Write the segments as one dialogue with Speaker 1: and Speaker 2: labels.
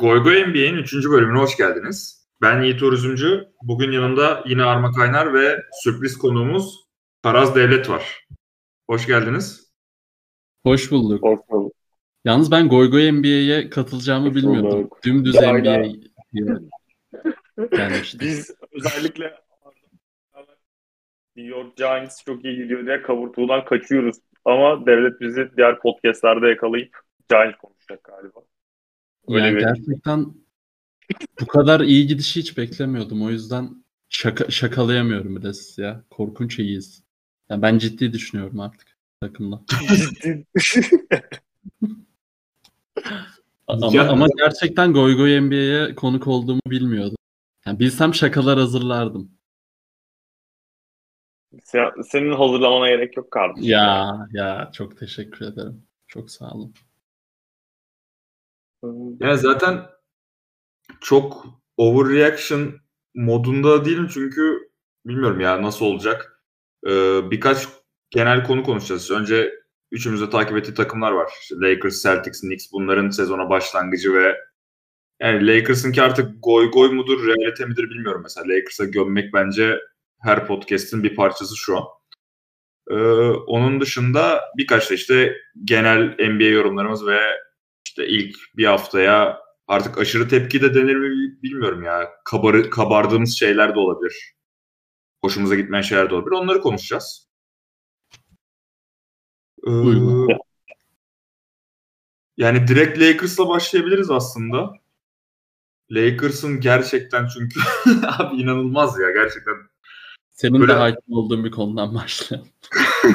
Speaker 1: Goy Goy NBA'in 3. bölümüne hoş geldiniz. Ben Yiğit Uğur Bugün yanımda yine Arma Kaynar ve sürpriz konuğumuz Karaz Devlet var. Hoş geldiniz.
Speaker 2: Hoş bulduk.
Speaker 3: Hoş bulduk.
Speaker 2: Yalnız ben Goy Goy NBA'ye katılacağımı Hoş bilmiyordum. Bulduk. Dümdüz NBA
Speaker 3: gelmişti. Biz özellikle New York Giants çok iyi gidiyor diye kavurtuğundan kaçıyoruz. Ama devlet bizi diğer podcastlerde yakalayıp Giants konuşacak galiba.
Speaker 2: Öyle yani bir... gerçekten bu kadar iyi gidişi hiç beklemiyordum. O yüzden şaka, şakalayamıyorum bir de siz ya. Korkunç iyiyiz. Yani ben ciddi düşünüyorum artık takımda. Ciddi. ama, ama gerçekten Goy Goy NBA'ye konuk olduğumu bilmiyordum. Yani bilsem şakalar hazırlardım.
Speaker 3: Senin hazırlamana gerek yok kardeşim.
Speaker 2: Ya ya çok teşekkür ederim. Çok sağ olun.
Speaker 1: Yani zaten çok overreaction modunda değilim çünkü bilmiyorum ya nasıl olacak. Ee, birkaç genel konu konuşacağız. Önce üçümüzde takip ettiği takımlar var. İşte Lakers, Celtics, Knicks bunların sezona başlangıcı ve yani Lakers'ın ki artık goy goy mudur, realite midir bilmiyorum. Mesela Lakers'a gömmek bence her podcast'in bir parçası şu an. Ee, onun dışında birkaç da işte genel NBA yorumlarımız ve işte ilk bir haftaya artık aşırı tepki de denir mi bilmiyorum ya. Kabar, kabardığımız şeyler de olabilir. Hoşumuza gitmeyen şeyler de olabilir. Onları konuşacağız. Ee, yani direkt Lakers'la başlayabiliriz aslında. Lakers'ın gerçekten çünkü abi inanılmaz ya gerçekten.
Speaker 2: Senin Böyle... de hakim olduğun bir konudan başlayalım.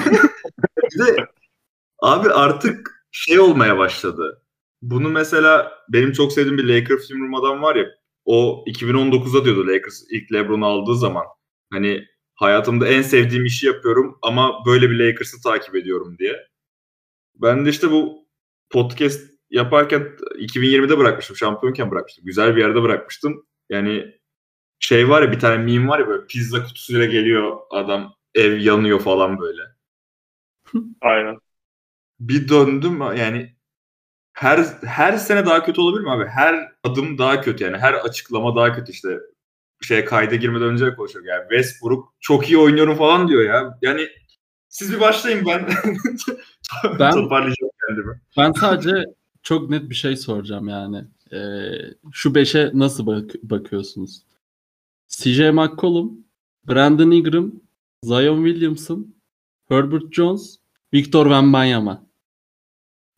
Speaker 1: bir de abi artık şey olmaya başladı. Bunu mesela benim çok sevdiğim bir Laker film adam var ya o 2019'da diyordu Lakers ilk LeBron'u aldığı zaman. Hani hayatımda en sevdiğim işi yapıyorum ama böyle bir Lakers'ı takip ediyorum diye. Ben de işte bu podcast yaparken 2020'de bırakmıştım. Şampiyonken bırakmıştım. Güzel bir yerde bırakmıştım. Yani şey var ya bir tane meme var ya böyle pizza kutusuyla geliyor adam ev yanıyor falan böyle.
Speaker 3: Aynen.
Speaker 1: Bir döndüm yani her her sene daha kötü olabilir mi abi? Her adım daha kötü yani. Her açıklama daha kötü işte. Şey kayda girmeden önce konuşuyor. Yani Westbrook çok iyi oynuyorum falan diyor ya. Yani siz bir başlayın ben ben toparlayacağım kendimi.
Speaker 2: Ben sadece çok net bir şey soracağım yani. Ee, şu beşe nasıl bak- bakıyorsunuz? CJ McCollum, Brandon Ingram, Zion Williamson, Herbert Jones, Victor Wembanyama.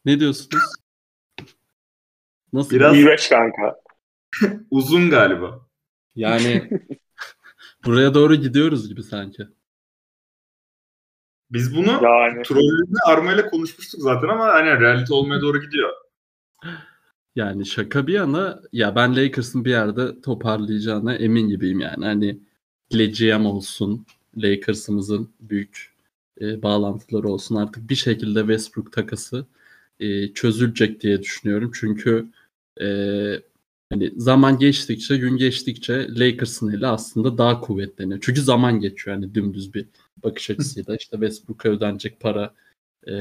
Speaker 2: Ne diyorsunuz?
Speaker 3: Nasıl? Biraz İğrenç kanka.
Speaker 1: uzun galiba.
Speaker 2: Yani buraya doğru gidiyoruz gibi sanki.
Speaker 1: Biz bunu yani. trollünde Arma ile konuşmuştuk zaten ama hani realite olmaya doğru gidiyor.
Speaker 2: Yani şaka bir yana ya ben Lakers'ın bir yerde toparlayacağına emin gibiyim yani. Hani GM olsun, Lakers'ımızın büyük e, bağlantıları olsun artık bir şekilde Westbrook takası e, çözülecek diye düşünüyorum. Çünkü e, hani zaman geçtikçe, gün geçtikçe Lakers'ın eli aslında daha kuvvetleniyor. Çünkü zaman geçiyor yani dümdüz bir bakış açısıyla. işte Westbrook'a ödenecek para e,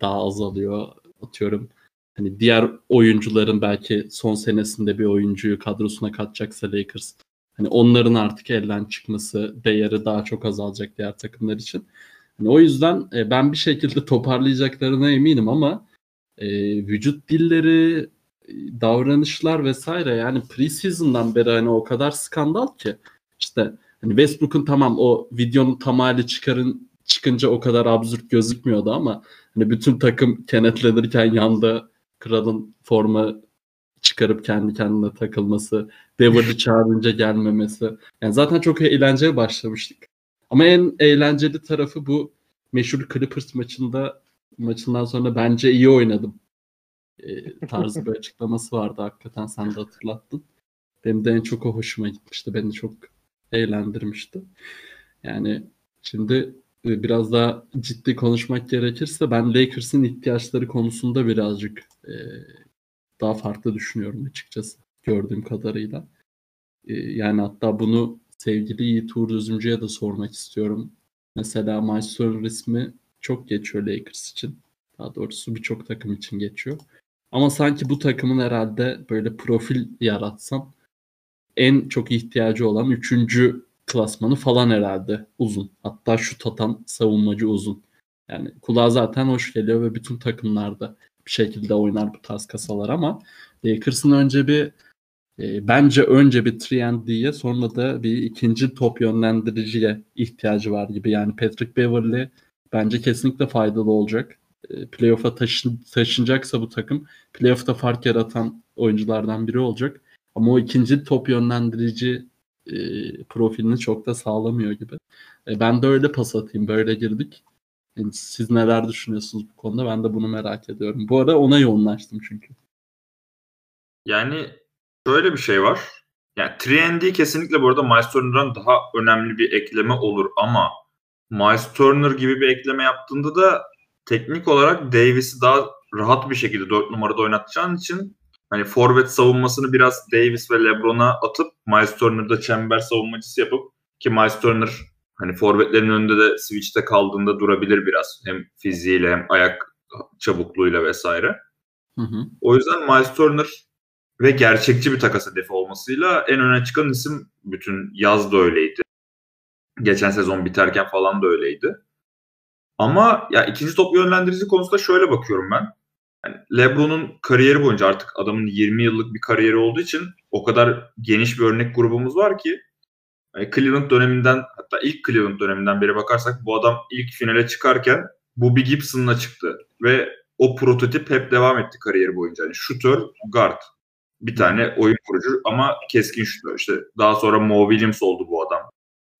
Speaker 2: daha azalıyor. Atıyorum hani diğer oyuncuların belki son senesinde bir oyuncuyu kadrosuna katacaksa Lakers hani onların artık elden çıkması değeri daha çok azalacak diğer takımlar için. Yani o yüzden e, ben bir şekilde toparlayacaklarına eminim ama e, vücut dilleri, davranışlar vesaire yani preseason'dan beri hani o kadar skandal ki işte hani Westbrook'un tamam o videonun tamamı çıkarın çıkınca o kadar absürt gözükmüyordu ama hani bütün takım kenetlenirken yanda kralın forma çıkarıp kendi kendine takılması, Beverly çağırınca gelmemesi. Yani zaten çok eğlenceli başlamıştık. Ama en eğlenceli tarafı bu meşhur Clippers maçında maçından sonra bence iyi oynadım e, tarzı bir açıklaması vardı hakikaten sen de hatırlattın. Benim de en çok o hoşuma gitmişti. Beni çok eğlendirmişti. Yani şimdi e, biraz daha ciddi konuşmak gerekirse ben Lakers'ın ihtiyaçları konusunda birazcık e, daha farklı düşünüyorum açıkçası gördüğüm kadarıyla. E, yani hatta bunu sevgili Yiğit Uğur Üzümcü'ye de sormak istiyorum. Mesela Miles ismi çok geçiyor Lakers için. Daha doğrusu birçok takım için geçiyor. Ama sanki bu takımın herhalde böyle profil yaratsan en çok ihtiyacı olan üçüncü klasmanı falan herhalde uzun. Hatta şut atan savunmacı uzun. Yani kulağa zaten hoş geliyor ve bütün takımlarda bir şekilde oynar bu tarz kasalar ama Lakers'ın önce bir e, bence önce bir 3 sonra da bir ikinci top yönlendiriciye ihtiyacı var gibi. Yani Patrick Beverly bence kesinlikle faydalı olacak. E, playoff'a taşın, taşınacaksa bu takım playoff'ta fark yaratan oyunculardan biri olacak. Ama o ikinci top yönlendirici e, profilini çok da sağlamıyor gibi. E, ben de öyle pas atayım. Böyle girdik. Yani siz neler düşünüyorsunuz bu konuda? Ben de bunu merak ediyorum. Bu arada ona yoğunlaştım çünkü.
Speaker 1: Yani şöyle bir şey var. Yani 3 kesinlikle bu arada Miles Turner'dan daha önemli bir ekleme olur ama Miles Turner gibi bir ekleme yaptığında da teknik olarak Davis'i daha rahat bir şekilde 4 numarada oynatacağın için hani forvet savunmasını biraz Davis ve LeBron'a atıp Miles Turner'da çember savunmacısı yapıp ki Miles Turner hani forvetlerin önünde de switch'te kaldığında durabilir biraz. Hem fiziğiyle hem ayak çabukluğuyla vesaire. Hı hı. O yüzden Miles Turner ve gerçekçi bir takas hedefi olmasıyla en öne çıkan isim bütün yaz da öyleydi. Geçen sezon biterken falan da öyleydi. Ama ya ikinci top yönlendirici konusunda şöyle bakıyorum ben. Yani LeBron'un kariyeri boyunca artık adamın 20 yıllık bir kariyeri olduğu için o kadar geniş bir örnek grubumuz var ki yani Cleveland döneminden hatta ilk Cleveland döneminden beri bakarsak bu adam ilk finale çıkarken Bobby Gibson'la çıktı ve o prototip hep devam etti kariyeri boyunca. Yani shooter, guard. Bir tane oyun kurucu ama keskin şutör. İşte daha sonra Mo Williams oldu bu adam.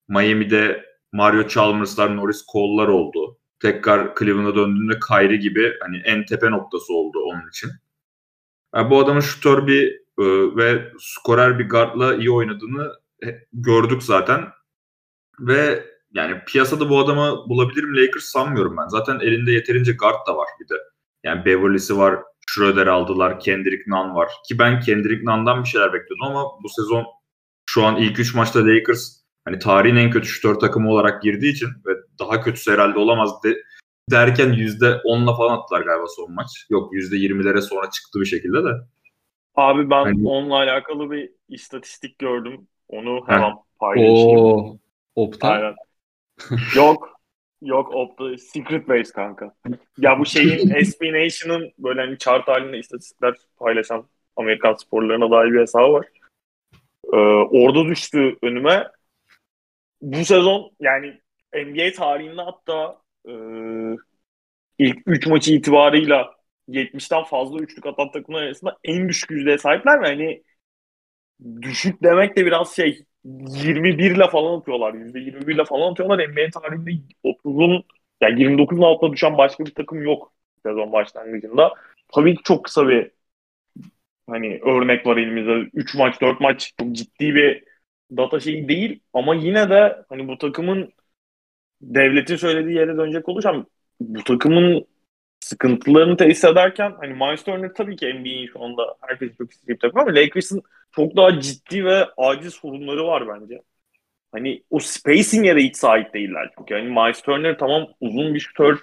Speaker 1: Miami'de Mario Chalmers'lar, Norris Cole'lar oldu. Tekrar Cleveland'a döndüğünde Kyrie gibi hani en tepe noktası oldu onun için. Yani bu adamın şutör bir e, ve skorer bir guardla iyi oynadığını gördük zaten. Ve yani piyasada bu adamı bulabilir mi Lakers sanmıyorum ben. Zaten elinde yeterince guard da var bir de. Yani Beverly'si var, Schroeder aldılar, Kendrick Nunn var. Ki ben Kendrick Nunn'dan bir şeyler bekliyordum ama bu sezon şu an ilk 3 maçta Lakers hani tarihin en kötü şutör takımı olarak girdiği için ve daha kötüsü herhalde olamaz de, derken %10'la falan attılar galiba son maç. Yok %20'lere sonra çıktı bir şekilde de.
Speaker 3: Abi ben hani... onunla alakalı bir istatistik gördüm. Onu hemen paylaşayım. Oo,
Speaker 2: Opta? Aynen.
Speaker 3: Yok. Yok Opta. Secret Base kanka. ya bu şeyin SB Nation'ın böyle hani chart halinde istatistikler paylaşan Amerikan sporlarına dair bir hesabı var. Ee, orada düştü önüme. Bu sezon yani NBA tarihinde hatta e, ilk 3 maçı itibarıyla 70'ten fazla üçlük atan takımlar arasında en düşük yüzdeye sahipler ve hani düşük demek de biraz şey 21 ile falan atıyorlar. %21 ile falan atıyorlar. NBA tarihinde 30'un yani 29'un altına düşen başka bir takım yok sezon başlangıcında. Tabii ki çok kısa bir hani örnek var elimizde. 3 maç, 4 maç çok ciddi bir data şeyi değil ama yine de hani bu takımın devletin söylediği yere dönecek olursam bu takımın sıkıntılarını tesis ederken hani Miles Turner tabii ki NBA'in şu anda herkes çok bir takım ama Lakers'ın çok daha ciddi ve acil sorunları var bence. Hani o spacing'e de hiç sahip değiller çünkü. Yani Miles Turner tamam uzun bir şutör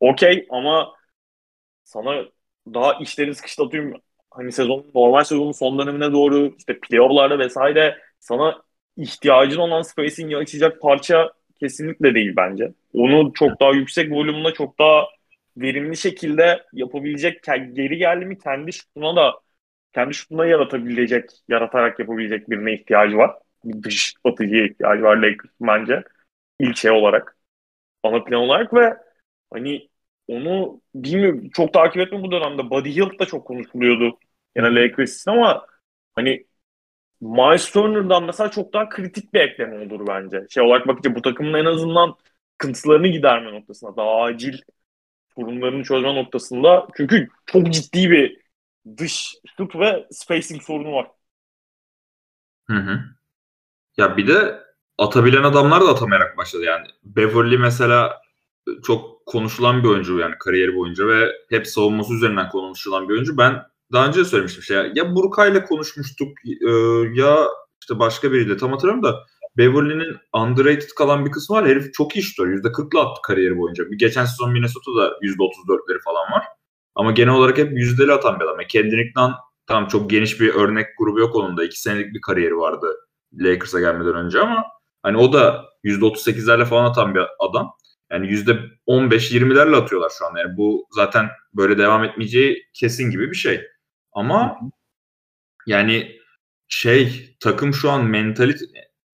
Speaker 3: okey ama sana daha işleri sıkışlatıyorum hani sezon normal sezonun son dönemine doğru işte playoff'larda vesaire sana ihtiyacın olan spacing'i açacak parça kesinlikle değil bence. Onu çok daha yüksek volümle çok daha verimli şekilde yapabilecek geri geldiğimi kendi şutuna da kendi şutuna yaratabilecek, yaratarak yapabilecek birine ihtiyacı var. Bir dış atıcıya ihtiyacı var Lakers bence. İlk şey olarak. Ana plan olarak ve hani onu bilmiyorum çok takip etme bu dönemde. Buddy Hield da çok konuşuluyordu. Yine Lakers ama hani Miles Turner'dan mesela çok daha kritik bir ekleme olur bence. Şey olarak bakınca bu takımın en azından sıkıntılarını giderme noktasında daha acil sorunlarını çözme noktasında çünkü çok ciddi bir dış şut ve spacing sorunu var.
Speaker 1: Hı hı. Ya bir de atabilen adamlar da atamayarak başladı yani. Beverly mesela çok konuşulan bir oyuncu yani kariyeri boyunca ve hep savunması üzerinden konuşulan bir oyuncu. Ben daha önce de söylemiştim şey ya, ya Burkay'la konuşmuştuk e, ya işte başka biriyle tam hatırlamıyorum da Beverly'nin underrated kalan bir kısmı var. Herif çok iyi şutör. %40'la attı kariyeri boyunca. Bir geçen sezon Minnesota'da %34'leri falan var. Ama genel olarak hep yüzdeli atan bir adam. Yani Kendrick Nunn tamam çok geniş bir örnek grubu yok onun da. iki senelik bir kariyeri vardı Lakers'a gelmeden önce ama hani o da %38'lerle falan atan bir adam. Yani %15-20'lerle atıyorlar şu anda. Yani bu zaten böyle devam etmeyeceği kesin gibi bir şey. Ama yani şey takım şu an mentalite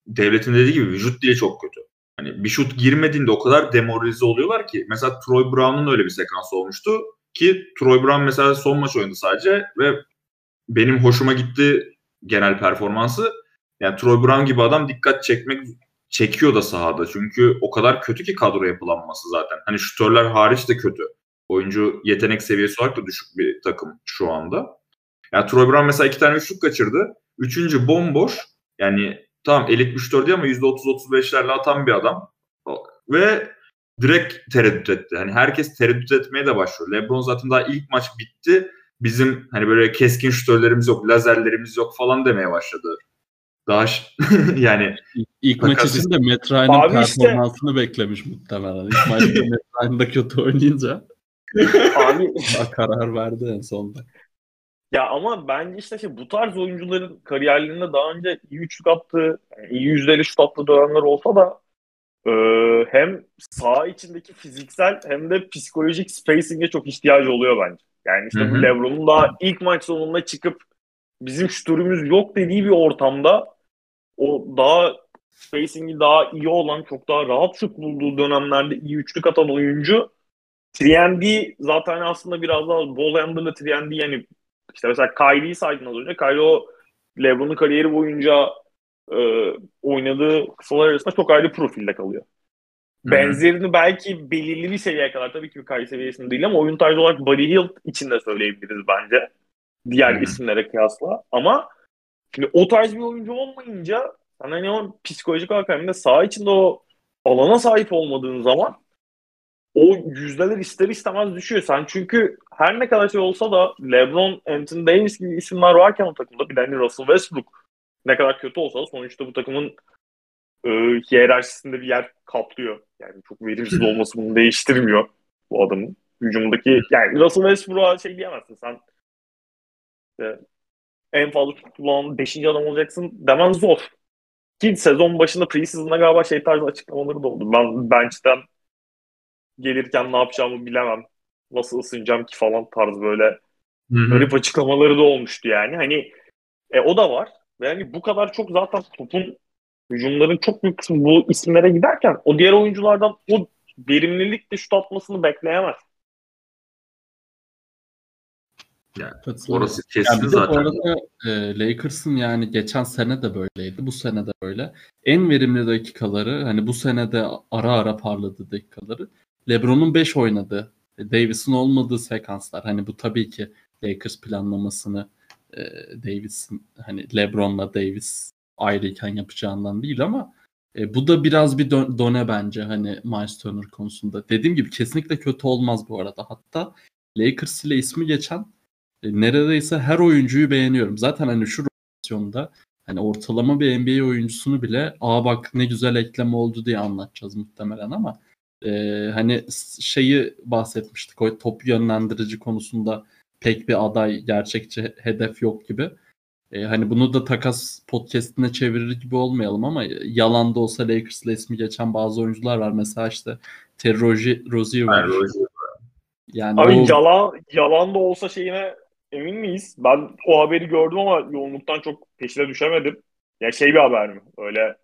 Speaker 1: devletin dediği gibi vücut dili çok kötü. Hani bir şut girmediğinde o kadar demoralize oluyorlar ki. Mesela Troy Brown'un öyle bir sekans olmuştu ki Troy Brown mesela son maç oynadı sadece ve benim hoşuma gitti genel performansı. Yani Troy Brown gibi adam dikkat çekmek çekiyor da sahada. Çünkü o kadar kötü ki kadro yapılanması zaten. Hani şutörler hariç de kötü. Oyuncu yetenek seviyesi olarak da düşük bir takım şu anda. Yani Troy Brown mesela iki tane üçlük kaçırdı. Üçüncü bomboş. Yani tamam elit 3-4 ama %30-35'lerle atan bir adam. Ve direkt tereddüt etti. Hani herkes tereddüt etmeye de başlıyor. LeBron zaten daha ilk maç bitti. Bizim hani böyle keskin şutörlerimiz yok, lazerlerimiz yok falan demeye başladı. Daha yani
Speaker 2: ilk maç için de Matt Ryan'ın performansını işte, beklemiş muhtemelen. İlk maçta Matt Ryan da kötü oynayınca abi karar verdi en sonunda.
Speaker 3: Ya ama bence işte şey, bu tarz oyuncuların kariyerlerinde daha önce iyi üçlük attığı, yani iyi yüzdeli şut attığı dönemler olsa da e, hem sağ içindeki fiziksel hem de psikolojik spacing'e çok ihtiyacı oluyor bence. Yani işte Hı-hı. bu LeBron'un daha ilk maç sonunda çıkıp bizim şutörümüz yok dediği bir ortamda o daha spacing'i daha iyi olan, çok daha rahat şut bulduğu dönemlerde iyi üçlük atan oyuncu 3 zaten aslında biraz daha ball handler'la 3 yani işte mesela Kyrie'yi saydın az önce. Kyrie o LeBron'un kariyeri boyunca e, oynadığı kısalar arasında çok ayrı profilde kalıyor. Benzerini belki belirli bir seviyeye kadar tabii ki bir Kyrie seviyesinde değil ama oyun tarzı olarak Buddy Hield için de söyleyebiliriz bence. Diğer Hı-hı. isimlere kıyasla. Ama şimdi o tarz bir oyuncu olmayınca hani o psikolojik olarak hem de saha içinde o alana sahip olmadığın zaman o yüzdeler ister istemez düşüyor. Sen çünkü her ne kadar şey olsa da LeBron, Anthony Davis gibi isimler varken o takımda bir de hani Russell Westbrook ne kadar kötü olsa da sonuçta bu takımın e, hiyerarşisinde bir yer kaplıyor. Yani çok verimsiz olması bunu değiştirmiyor bu adamın. Hücumdaki yani Russell Westbrook'a şey diyemezsin sen işte, en fazla kullanan 5. adam olacaksın demen zor. Ki sezon başında preseason'da galiba şey tarzı açıklamaları da oldu. Ben bench'ten gelirken ne yapacağımı bilemem. Nasıl ısınacağım ki falan tarz böyle Hı-hı. garip açıklamaları da olmuştu yani. Hani e, o da var. Ve hani bu kadar çok zaten topun hücumların çok büyük kısmı bu isimlere giderken o diğer oyunculardan o verimlilikle şut atmasını bekleyemez.
Speaker 1: Yani orası kesin yani zaten.
Speaker 2: Bu arada e, Lakers'ın yani geçen sene de böyleydi. Bu sene de böyle. En verimli dakikaları hani bu sene de ara ara parladı dakikaları. LeBron'un 5 oynadığı, Davis'in olmadığı sekanslar. Hani bu tabii ki Lakers planlamasını e, Davis'in hani LeBron'la Davis ayrıyken yapacağından değil ama e, bu da biraz bir done bence hani Miles Turner konusunda. Dediğim gibi kesinlikle kötü olmaz bu arada. Hatta Lakers ile ismi geçen e, neredeyse her oyuncuyu beğeniyorum. Zaten hani şu rotasyonda hani ortalama bir NBA oyuncusunu bile aa bak ne güzel ekleme oldu diye anlatacağız muhtemelen ama e, hani şeyi bahsetmiştik o top yönlendirici konusunda pek bir aday gerçekçi hedef yok gibi. E, hani bunu da takas podcastine çevirir gibi olmayalım ama yalan da olsa Lakers'la ismi geçen bazı oyuncular var. Mesela işte Terry Rozier var.
Speaker 3: Yani Abi o... yalan, yalan da olsa şeyine emin miyiz? Ben o haberi gördüm ama yoğunluktan çok peşine düşemedim. Ya şey bir haber mi? Öyle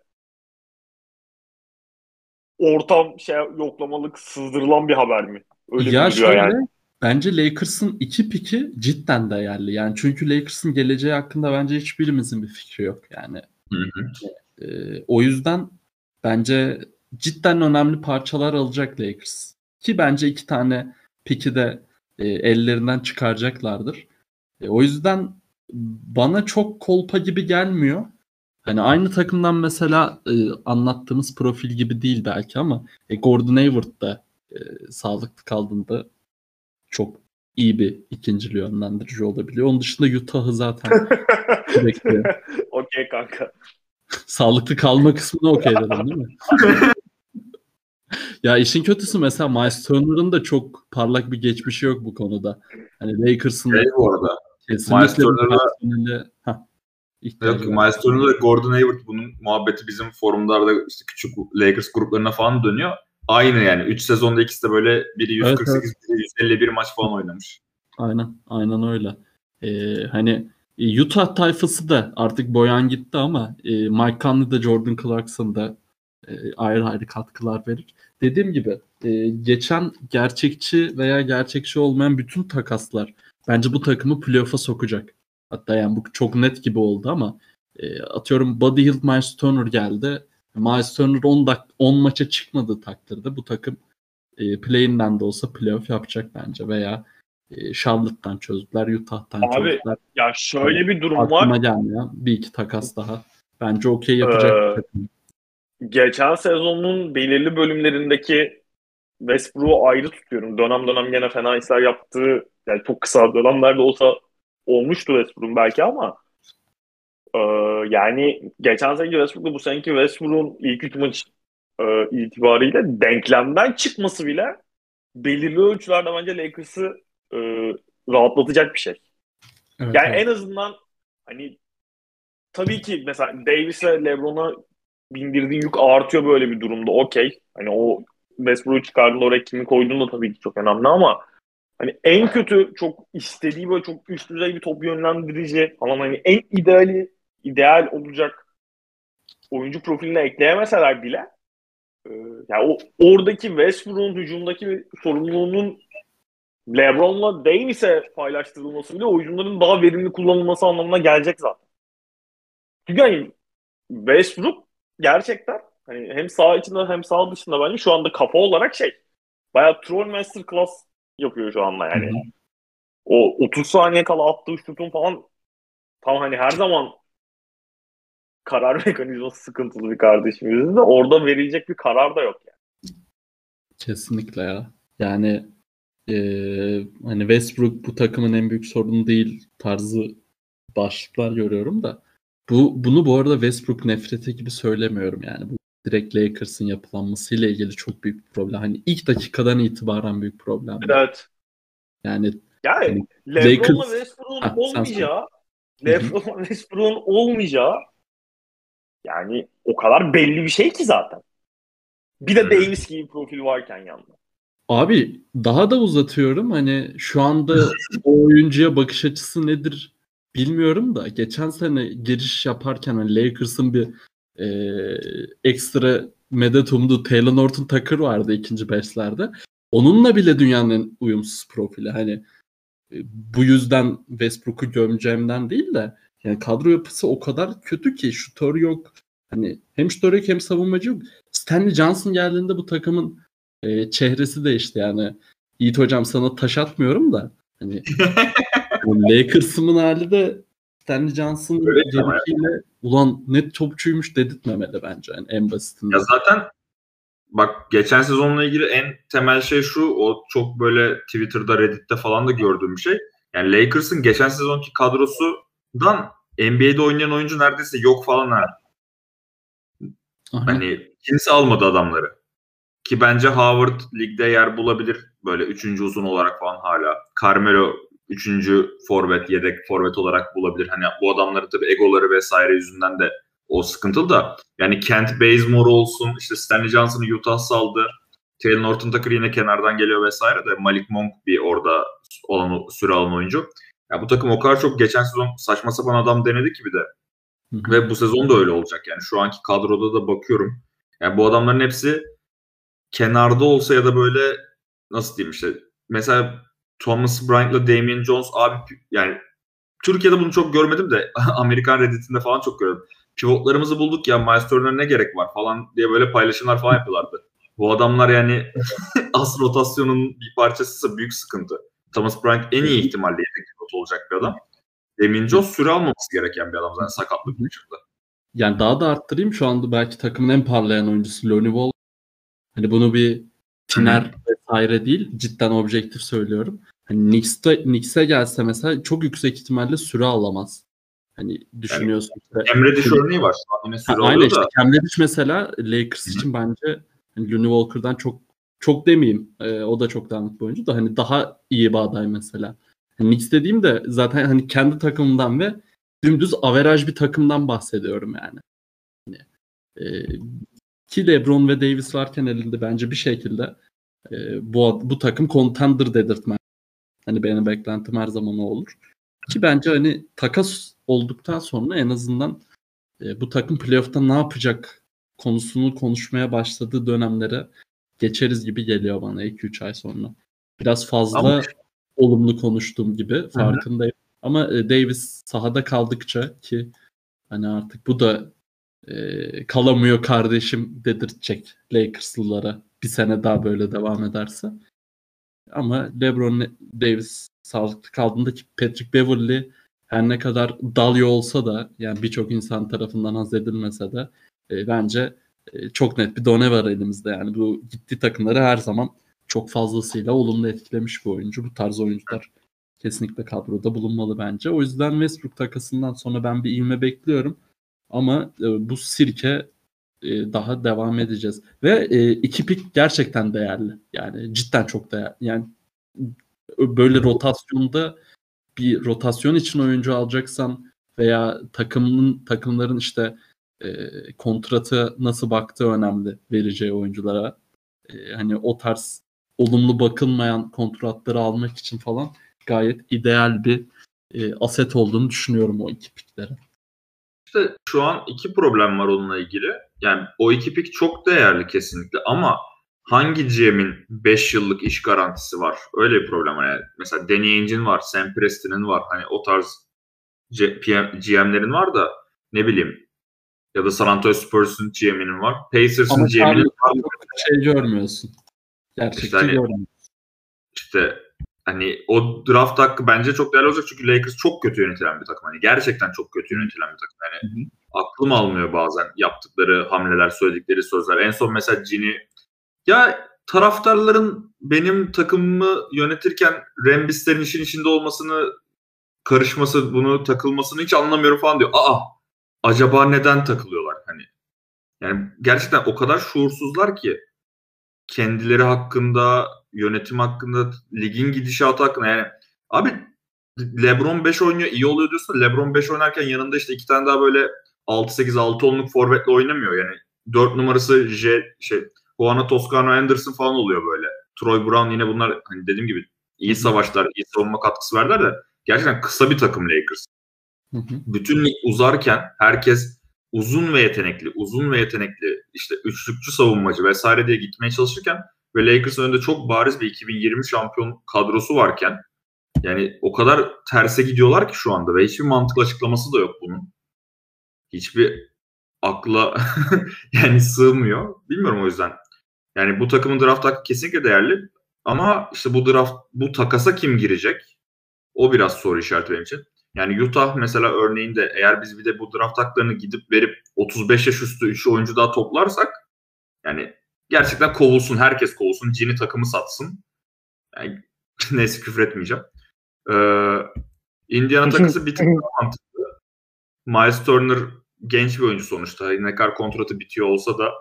Speaker 3: ortam şey yoklamalık sızdırılan bir haber mi?
Speaker 2: Öyle ya şöyle, yani. Bence Lakers'ın iki piki cidden değerli. Yani çünkü Lakers'ın geleceği hakkında bence hiçbirimizin bir fikri yok. Yani hı hı. E, o yüzden bence cidden önemli parçalar alacak Lakers. Ki bence iki tane piki de e, ellerinden çıkaracaklardır. E, o yüzden bana çok kolpa gibi gelmiyor. Hani aynı takımdan mesela e, anlattığımız profil gibi değil belki ama e, Gordon Hayward da e, sağlıklı kaldığında çok iyi bir ikinci yönlendirici olabiliyor. Onun dışında Utah'ı zaten
Speaker 3: sürekli. Okey kanka.
Speaker 2: Sağlıklı kalma kısmını okey dedim değil mi? Ya işin kötüsü mesela Miles Turner'ın da çok parlak bir geçmişi yok bu konuda. Hani Lakers'ın
Speaker 1: Şey bu arada. Miles Turner'la- Yok. Miles Turner'la Gordon Hayward bunun muhabbeti bizim forumlarda işte küçük Lakers gruplarına falan dönüyor. Aynı yani. 3 sezonda ikisi de böyle biri 148, biri 151 maç falan oynamış.
Speaker 2: Aynen, aynen öyle. Ee, hani e, Utah tayfası da artık boyan gitti ama e, Mike Conley de Jordan Clarkson da e, ayrı ayrı katkılar verir. Dediğim gibi e, geçen gerçekçi veya gerçekçi olmayan bütün takaslar bence bu takımı playoff'a sokacak. Hatta yani bu çok net gibi oldu ama e, atıyorum Buddy Hield, Miles Turner geldi. Miles Turner 10 dak 10 maça çıkmadığı takdirde bu takım e, play-in'den de olsa playoff yapacak bence veya e, Charlotte'dan çözdüler, Utah'tan
Speaker 3: Abi,
Speaker 2: çözdüler.
Speaker 3: Ya şöyle bir durum var.
Speaker 2: Aklıma gelmeyen bir iki takas daha. Bence okey yapacak
Speaker 3: Ee, geçen sezonun belirli bölümlerindeki Westbrook'u ayrı tutuyorum. Dönem dönem gene fena işler yaptığı yani çok kısa dönemlerde olsa olmuştu Westbrook'un belki ama e, yani geçen seneki Westbrook'la bu seneki Westbrook'un ilk üç maç e, itibariyle denklemden çıkması bile belirli ölçülerde bence Lakers'ı e, rahatlatacak bir şey.
Speaker 2: Evet,
Speaker 3: Yani
Speaker 2: evet.
Speaker 3: en azından hani tabii ki mesela Davis'e LeBron'a bindirdiğin yük artıyor böyle bir durumda. Okey. Hani o Westbrook'u çıkardığında oraya kimi koyduğun da tabii ki çok önemli ama hani en kötü çok istediği böyle çok üst düzey bir top yönlendirici falan hani en ideali ideal olacak oyuncu profiline ekleyemeseler bile e, yani o oradaki Westbrook'un hücumdaki sorumluluğunun LeBron'la Davis'e paylaştırılması bile oyuncuların daha verimli kullanılması anlamına gelecek zaten. Çünkü hani Westbrook gerçekten hani hem sağ içinde hem sağ dışında bence şu anda kafa olarak şey bayağı troll masterclass yapıyor şu anda yani.
Speaker 2: Hı hı.
Speaker 3: O 30 saniye kala attığı şutun falan tam hani her zaman karar mekanizması sıkıntılı bir kardeşimizin de orada verilecek bir karar da yok yani.
Speaker 2: Kesinlikle ya. Yani eee, hani Westbrook bu takımın en büyük sorunu değil tarzı başlıklar görüyorum da bu bunu bu arada Westbrook nefreti gibi söylemiyorum yani. Bu direkt Lakers'ın yapılanmasıyla ilgili çok büyük bir problem. Hani ilk dakikadan itibaren büyük problem.
Speaker 3: Evet.
Speaker 2: Yani
Speaker 3: Yani
Speaker 2: Yani
Speaker 3: LeBron'la
Speaker 2: Lakers-
Speaker 3: Westbrook'un
Speaker 2: Ha,
Speaker 3: olmayacağı LeBron'la Westbrook'un olmayacağı yani o kadar belli bir şey ki zaten. Bir de
Speaker 1: Hı.
Speaker 3: Davis gibi profil varken yanında.
Speaker 2: Abi daha da uzatıyorum. Hani şu anda o oyuncuya bakış açısı nedir bilmiyorum da geçen sene giriş yaparken hani Lakers'ın bir e, ekstra medet umudu Taylor Norton Tucker vardı ikinci beşlerde. Onunla bile dünyanın uyumsuz profili. Hani e, bu yüzden Westbrook'u gömeceğimden değil de yani kadro yapısı o kadar kötü ki şutör yok. Hani hem şutör yok hem savunmacı yok. Stanley Johnson geldiğinde bu takımın e, çehresi değişti yani. Yiğit hocam sana taş atmıyorum da hani bu Lakers'ın hali de Stanley Johnson'ın gelişiyle ulan net topçuymuş dedirtmemeli bence yani en basitinden.
Speaker 1: Ya zaten bak geçen sezonla ilgili en temel şey şu o çok böyle Twitter'da Reddit'te falan da gördüğüm bir şey. Yani Lakers'ın geçen sezonki kadrosundan NBA'de oynayan oyuncu neredeyse yok falan ha. Hani kimse almadı adamları. Ki bence Howard ligde yer bulabilir böyle üçüncü uzun olarak falan hala. Carmelo üçüncü forvet, yedek forvet olarak bulabilir. Hani bu adamların tabii egoları vesaire yüzünden de o sıkıntılı da. Yani Kent Bazemore olsun, işte Stanley Johnson'ı Utah saldı. Taylor Norton Tucker yine kenardan geliyor vesaire de Malik Monk bir orada olan, süre alan oyuncu. Ya bu takım o kadar çok geçen sezon saçma sapan adam denedi ki bir de.
Speaker 2: Hı hı.
Speaker 1: Ve bu sezon da öyle olacak yani. Şu anki kadroda da bakıyorum. Yani bu adamların hepsi kenarda olsa ya da böyle nasıl diyeyim işte mesela Thomas Bryant'la Damian Jones abi yani Türkiye'de bunu çok görmedim de Amerikan Reddit'inde falan çok gördüm. Pivotlarımızı bulduk ya Miles Turner'a ne gerek var falan diye böyle paylaşımlar falan yapıyorlardı. Bu adamlar yani as rotasyonun bir parçasıysa büyük sıkıntı. Thomas Bryant en iyi ihtimalle yedek pivot olacak bir adam. Damian Jones süre almaması gereken bir adam zaten sakatlık dışında.
Speaker 2: Yani daha da arttırayım şu anda belki takımın en parlayan oyuncusu Lonnie Wall. Hani bunu bir tiner vesaire değil cidden objektif söylüyorum. Hani Knicks'e gelse mesela çok yüksek ihtimalle süre alamaz. Hani düşünüyorsun. işte.
Speaker 1: Emre Diş örneği var. Yine süre
Speaker 2: Ha, aynen işte
Speaker 1: da.
Speaker 2: Cam Reddish mesela Lakers
Speaker 1: Hı hı.
Speaker 2: için bence hani Looney Walker'dan çok çok demeyeyim. E, o da çok dağınık bir oyuncu da hani daha iyi bir aday mesela. Yani Knicks dediğim de zaten hani kendi takımından ve dümdüz averaj bir takımdan bahsediyorum yani. yani e, ki LeBron ve Davis varken elinde bence bir şekilde e, bu bu takım contender dedirtmez. Hani benim beklentim her zaman o olur. Ki bence hani takas olduktan sonra en azından e, bu takım playoff'ta ne yapacak konusunu konuşmaya başladığı dönemlere geçeriz gibi geliyor bana 2-3 ay sonra. Biraz fazla Ama... olumlu konuştuğum gibi farkındayım. Hı-hı. Ama e, Davis sahada kaldıkça ki hani artık bu da e, kalamıyor kardeşim dedirtecek Lakers'lılara bir sene daha böyle devam ederse. Ama LeBron Davis sağlıklı kaldığında ki Patrick Beverly her ne kadar dalyo olsa da yani birçok insan tarafından haz edilmese de e, bence e, çok net bir done var elimizde. Yani bu gitti takımları her zaman çok fazlasıyla olumlu etkilemiş bir oyuncu. Bu tarz oyuncular kesinlikle kadroda bulunmalı bence. O yüzden Westbrook takasından sonra ben bir ivme bekliyorum. Ama e, bu sirke e, daha devam edeceğiz. Ve e, iki pik gerçekten değerli. Yani cidden çok değerli. Yani böyle rotasyonda bir rotasyon için oyuncu alacaksan veya takımın takımların işte e, kontratı nasıl baktığı önemli vereceği oyunculara. E, hani o tarz olumlu bakılmayan kontratları almak için falan gayet ideal bir e, aset olduğunu düşünüyorum o iki piklere.
Speaker 1: İşte şu an iki problem var onunla ilgili. Yani o iki pik çok değerli kesinlikle ama hangi GM'in 5 yıllık iş garantisi var? Öyle bir problem var yani. Mesela Danny Ainge'in var, Sam Preston'ın var. Hani o tarz GM'lerin var da ne bileyim ya da San Antonio Spurs'un GM'inin var. Pacers'ın GM'inin var.
Speaker 2: Şey görmüyorsun. Gerçekten işte hani, görmüyorsun.
Speaker 1: İşte hani o draft hakkı bence çok değerli olacak çünkü Lakers çok kötü yönetilen bir takım. Hani gerçekten çok kötü yönetilen bir takım. Yani hı hı. aklım almıyor bazen yaptıkları hamleler, söyledikleri sözler. En son mesela Gini ya taraftarların benim takımımı yönetirken Rembis'lerin işin içinde olmasını karışması, bunu takılmasını hiç anlamıyorum falan diyor. Aa acaba neden takılıyorlar hani? Yani gerçekten o kadar şuursuzlar ki kendileri hakkında, yönetim hakkında, ligin gidişatı hakkında yani abi LeBron 5 oynuyor iyi oluyor diyorsun. LeBron 5 oynarken yanında işte iki tane daha böyle 6-8 6 onluk forvetle oynamıyor. Yani 4 numarası J şey Juana Toscano Anderson falan oluyor böyle. Troy Brown yine bunlar hani dediğim gibi iyi savaşlar, iyi savunma katkısı verdiler de gerçekten kısa bir takım Lakers. Hı hı. Bütün lig uzarken herkes uzun ve yetenekli, uzun ve yetenekli işte üçlükçü savunmacı vesaire diye gitmeye çalışırken ve Lakers'ın önünde çok bariz bir 2020 şampiyon kadrosu varken yani o kadar terse gidiyorlar ki şu anda ve hiçbir mantıklı açıklaması da yok bunun. Hiçbir akla yani sığmıyor. Bilmiyorum o yüzden. Yani bu takımın draft hakkı kesinlikle değerli. Ama işte bu draft bu takasa kim girecek? O biraz soru işareti benim için. Yani Utah mesela örneğinde eğer biz bir de bu draft haklarını gidip verip 35 yaş üstü 3 oyuncu daha toplarsak yani gerçekten kovulsun. Herkes kovulsun. Cini takımı satsın. Yani, neyse küfür etmeyeceğim. Ee, Indiana takısı bir tık daha mantıklı. Miles Turner genç bir oyuncu sonuçta. Ne kadar kontratı bitiyor olsa da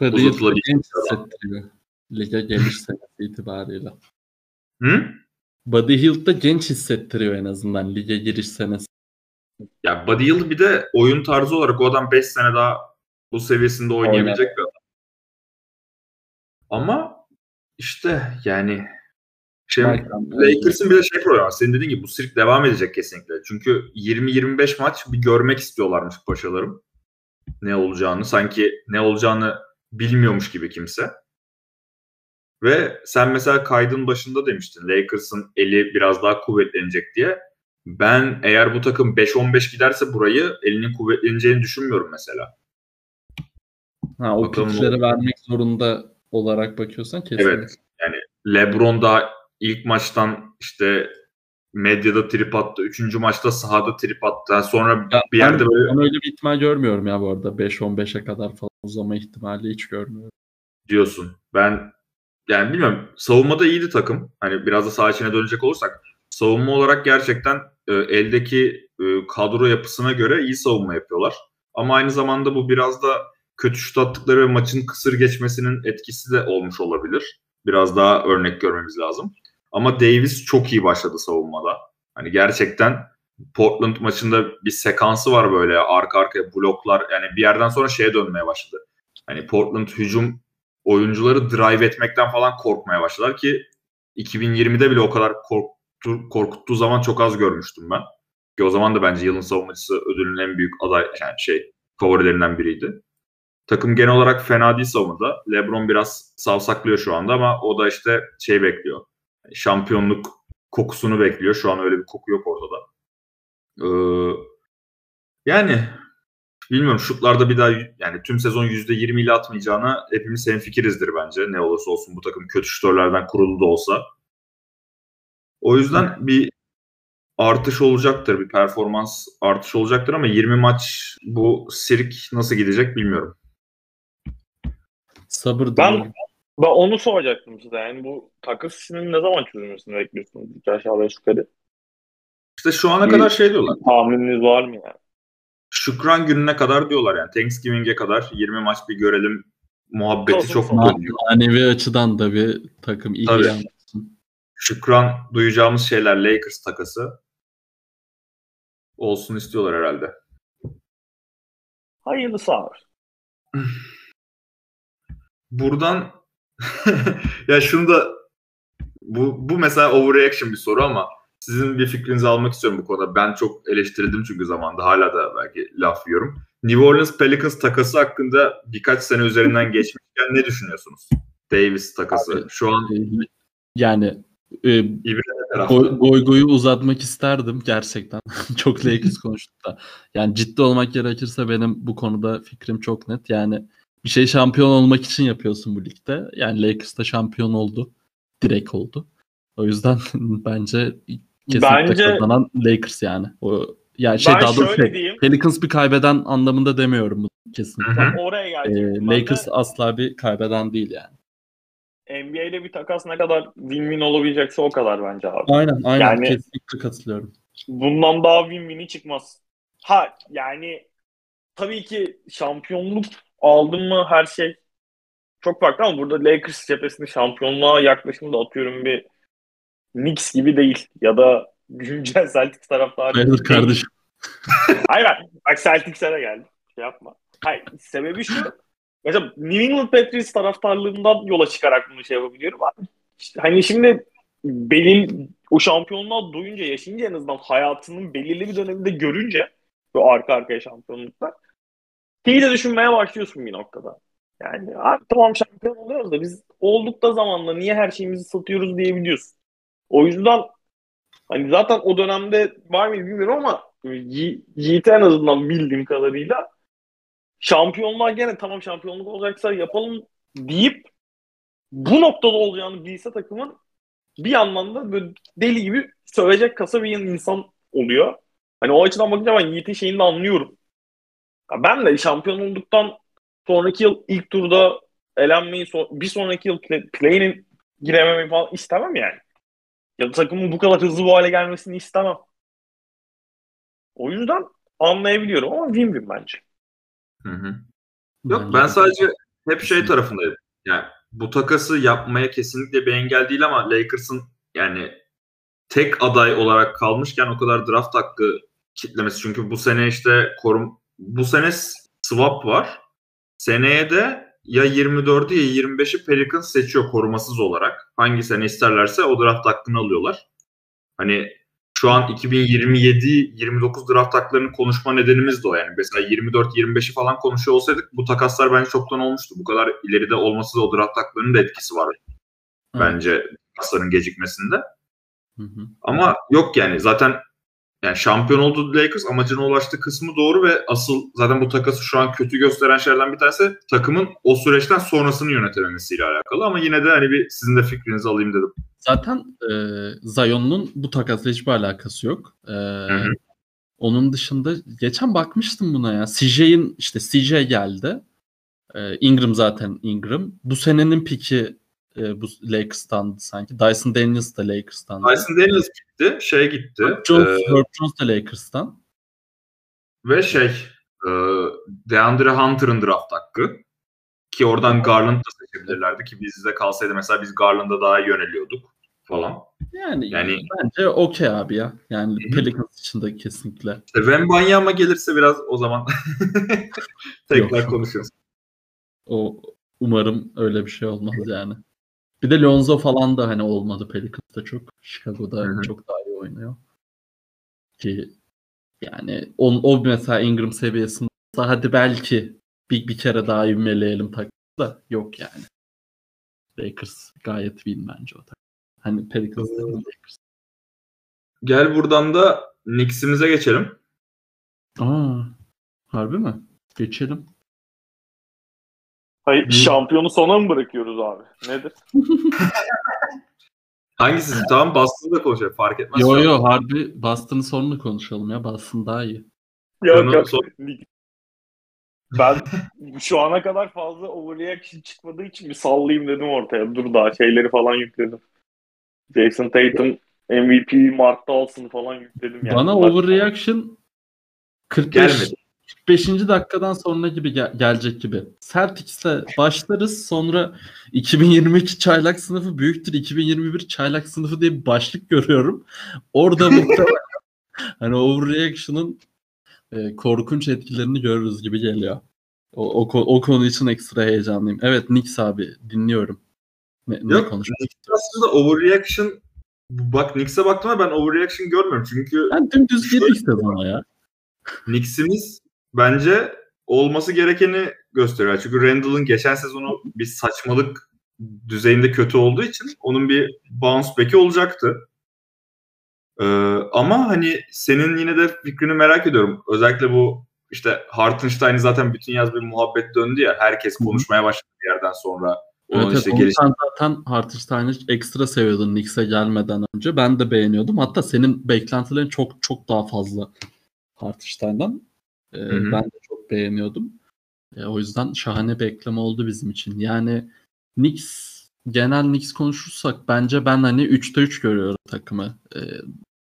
Speaker 2: uzatılabilir. Lige geliş senesi itibariyle.
Speaker 1: Hı?
Speaker 2: Buddy Hield da genç hissettiriyor en azından lige giriş senesi.
Speaker 1: Ya Buddy Hield bir de oyun tarzı olarak o adam 5 sene daha bu seviyesinde oynayabilecek Oynar. bir. Ama işte yani şey, Lakers'ın bir de şey problemi Senin dediğin gibi bu sirk devam edecek kesinlikle. Çünkü 20-25 maç bir görmek istiyorlarmış paşalarım. Ne olacağını. Sanki ne olacağını bilmiyormuş gibi kimse. Ve sen mesela kaydın başında demiştin Lakers'ın eli biraz daha kuvvetlenecek diye. Ben eğer bu takım 5-15 giderse burayı elinin kuvvetleneceğini düşünmüyorum mesela.
Speaker 2: Ha, o Bakalım vermek zorunda olarak bakıyorsan kesinlikle. Evet.
Speaker 1: Yani LeBron da ilk maçtan işte medyada trip attı. Üçüncü maçta sahada trip attı. sonra ya bir yerde
Speaker 2: ben,
Speaker 1: böyle...
Speaker 2: Ben öyle bir ihtimal görmüyorum ya bu arada. 5-15'e kadar falan uzama ihtimali hiç görmüyorum.
Speaker 1: Diyorsun. Ben yani bilmiyorum. Savunmada iyiydi takım. Hani biraz da saha içine dönecek olursak. Savunma olarak gerçekten e, eldeki e, kadro yapısına göre iyi savunma yapıyorlar. Ama aynı zamanda bu biraz da kötü şut attıkları ve maçın kısır geçmesinin etkisi de olmuş olabilir. Biraz daha örnek görmemiz lazım. Ama Davis çok iyi başladı savunmada. Hani gerçekten Portland maçında bir sekansı var böyle arka arkaya bloklar. Yani bir yerden sonra şeye dönmeye başladı. Hani Portland hücum oyuncuları drive etmekten falan korkmaya başladılar ki 2020'de bile o kadar korktu, korkuttuğu zaman çok az görmüştüm ben. Ki o zaman da bence yılın savunmacısı ödülünün en büyük aday yani şey favorilerinden biriydi. Takım genel olarak fena değil savunmada. LeBron biraz savsaklıyor şu anda ama o da işte şey bekliyor. Şampiyonluk kokusunu bekliyor. Şu an öyle bir koku yok ortada. Ee, yani bilmiyorum şutlarda bir daha yani tüm sezon %20 ile atmayacağına hepimiz hemfikirizdir bence. Ne olursa olsun bu takım kötü şutörlerden kurulu da olsa. O yüzden bir artış olacaktır. Bir performans artış olacaktır ama 20 maç bu sirk nasıl gidecek bilmiyorum.
Speaker 2: Sabır
Speaker 3: ben, ben onu soracaktım size. Yani bu takas işinin ne zaman çözülmesini bekliyorsunuz? İki aşağı beş yukarı.
Speaker 1: İşte şu ana kadar şey diyorlar.
Speaker 3: Tahmininiz var mı yani?
Speaker 1: Şükran gününe kadar diyorlar yani. Thanksgiving'e kadar 20 maç bir görelim muhabbeti çok
Speaker 2: dönüyor. Manevi açıdan da bir takım iyi
Speaker 1: Tabii. Şükran duyacağımız şeyler Lakers takası olsun istiyorlar herhalde.
Speaker 3: Hayırlısı abi.
Speaker 1: Buradan ya şunu da bu, bu mesela overreaction bir soru ama sizin bir fikrinizi almak istiyorum bu konuda. Ben çok eleştirildim çünkü zamanda hala da belki laf yiyorum. New Orleans Pelicans takası hakkında birkaç sene üzerinden geçmişken ne düşünüyorsunuz? Davis takası. Abi, Şu an
Speaker 2: yani e, goy, goy goyu uzatmak isterdim gerçekten. çok Lakers konuştuk da. Yani ciddi olmak gerekirse benim bu konuda fikrim çok net. Yani bir şey şampiyon olmak için yapıyorsun bu ligde. Yani Lakers da şampiyon oldu. Direkt oldu. O yüzden bence kesinlikle bence, kazanan Lakers yani. O yani şey daha doğrusu şey, Pelicans bir kaybeden anlamında demiyorum bu kesinlikle.
Speaker 3: Hı-hı. Oraya gelecektim.
Speaker 2: Ee, Lakers de, asla bir kaybeden değil yani.
Speaker 3: NBA'de bir takas ne kadar win-win olabilecekse o kadar bence abi.
Speaker 2: Aynen aynen yani, kesinlikle katılıyorum.
Speaker 3: Bundan daha win-win'i çıkmaz. Ha yani tabii ki şampiyonluk aldın mı her şey çok farklı ama burada Lakers cephesinde şampiyonluğa yaklaşımı da atıyorum bir Knicks gibi değil ya da güncel Celtics taraftarı
Speaker 2: Hayır kardeşim.
Speaker 3: Hayır bak Celtics'e de geldi. Şey yapma. Hayır sebebi şu. Mesela New England Patriots taraftarlığından yola çıkarak bunu şey yapabiliyorum. İşte hani şimdi benim o şampiyonluğa duyunca yaşayınca en azından hayatının belirli bir döneminde görünce bu arka arkaya şampiyonluklar şeyi de düşünmeye başlıyorsun bir noktada. Yani abi tamam şampiyon oluyoruz da biz olduk da zamanla niye her şeyimizi satıyoruz diyebiliyorsun. O yüzden hani zaten o dönemde var mı bilmiyorum ama Yiğit'e en azından bildiğim kadarıyla şampiyonluğa gene tamam şampiyonluk olacaksa yapalım deyip bu noktada olacağını bilse takımın bir yandan da böyle deli gibi sövecek kasa bir insan oluyor. Hani o açıdan bakınca ben Yiğit'in şeyini de anlıyorum. Ben de şampiyon olduktan sonraki yıl ilk turda elenmeyi bir sonraki yıl play'inin girememeyi falan istemem yani. Ya da takımın bu kadar hızlı bu hale gelmesini istemem. O yüzden anlayabiliyorum ama win-win bence.
Speaker 1: Hı hı. Yok ben sadece hep şey tarafındayım. Yani bu takası yapmaya kesinlikle bir engel değil ama Lakers'ın yani tek aday olarak kalmışken o kadar draft hakkı kitlemesi. Çünkü bu sene işte korum bu sene swap var. Seneye de ya 24'ü ya 25'i Pelicans seçiyor korumasız olarak. Hangi sene isterlerse o draft hakkını alıyorlar. Hani şu an 2027-29 draft haklarını konuşma nedenimiz de o yani. Mesela 24-25'i falan konuşuyor olsaydık bu takaslar bence çoktan olmuştu. Bu kadar ileride olması da o draft haklarının da etkisi var. Bence takasların gecikmesinde. Hı hı. Ama yok yani zaten yani şampiyon oldu Lakers amacına ulaştığı kısmı doğru ve asıl zaten bu takası şu an kötü gösteren şeylerden bir tanesi takımın o süreçten sonrasını yönetememesiyle alakalı ama yine de hani bir sizin de fikrinizi alayım dedim.
Speaker 2: Zaten e, Zion'un bu takasla hiçbir alakası yok. E, onun dışında geçen bakmıştım buna ya. CJ'in işte CJ geldi. E, Ingram zaten Ingram. Bu senenin piki e, bu Lakers'tan sanki. Dyson Daniels da Lakers'tan.
Speaker 1: Dyson Daniels gitti. Şey gitti.
Speaker 2: Herb Jones, e, Herb Jones da Lakers'tan.
Speaker 1: Ve şey Ee, DeAndre Hunter'ın draft hakkı. Ki oradan Garland da seçebilirlerdi ki bizde kalsaydı mesela biz Garland'a daha yöneliyorduk falan.
Speaker 2: Yani,
Speaker 1: Yani-
Speaker 2: bence okey abi ya. Yani. Pelicans için de kesinlikle.
Speaker 1: İşte Wembanyama gelirse biraz o zaman tekrar
Speaker 2: Yok.
Speaker 1: konuşuruz.
Speaker 2: O umarım öyle bir şey olmaz yani. Bir de Lonzo falan da hani olmadı Pelicans'ta çok. Chicago'da
Speaker 1: Hı hı.
Speaker 2: çok daha iyi oynuyor. Ki yani o, o mesela Ingram seviyesinde hadi belki bir, bir kere daha ivmeleyelim takımı da yok yani. Lakers gayet win bence o takım. Hani Pelicans dedim Lakers.
Speaker 1: Gel buradan da Knicks'imize geçelim.
Speaker 2: Aa, harbi mi? Geçelim.
Speaker 3: Hayır şampiyonu sona mı bırakıyoruz abi? Nedir?
Speaker 1: Hangisi? tamam Boston'da konuşalım fark etmez.
Speaker 2: Yo yo harbi Boston'ın sonunu konuşalım ya. Boston daha iyi.
Speaker 3: Yok yok.
Speaker 1: sor-
Speaker 3: Ben şu ana kadar fazla overreaction çıkmadığı için bir sallayayım dedim ortaya. Dur daha şeyleri falan yükledim. Jason Tatum MVP Mark Dawson falan yükledim. Yani.
Speaker 2: Bana overreaction 45
Speaker 1: Gelmedi.
Speaker 2: 45. dakikadan sonra gibi gel- gelecek gibi. Celtics'le başlarız sonra 2022 çaylak sınıfı büyüktür 2021 çaylak sınıfı diye bir başlık görüyorum. Orada muhtemelen hani overreaction'ın e, korkunç etkilerini görürüz gibi geliyor. O, o, o konu için ekstra heyecanlıyım. Evet Nix abi dinliyorum. Ne, ne
Speaker 1: Yok,
Speaker 2: konuşmak
Speaker 1: Knicks aslında overreaction bak Knicks'e baktım ama ben overreaction görmüyorum. Çünkü
Speaker 2: Ben dümdüz girdik sezona ya.
Speaker 1: Knicks'imiz bence olması gerekeni gösteriyor. Çünkü Randall'ın geçen sezonu bir saçmalık düzeyinde kötü olduğu için onun bir bounce back'i olacaktı. Ee, ama hani senin yine de fikrini merak ediyorum. Özellikle bu işte Hartenstein'i zaten bütün yaz bir muhabbet döndü ya. Herkes konuşmaya başladı bir yerden sonra. Onun
Speaker 2: Evet, evet,
Speaker 1: işte
Speaker 2: onu
Speaker 1: geliş-
Speaker 2: sen zaten Hartenstein'i ekstra seviyordun Knicks'e gelmeden önce. Ben de beğeniyordum. Hatta senin beklentilerin çok çok daha fazla Hartenstein'dan. Ee,
Speaker 1: Hı hı.
Speaker 2: ben de çok beğeniyordum. Ee, o yüzden şahane bir ekleme oldu bizim için. Yani Knicks genel Knicks konuşursak bence ben hani 3'te 3 görüyorum takımı. Ee,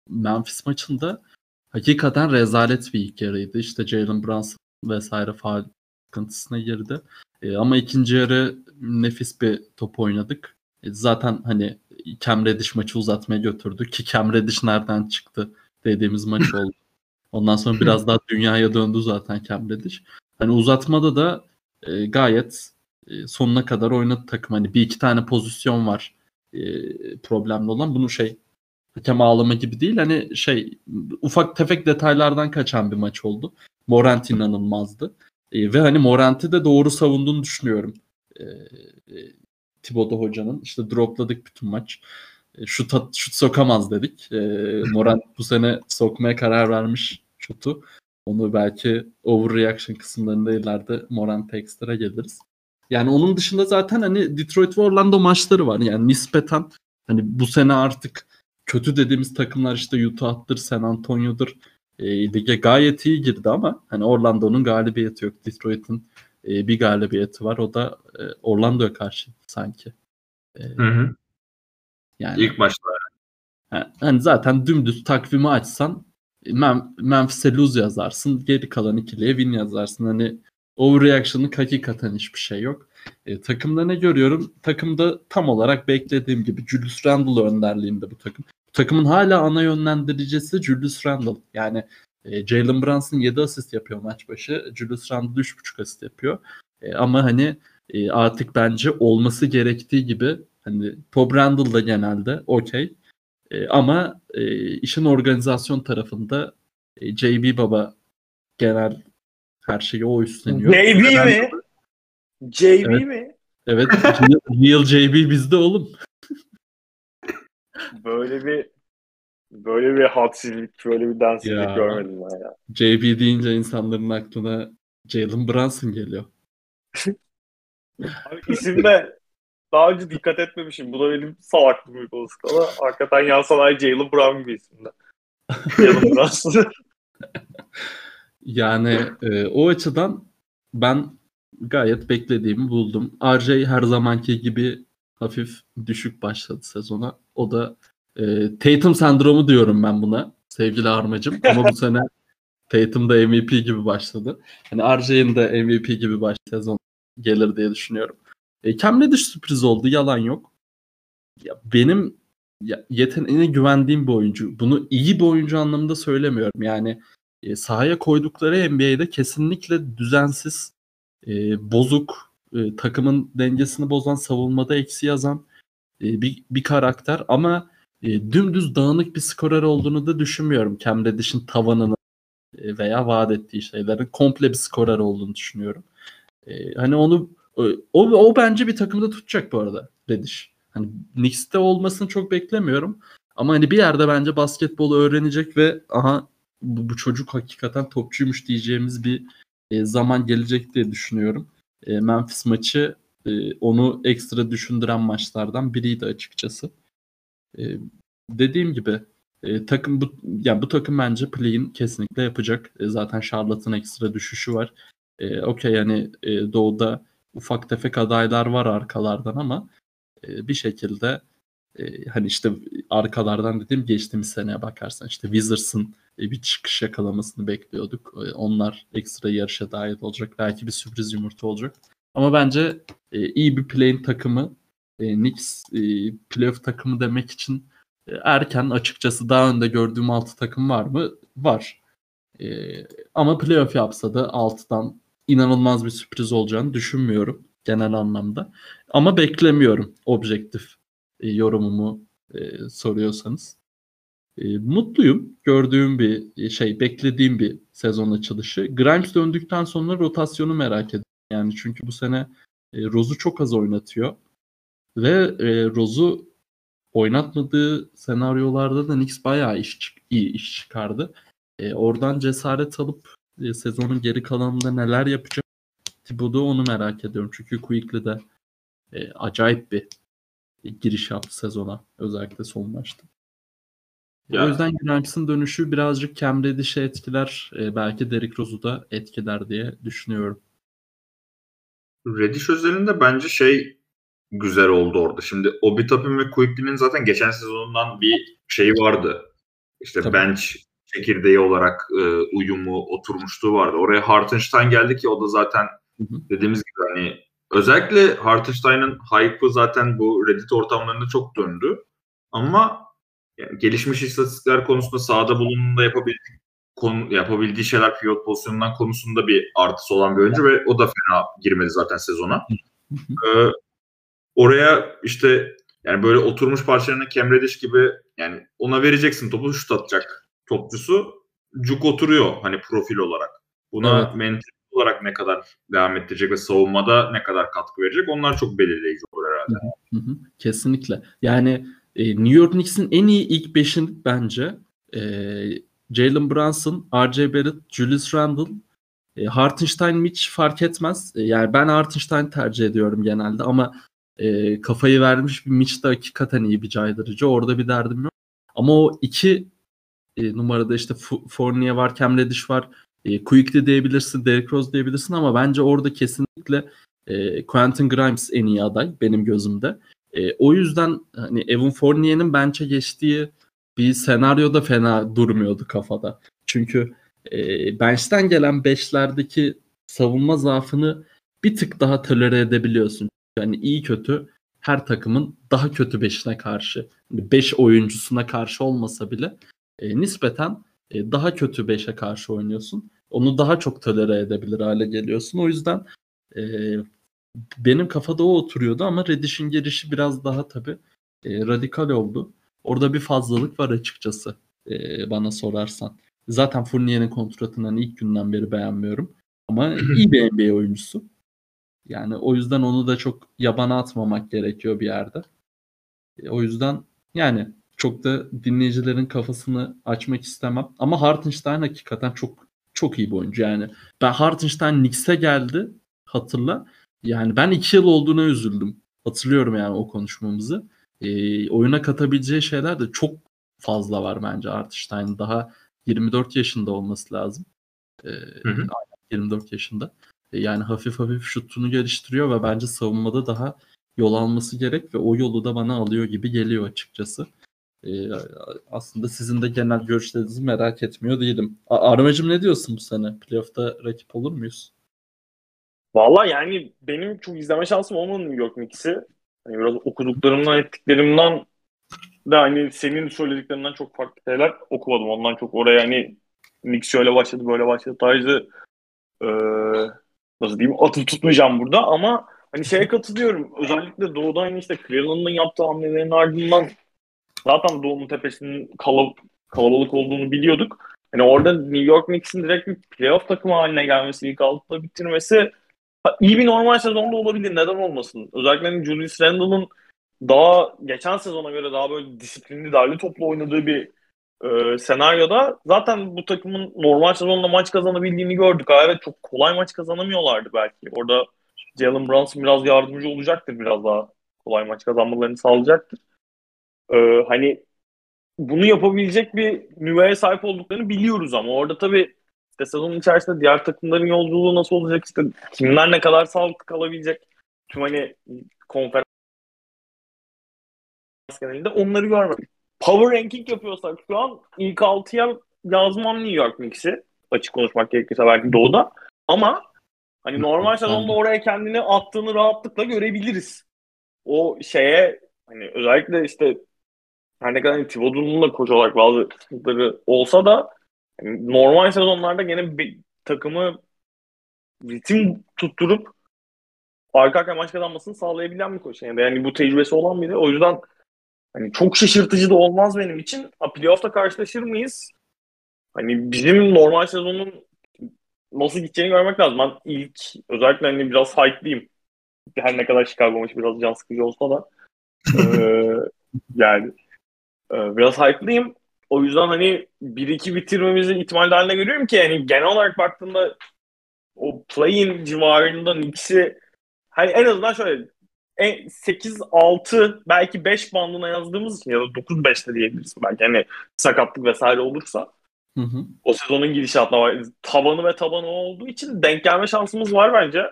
Speaker 2: Memphis maçında hakikaten rezalet bir ilk yarıydı. İşte Jalen Brunson vesaire faal sıkıntısına girdi. E, ama ikinci yarı nefis bir top oynadık. E, zaten hani Cam Reddish maçı uzatmaya götürdü ki Cam Reddish nereden çıktı dediğimiz maç oldu. Ondan sonra biraz daha dünyaya döndü zaten Cam Reddish. Hani uzatmada da e, gayet e, sonuna kadar oynadı takım. Hani bir iki tane pozisyon var e, problemli olan. Bunu şey hakem ağlama gibi değil. Hani şey ufak tefek detaylardan kaçan bir maç oldu. Morant inanılmazdı. E, ve hani Morant'i de doğru savunduğunu düşünüyorum. E, e, Thibodeau hocanın. İşte dropladık bütün maç. E, şut, at- şut sokamaz dedik. E, Morant bu sene sokmaya karar vermiş şutu. Onu belki overreaction kısımlarında ileride Morant'a ekstra geliriz. Yani onun dışında zaten hani Detroit ve Orlando maçları var. Yani nispeten hani bu sene artık kötü dediğimiz takımlar işte Utah'tır, San Antonio'dur. E, lige gayet iyi girdi ama hani Orlando'nun galibiyeti yok. Detroit'in e, bir galibiyeti var. O da e, Orlando'ya karşı sanki. E,
Speaker 1: Hı hı.
Speaker 2: Yani
Speaker 1: İlk maçta.
Speaker 2: Ha, Hani zaten dümdüz takvimi açsan Mem Memphis'e lose yazarsın. Geri kalan ikiliye win yazarsın. Hani overreaction'lık hakikaten hiçbir şey yok. E, takımda ne görüyorum? Takımda tam olarak beklediğim gibi Julius Randle önderliğinde bu takım. Bu takımın hala ana yönlendiricisi Julius Randle. Yani e, Jalen Brunson 7 asist yapıyor maç başı. Julius Randle 3.5 asist yapıyor. E, ama hani e, artık bence olması gerektiği gibi hani Bob Randle da genelde okey. E, ama e, işin organizasyon tarafında e, JB Baba genel her şeyi o üstleniyor.
Speaker 3: JB
Speaker 2: Ben-
Speaker 3: mi? JB
Speaker 2: Evet.
Speaker 3: mi?
Speaker 2: Evet. Real, JB bizde oğlum.
Speaker 3: Böyle bir böyle bir hadsizlik, böyle bir densizlik
Speaker 2: Ya.
Speaker 3: görmedim ben ya.
Speaker 2: JB deyince insanların aklına Jalen Brunson geliyor.
Speaker 3: Abi isimde daha önce dikkat etmemişim. Bu da benim salaklığım bir olsun ama hakikaten yan sanayi Jalen Brown gibi isimde. Jalen Brunson.
Speaker 2: Yani e, o açıdan ben gayet beklediğimi buldum. RJ her zamanki gibi hafif düşük başladı sezona. O da e, Tatum sendromu diyorum ben buna sevgili Armacım. Ama bu sene Tatum da MVP gibi başladı. Hani RJ'in de MVP gibi baş sezon gelir diye düşünüyorum. E, Cam Reddish sürpriz oldu. Yalan yok. Ya benim ya, yeteneğine güvendiğim bir oyuncu. Bunu iyi bir oyuncu anlamında söylemiyorum. Yani e, sahaya koydukları NBA'de kesinlikle düzensiz, e, bozuk, e, takımın dengesini bozan, savunmada eksi yazan e, bir, bir karakter. Ama e, dümdüz dağınık bir skorer olduğunu da düşünmüyorum. Cam Reddish'in tavanını e, veya vaat ettiği şeylerin komple bir skorer olduğunu düşünüyorum. E, hani onu o, o bence bir takımda tutacak bu arada Reddish. Hani Knicks'te olmasını çok beklemiyorum. Ama hani bir yerde bence basketbolu öğrenecek ve aha bu, bu çocuk hakikaten topçuymuş diyeceğimiz bir e, zaman gelecek diye düşünüyorum. E, Memphis maçı e, onu ekstra düşündüren maçlardan biriydi açıkçası. E, dediğim gibi e, takım bu yani bu takım bence play'in kesinlikle yapacak. E, zaten Charlotte'ın ekstra düşüşü var. E, Okey yani e, doğuda ufak tefek adaylar var arkalardan ama e, bir şekilde e, hani işte arkalardan dediğim geçtiğimiz seneye bakarsan işte Wizards'ın e, bir çıkış yakalamasını bekliyorduk. E, onlar ekstra yarışa dahil olacak. Belki bir sürpriz yumurta olacak. Ama bence e, iyi bir play'in takımı e, Knicks e, playoff takımı demek için e, erken açıkçası daha önde gördüğüm 6 takım var mı? Var. E, ama playoff yapsa da 6'dan inanılmaz bir sürpriz olacağını düşünmüyorum genel anlamda. Ama beklemiyorum objektif e, yorumumu e, soruyorsanız. E, mutluyum. Gördüğüm bir şey, beklediğim bir sezon açılışı. Grimes döndükten sonra rotasyonu merak ediyorum. Yani çünkü bu sene e, Rose'u çok az oynatıyor. Ve e, Rose'u oynatmadığı senaryolarda da Knicks bayağı iş, iyi iş çıkardı. E, oradan cesaret alıp e, sezonun geri kalanında neler yapacak Thibodeau onu merak ediyorum. Çünkü Quickly de e, acayip bir e, giriş yaptı sezona. Özellikle son maçta. Ya. O yüzden Grimes'ın dönüşü birazcık Cam Reddish'e etkiler. E, belki Derrick Rose'u da etkiler diye düşünüyorum.
Speaker 1: Reddish özelinde bence şey güzel oldu orada. Şimdi Obi Toppin ve Quickly'nin zaten geçen sezonundan bir şey vardı. İşte Tabii. bench çekirdeği olarak e, uyumu oturmuşluğu vardı. Oraya Hartenstein geldi ki o da zaten dediğimiz gibi hani özellikle Hartenstein'ın hype'ı zaten bu Reddit ortamlarında çok döndü. Ama yani gelişmiş istatistikler konusunda sahada bulunduğunda yapabildiği, konu, yapabildiği şeyler pivot pozisyonundan konusunda bir artısı olan bir oyuncu ve o da fena girmedi zaten sezona. ee, oraya işte yani böyle oturmuş parçalarına Cam Reddish gibi yani ona vereceksin topu şut atacak topçusu cuk oturuyor hani profil olarak. Buna evet. mental olarak ne kadar devam ettirecek ve savunmada ne kadar katkı verecek onlar çok belirleyici olur herhalde.
Speaker 2: Hı hı, kesinlikle. Yani e, New York Knicks'in en iyi ilk beşin bence e, Jalen Brunson, R.J. Barrett, Julius Randle, e, Hartenstein, Mitch fark etmez. E, yani ben Hartenstein tercih ediyorum genelde ama e, kafayı vermiş bir Mitch de hakikaten iyi bir caydırıcı. Orada bir derdim yok. Ama o iki e, numarada işte Fournier var, Cam Reddish var. E, Quickly diyebilirsin, Derrick Rose diyebilirsin ama bence orada kesinlikle e, Quentin Grimes en iyi aday benim gözümde. E, o yüzden hani Evan Fournier'in bence geçtiği bir senaryoda fena durmuyordu kafada. Çünkü e, bench'ten gelen beşlerdeki savunma zaafını bir tık daha tolere edebiliyorsun. Yani iyi kötü her takımın daha kötü beşine karşı, 5 hani oyuncusuna karşı olmasa bile e, nispeten e, daha kötü 5'e karşı oynuyorsun. Onu daha çok tolere edebilir hale geliyorsun. O yüzden e, benim kafada o oturuyordu ama Reddish'in girişi biraz daha tabii e, radikal oldu. Orada bir fazlalık var açıkçası e, bana sorarsan. Zaten Fournier'in kontratından ilk günden beri beğenmiyorum. Ama iyi bir NBA oyuncusu. Yani o yüzden onu da çok yabana atmamak gerekiyor bir yerde. E, o yüzden yani çok da dinleyicilerin kafasını açmak istemem. Ama Hartenstein hakikaten çok çok iyi bir oyuncu yani. Ben Hartenstein Knicks'e geldi hatırla. Yani ben iki yıl olduğuna üzüldüm. Hatırlıyorum yani o konuşmamızı. E, oyuna katabileceği şeyler de çok fazla var bence Hartenstein. Daha 24 yaşında olması lazım. E, hı hı. 24 yaşında. E, yani hafif hafif şutunu geliştiriyor ve bence savunmada daha yol alması gerek ve o yolu da bana alıyor gibi geliyor açıkçası. E, aslında sizin de genel görüşlerinizi merak etmiyor değilim. Armacım ne diyorsun bu sene? Playoff'ta rakip olur muyuz?
Speaker 3: Valla yani benim çok izleme şansım olmadı New York Knicks'i. Hani biraz okuduklarımdan, ettiklerimden de hani senin söylediklerinden çok farklı şeyler okumadım. Ondan çok oraya hani Knicks şöyle başladı, böyle başladı tarzı ee, nasıl diyeyim atıp tutmayacağım burada ama hani şeye katılıyorum. Özellikle Doğu'da hani işte Cleveland'ın yaptığı hamlelerin ardından zaten Doğu'nun tepesinin kalab kalabalık olduğunu biliyorduk. Hani orada New York Knicks'in direkt bir playoff takımı haline gelmesi, ilk altıda bitirmesi iyi bir normal sezonda olabilir. Neden olmasın? Özellikle hani Julius Randle'ın daha geçen sezona göre daha böyle disiplinli, derli toplu oynadığı bir e, senaryoda zaten bu takımın normal sezonda maç kazanabildiğini gördük. Ha, evet çok kolay maç kazanamıyorlardı belki. Orada Jalen Brunson biraz yardımcı olacaktır. Biraz daha kolay maç kazanmalarını sağlayacaktır. E, hani bunu yapabilecek bir nüveye sahip olduklarını biliyoruz ama orada tabii işte sezonun içerisinde diğer takımların yolculuğu nasıl olacak işte kimler ne kadar sağlıklı kalabilecek tüm hani konferans genelinde onları görmedik. Power ranking yapıyorsak şu an ilk 6'ya yazmam New York Knicks'i. Açık konuşmak gerekirse belki doğuda. Ama hani normal sezonda oraya kendini attığını rahatlıkla görebiliriz. O şeye hani özellikle işte her ne kadar hani Thibodeau'nun da koç olarak bazı sıkıntıları olsa da yani normal sezonlarda gene bir takımı ritim tutturup arka arkaya maç kazanmasını sağlayabilen bir koç. Yani, yani bu tecrübesi olan biri. O yüzden hani çok şaşırtıcı da olmaz benim için. Ha, playoff'ta karşılaşır mıyız? Hani bizim normal sezonun nasıl gideceğini görmek lazım. Ben ilk özellikle hani biraz hype'liyim. Her ne kadar Chicago maçı biraz can sıkıcı olsa da. ee, yani biraz hype'liyim. O yüzden hani 1-2 bitirmemizi ihtimal haline görüyorum ki yani genel olarak baktığımda o play-in civarında Knicks'i hani en azından şöyle 8-6 belki 5 bandına yazdığımız için ya da 9-5 de diyebiliriz belki hani sakatlık vesaire olursa
Speaker 2: Hı hı.
Speaker 3: o sezonun gidişatına var. Tabanı ve tabanı olduğu için denk gelme şansımız var bence.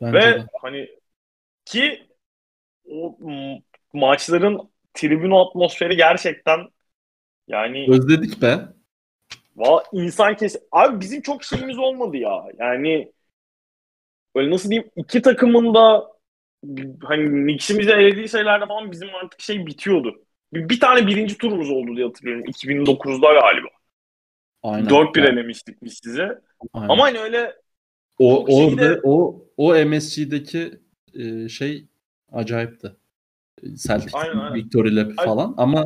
Speaker 2: Bence
Speaker 3: ve
Speaker 2: de.
Speaker 3: hani ki o maçların tribün atmosferi gerçekten yani
Speaker 2: Özledik be.
Speaker 3: Valla insan kes... Abi bizim çok şeyimiz olmadı ya. Yani böyle nasıl diyeyim iki takımın da hani Knicks'imizi elediği şeylerde falan bizim artık şey bitiyordu. Bir, bir tane birinci turumuz oldu diye hatırlıyorum. 2009'da galiba.
Speaker 2: Aynen.
Speaker 3: 4-1 elemiştik biz size.
Speaker 2: Aynen.
Speaker 3: Ama hani öyle
Speaker 2: o orada
Speaker 3: de-
Speaker 2: o o MSG'deki e, şey acayipti. Celtics
Speaker 3: Aynen, aynen.
Speaker 2: Victory Lap
Speaker 3: Ay-
Speaker 2: falan ama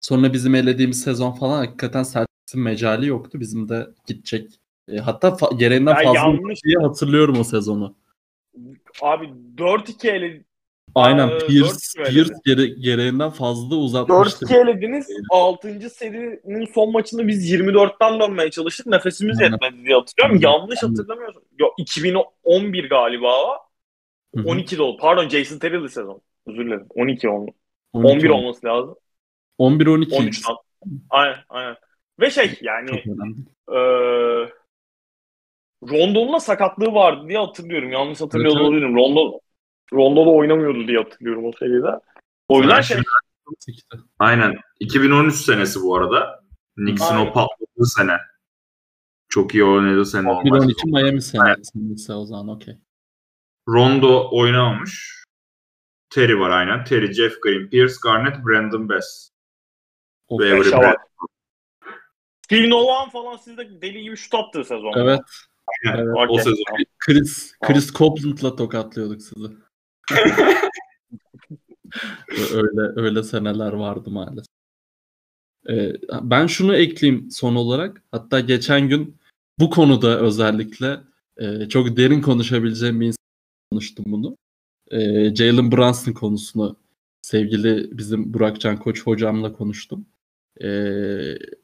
Speaker 2: sonra bizim elediğimiz sezon falan hakikaten Celtics'in mecali yoktu. Bizim de gidecek. E, hatta fa- gereğinden
Speaker 3: Ya
Speaker 2: fazla
Speaker 3: yanlış.
Speaker 2: diye hatırlıyorum o sezonu.
Speaker 3: abi 4-2 ele
Speaker 2: Aynen
Speaker 3: Aa,
Speaker 2: Pierce. Pierce gere- gereğinden fazla uzatmıştı.
Speaker 3: 4-2 elediniz. 6. serinin son maçında biz 24'ten dönmeye çalıştık. Nefesimiz
Speaker 2: Aynen.
Speaker 3: yetmedi diye hatırlıyorum.
Speaker 2: Aynen.
Speaker 3: Yanlış hatırlamıyorsam. Yok 2011 galiba.
Speaker 2: Hı hı.
Speaker 3: 12'de oldu. Pardon Jason Terrell'li sezon. Özür dilerim. 12 oldu.
Speaker 2: 12
Speaker 3: 11
Speaker 2: oldu.
Speaker 3: olması lazım.
Speaker 2: 11 12
Speaker 3: 13'ten. Aynen aynen. Ve şey yani
Speaker 2: Çok önemli.
Speaker 3: eee Rondo'nun da sakatlığı vardı diye hatırlıyorum. Yanlış hatırlıyor
Speaker 2: Evet,
Speaker 3: olabilirim. Rondo Rondo da oynamıyordu diye hatırlıyorum o seride. O yüzden şey.
Speaker 1: Aynen. 2013 senesi bu arada. Knicks'in o patladığı sene. Çok iyi oynadığı sene
Speaker 2: 11
Speaker 1: olmaz.
Speaker 2: 12 Miami sene, senesi o zaman okey.
Speaker 1: Rondo oynamamış. Terry var aynen. Terry, Jeff Green, Pierce, Garnett, Brandon Bass. Ve Avery.
Speaker 3: Steve Nolan falan sizde deli gibi şut attı sezon.
Speaker 2: Evet.
Speaker 1: Aynen.
Speaker 2: Evet.
Speaker 1: O sezon.
Speaker 2: Chris Chris Copeland'la tokatlıyorduk sizi. öyle öyle seneler vardı maalesef. Ee, ben şunu ekleyeyim son olarak. Hatta geçen gün bu konuda özellikle e, çok derin konuşabileceğim bir insan konuştum bunu. E, Jalen Brunson konusunu sevgili bizim Burakcan Koç hocamla konuştum. E,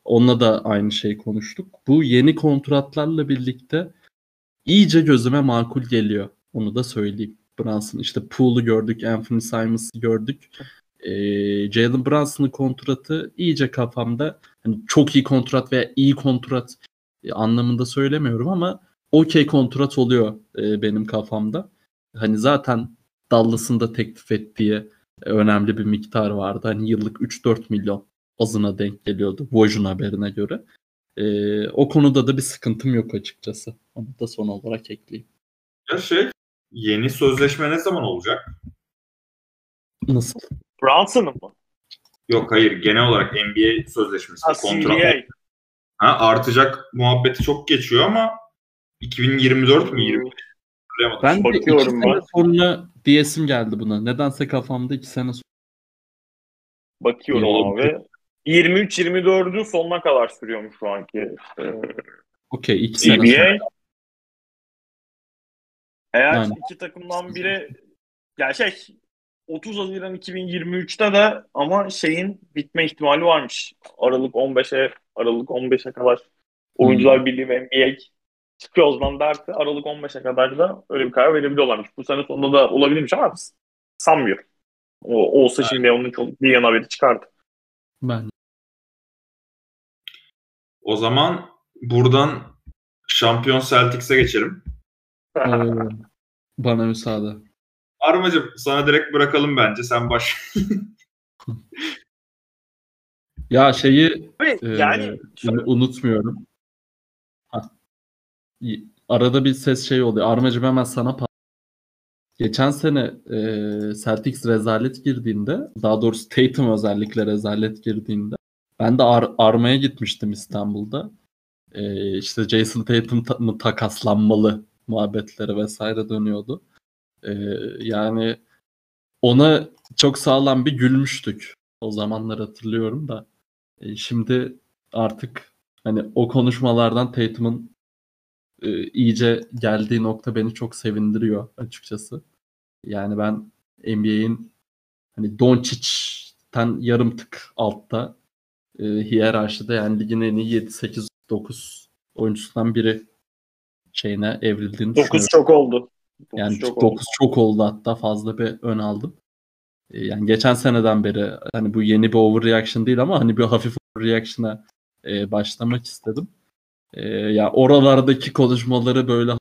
Speaker 2: onunla da aynı şeyi konuştuk. Bu yeni kontratlarla birlikte iyice gözüme makul geliyor. Onu da söyleyeyim. Brunson işte Poole'u gördük, Anthony Simons'ı gördük. Ee, Jalen Brunson'ın kontratı iyice kafamda hani çok iyi kontrat veya iyi kontrat e, anlamında söylemiyorum ama okey kontrat oluyor e, benim kafamda. Hani zaten Dallas'ın da teklif ettiği e, önemli bir miktar vardı. Hani yıllık 3-4 milyon azına denk geliyordu Woj'un haberine göre. E, o konuda da bir sıkıntım yok açıkçası. Onu da son olarak ekleyeyim.
Speaker 1: Ya şey yeni sözleşme ne zaman olacak?
Speaker 2: Nasıl?
Speaker 3: Brunson'ın mı?
Speaker 1: Yok hayır genel olarak NBA sözleşmesi.
Speaker 3: Ha,
Speaker 1: kontrat.
Speaker 3: CBA.
Speaker 1: Ha, artacak muhabbeti çok geçiyor ama 2024 mü 20 hatırlayamadım.
Speaker 2: Ben de iki sene
Speaker 3: ben.
Speaker 2: sonra diyesim geldi buna. Nedense kafamda iki sene sonra.
Speaker 3: Bakıyorum
Speaker 1: Yok.
Speaker 3: abi. 23-24'ü sonuna kadar sürüyormuş şu anki
Speaker 2: Okey iki sene sonra.
Speaker 3: CBA. Eğer
Speaker 2: Yani.
Speaker 3: iki takımdan biri yani şey 30 Haziran 2023'te de ama şeyin bitme ihtimali varmış. Aralık 15'e Aralık 15'e kadar Oyuncular Birliği ve NBA çıkıyor o zaman derse Aralık 15'e kadar da öyle bir karar verebiliyorlarmış. Bu sene sonunda da olabilirmiş ama sanmıyorum. O, olsa şimdi onun çok bir yan haberi çıkardı.
Speaker 2: Ben
Speaker 1: O zaman buradan şampiyon Celtics'e geçelim.
Speaker 2: Bana müsaade.
Speaker 1: Armacım sana direkt bırakalım bence. Sen baş.
Speaker 2: Ya şeyi e,
Speaker 3: yani
Speaker 2: unu- unutmuyorum. Arada bir ses şey oluyor. Armacım hemen sana pa- Geçen sene e, Celtics rezalet girdiğinde, daha doğrusu Tatum özellikle rezalet girdiğinde ben de Ar- Arma'ya gitmiştim İstanbul'da. E, işte Jason Tatum ta- takaslanmalı muhabbetleri vesaire dönüyordu. E, yani ona çok sağlam bir gülmüştük. O zamanlar hatırlıyorum da. E, şimdi artık hani o konuşmalardan Tatum'un e, iyice geldiği nokta beni çok sevindiriyor açıkçası. Yani ben NBA'in hani Doncic'ten yarım tık altta e, hiyerarşide yani ligin en iyi 7 8 9 oyuncusundan biri şeyine evrildiğini
Speaker 3: 9
Speaker 2: düşünüyorum.
Speaker 3: çok oldu. Dokuz
Speaker 2: Yani
Speaker 3: çok
Speaker 2: 9
Speaker 3: oldu.
Speaker 2: çok oldu hatta fazla bir ön aldım. E, Yani geçen seneden beri hani bu yeni bir overreaction değil ama hani bir hafif overreaction'a e, başlamak istedim. E, ya oralardaki konuşmaları böyle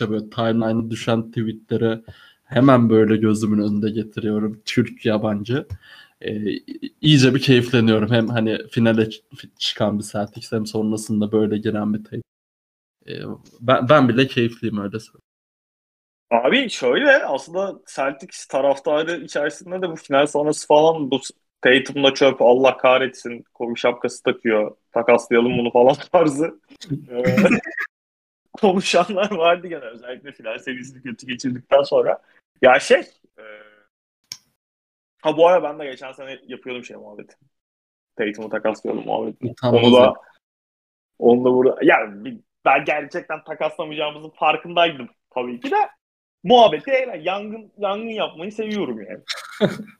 Speaker 2: böyle timeline'a düşen tweetleri hemen böyle gözümün önünde getiriyorum. Türk yabancı. E, iyice bir keyifleniyorum. Hem hani finale çıkan bir Celtics hem sonrasında böyle giren bir tape. E, ben, ben bile keyifliyim öyle söyleyeyim.
Speaker 3: Abi şöyle aslında Celtics taraftarı içerisinde de bu final sonrası falan bu Tatum'da çöp Allah kahretsin Kobe şapkası takıyor takaslayalım bunu falan tarzı konuşanlar vardı gene özellikle final serisini kötü geçirdikten sonra. Ya şey e, ha bu ara ben de geçen sene yapıyordum şey muhabbeti. Tatum'u takaslıyordum muhabbeti.
Speaker 2: Utanmaz
Speaker 3: Onu da onu da burada yani ben gerçekten takaslamayacağımızın farkındaydım tabii ki de muhabbeti eğlen. Yangın, yangın yapmayı seviyorum yani.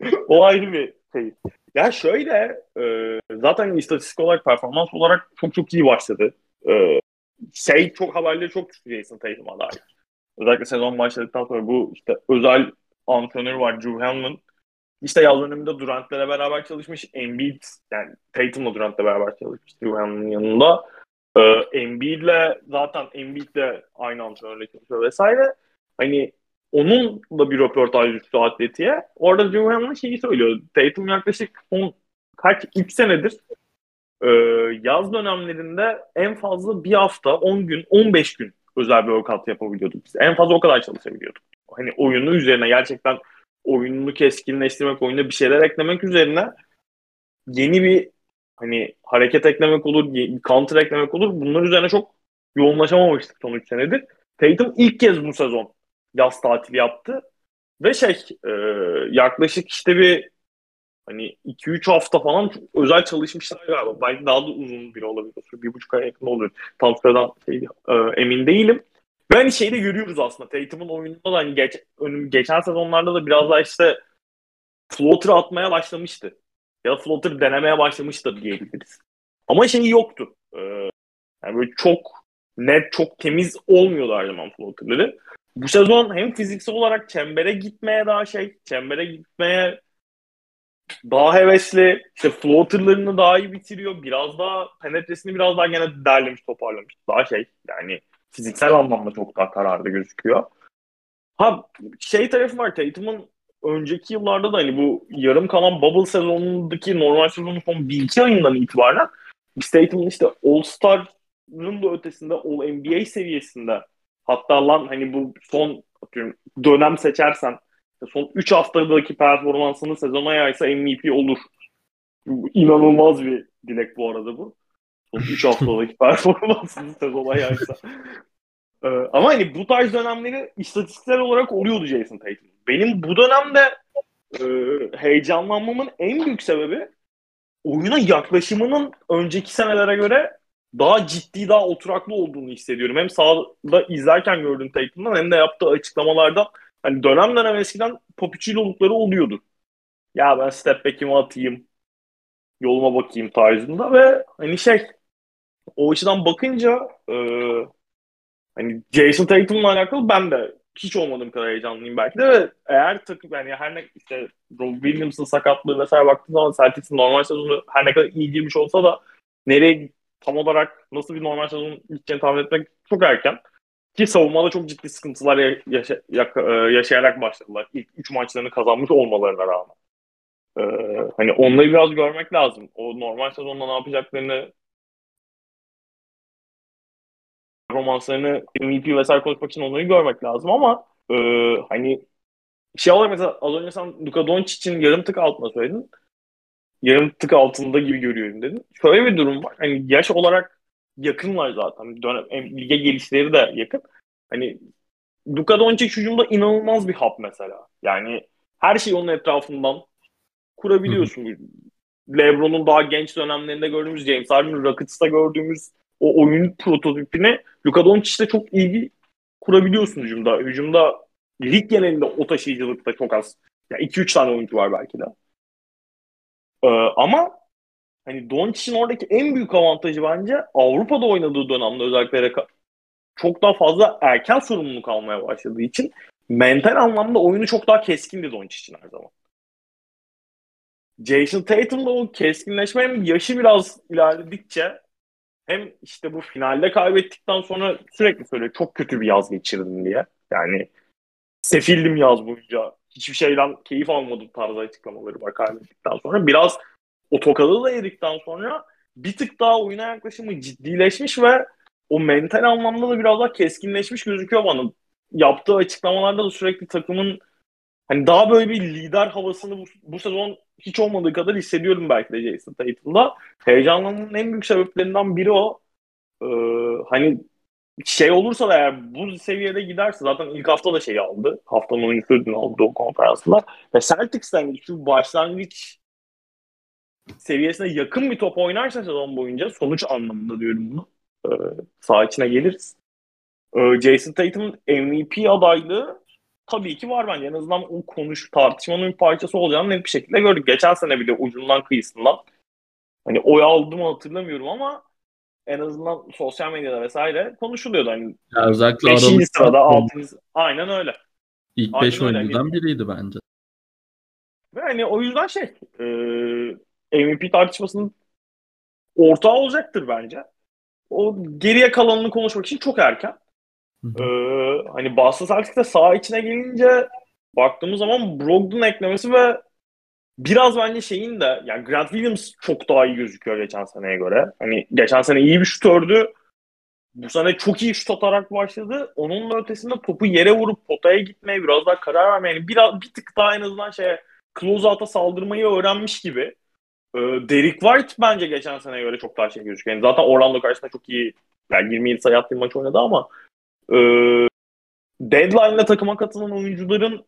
Speaker 3: o ayrı bir şey. Ya şöyle e, zaten istatistik olarak performans olarak çok çok iyi başladı. E, şey çok haberleri çok düştü Jason Tatum'a dair. Özellikle sezon başladıktan sonra bu işte özel antrenörü var Drew Hanlon. İşte yaz döneminde Durant'lere beraber çalışmış. Embiid yani Tatum'la Durant'la beraber çalışmış Drew Hanlon'ın yanında. Ee, Embiid'le zaten Embiid'le aynı antrenörle çalışıyor vesaire. Hani onunla bir röportaj düştü atletiye. Orada Drew Hanlon şeyi söylüyor. Tatum yaklaşık son kaç 3 senedir e, yaz dönemlerinde en fazla bir hafta 10 gün 15 gün özel bir workout yapabiliyorduk biz. En fazla o kadar çalışabiliyorduk. Hani oyunu üzerine gerçekten oyununu keskinleştirmek, oyuna bir şeyler eklemek üzerine yeni bir hani hareket eklemek olur, counter eklemek olur. Bunlar üzerine çok yoğunlaşamamıştık son 3 senedir. Tatum ilk kez bu sezon yaz tatili yaptı. Ve şey e, yaklaşık işte bir hani 2-3 hafta falan özel çalışmışlar galiba. Belki daha da uzun bir olabilir. Bir buçuk ay yakın olur. Tam sıradan şey, e, emin değilim. Ve hani şeyi de görüyoruz aslında. Tatum'un oyununda da hani geç, önüm, geçen sezonlarda da biraz daha işte floater atmaya başlamıştı. Ya da floater denemeye başlamıştı diyebiliriz. Ama şey yoktu. Ee, yani böyle çok net, çok temiz olmuyordu her zaman floaterları. Bu sezon hem fiziksel olarak çembere gitmeye daha şey, çembere gitmeye daha hevesli, işte floaterlarını daha iyi bitiriyor. Biraz daha penetresini biraz daha gene derlemiş, toparlamış. Daha şey yani fiziksel anlamda çok daha kararlı gözüküyor. Ha şey tarafı var Tatum'un önceki yıllarda da hani bu yarım kalan bubble sezonundaki normal sezonun son 1-2 ayından itibaren State'in işte All-Star'ın da ötesinde All NBA seviyesinde hatta lan hani bu son atıyorum dönem seçersen son 3 haftadaki performansını sezona yaysa MVP olur. İnanılmaz bir dilek bu arada bu. Son 3 haftadaki performansını sezona yaysa. Ee, ama hani bu tarz dönemleri istatistiksel olarak oluyordu Jason Tatum. Benim bu dönemde e, heyecanlanmamın en büyük sebebi oyuna yaklaşımının önceki senelere göre daha ciddi, daha oturaklı olduğunu hissediyorum. Hem sahada izlerken gördüğüm Tatum'dan hem de yaptığı açıklamalarda hani dönem dönem eskiden popüçilolukları oluyordu. Ya ben step back'imi atayım, yoluma bakayım tarzında ve hani şey o açıdan bakınca e, hani Jason Tatum'la alakalı ben de hiç olmadığım kadar heyecanlıyım belki de ve eğer takım yani her ne işte Rob Williams'ın sakatlığı vesaire baktığım zaman Celtics'in normal sezonu her ne kadar iyi girmiş olsa da nereye tam olarak nasıl bir normal sezon gideceğini tahmin etmek çok erken. Ki savunmada çok ciddi sıkıntılar yaşa, e, yaşayarak başladılar. İlk 3 maçlarını kazanmış olmalarına rağmen. Ee, hani onları biraz görmek lazım. O normal sezonda ne yapacaklarını romanslarını MVP vesaire konuşmak için onları görmek lazım ama e, hani şey olarak mesela az önce sen Luka Doncic'in yarım tık altında söyledin. Yarım tık altında gibi görüyorum dedin. Şöyle bir durum var. Hani yaş olarak yakınlar zaten. Dönem, lige gelişleri de yakın. Hani Luka Doncic hücumda inanılmaz bir hap mesela. Yani her şey onun etrafından kurabiliyorsun. LeBron'un daha genç dönemlerinde gördüğümüz, James Harden'ın Rockets'ta gördüğümüz o oyun prototipine Luka Doncic'te çok ilgi kurabiliyorsun hücumda. Hücumda lig genelinde o taşıyıcılıkta çok az. Yani 2-3 tane oyuncu var belki de. Ee, ama hani Doncic'in oradaki en büyük avantajı bence Avrupa'da oynadığı dönemde özellikle çok daha fazla erken sorumluluk almaya başladığı için mental anlamda oyunu çok daha keskindi Doncic'in her zaman. Jason Tatum'da o keskinleşme hem yaşı biraz ilerledikçe hem işte bu finalde kaybettikten sonra sürekli söylüyor çok kötü bir yaz geçirdim diye. Yani sefildim yaz boyunca. Hiçbir şeyden keyif almadım tarzı açıklamaları var kaybettikten sonra. Biraz o tokadı da yedikten sonra bir tık daha oyuna yaklaşımı ciddileşmiş ve o mental anlamda da biraz daha keskinleşmiş gözüküyor bana. Yaptığı açıklamalarda da sürekli takımın hani daha böyle bir lider havasını bu, bu sezon hiç olmadığı kadar hissediyorum belki de Jason Tatum'da. Heyecanlanmanın en büyük sebeplerinden biri o. Ee, hani şey olursa da eğer bu seviyede giderse zaten ilk hafta da şeyi aldı. Haftanın oyuncusu ödülünü aldı o konferansında. Ve Celtics'ten şu başlangıç seviyesine yakın bir top oynarsa sezon boyunca sonuç anlamında diyorum bunu. Ee, sağ içine geliriz. Ee, Jason Tatum'un MVP adaylığı tabii ki var bence. En azından o konuş tartışmanın bir parçası olacağını net bir şekilde gördük. Geçen sene bile ucundan kıyısından hani oy aldım hatırlamıyorum ama en azından sosyal medyada vesaire konuşuluyordu. Hani
Speaker 2: ya özellikle
Speaker 3: 5. sırada 6. aynen öyle.
Speaker 2: İlk 5 oyuncudan biriydi bence.
Speaker 3: Ve hani o yüzden şey e, MVP tartışmasının ortağı olacaktır bence. O geriye kalanını konuşmak için çok erken. Ee, hani Boston Celtics'te sağ içine gelince baktığımız zaman Brogdon eklemesi ve biraz bence şeyin de yani Grant Williams çok daha iyi gözüküyor geçen seneye göre. Hani geçen sene iyi bir şutördü. Bu sene çok iyi şut atarak başladı. Onun ötesinde topu yere vurup potaya gitmeye biraz daha karar vermeye yani biraz bir tık daha en azından şeye closeout'a saldırmayı öğrenmiş gibi. Ee, Derek White bence geçen seneye göre çok daha şey gözüküyor. Yani zaten Orlando karşısında çok iyi yani 27 sayı attığı maç oynadı ama e, deadline'la takıma katılan oyuncuların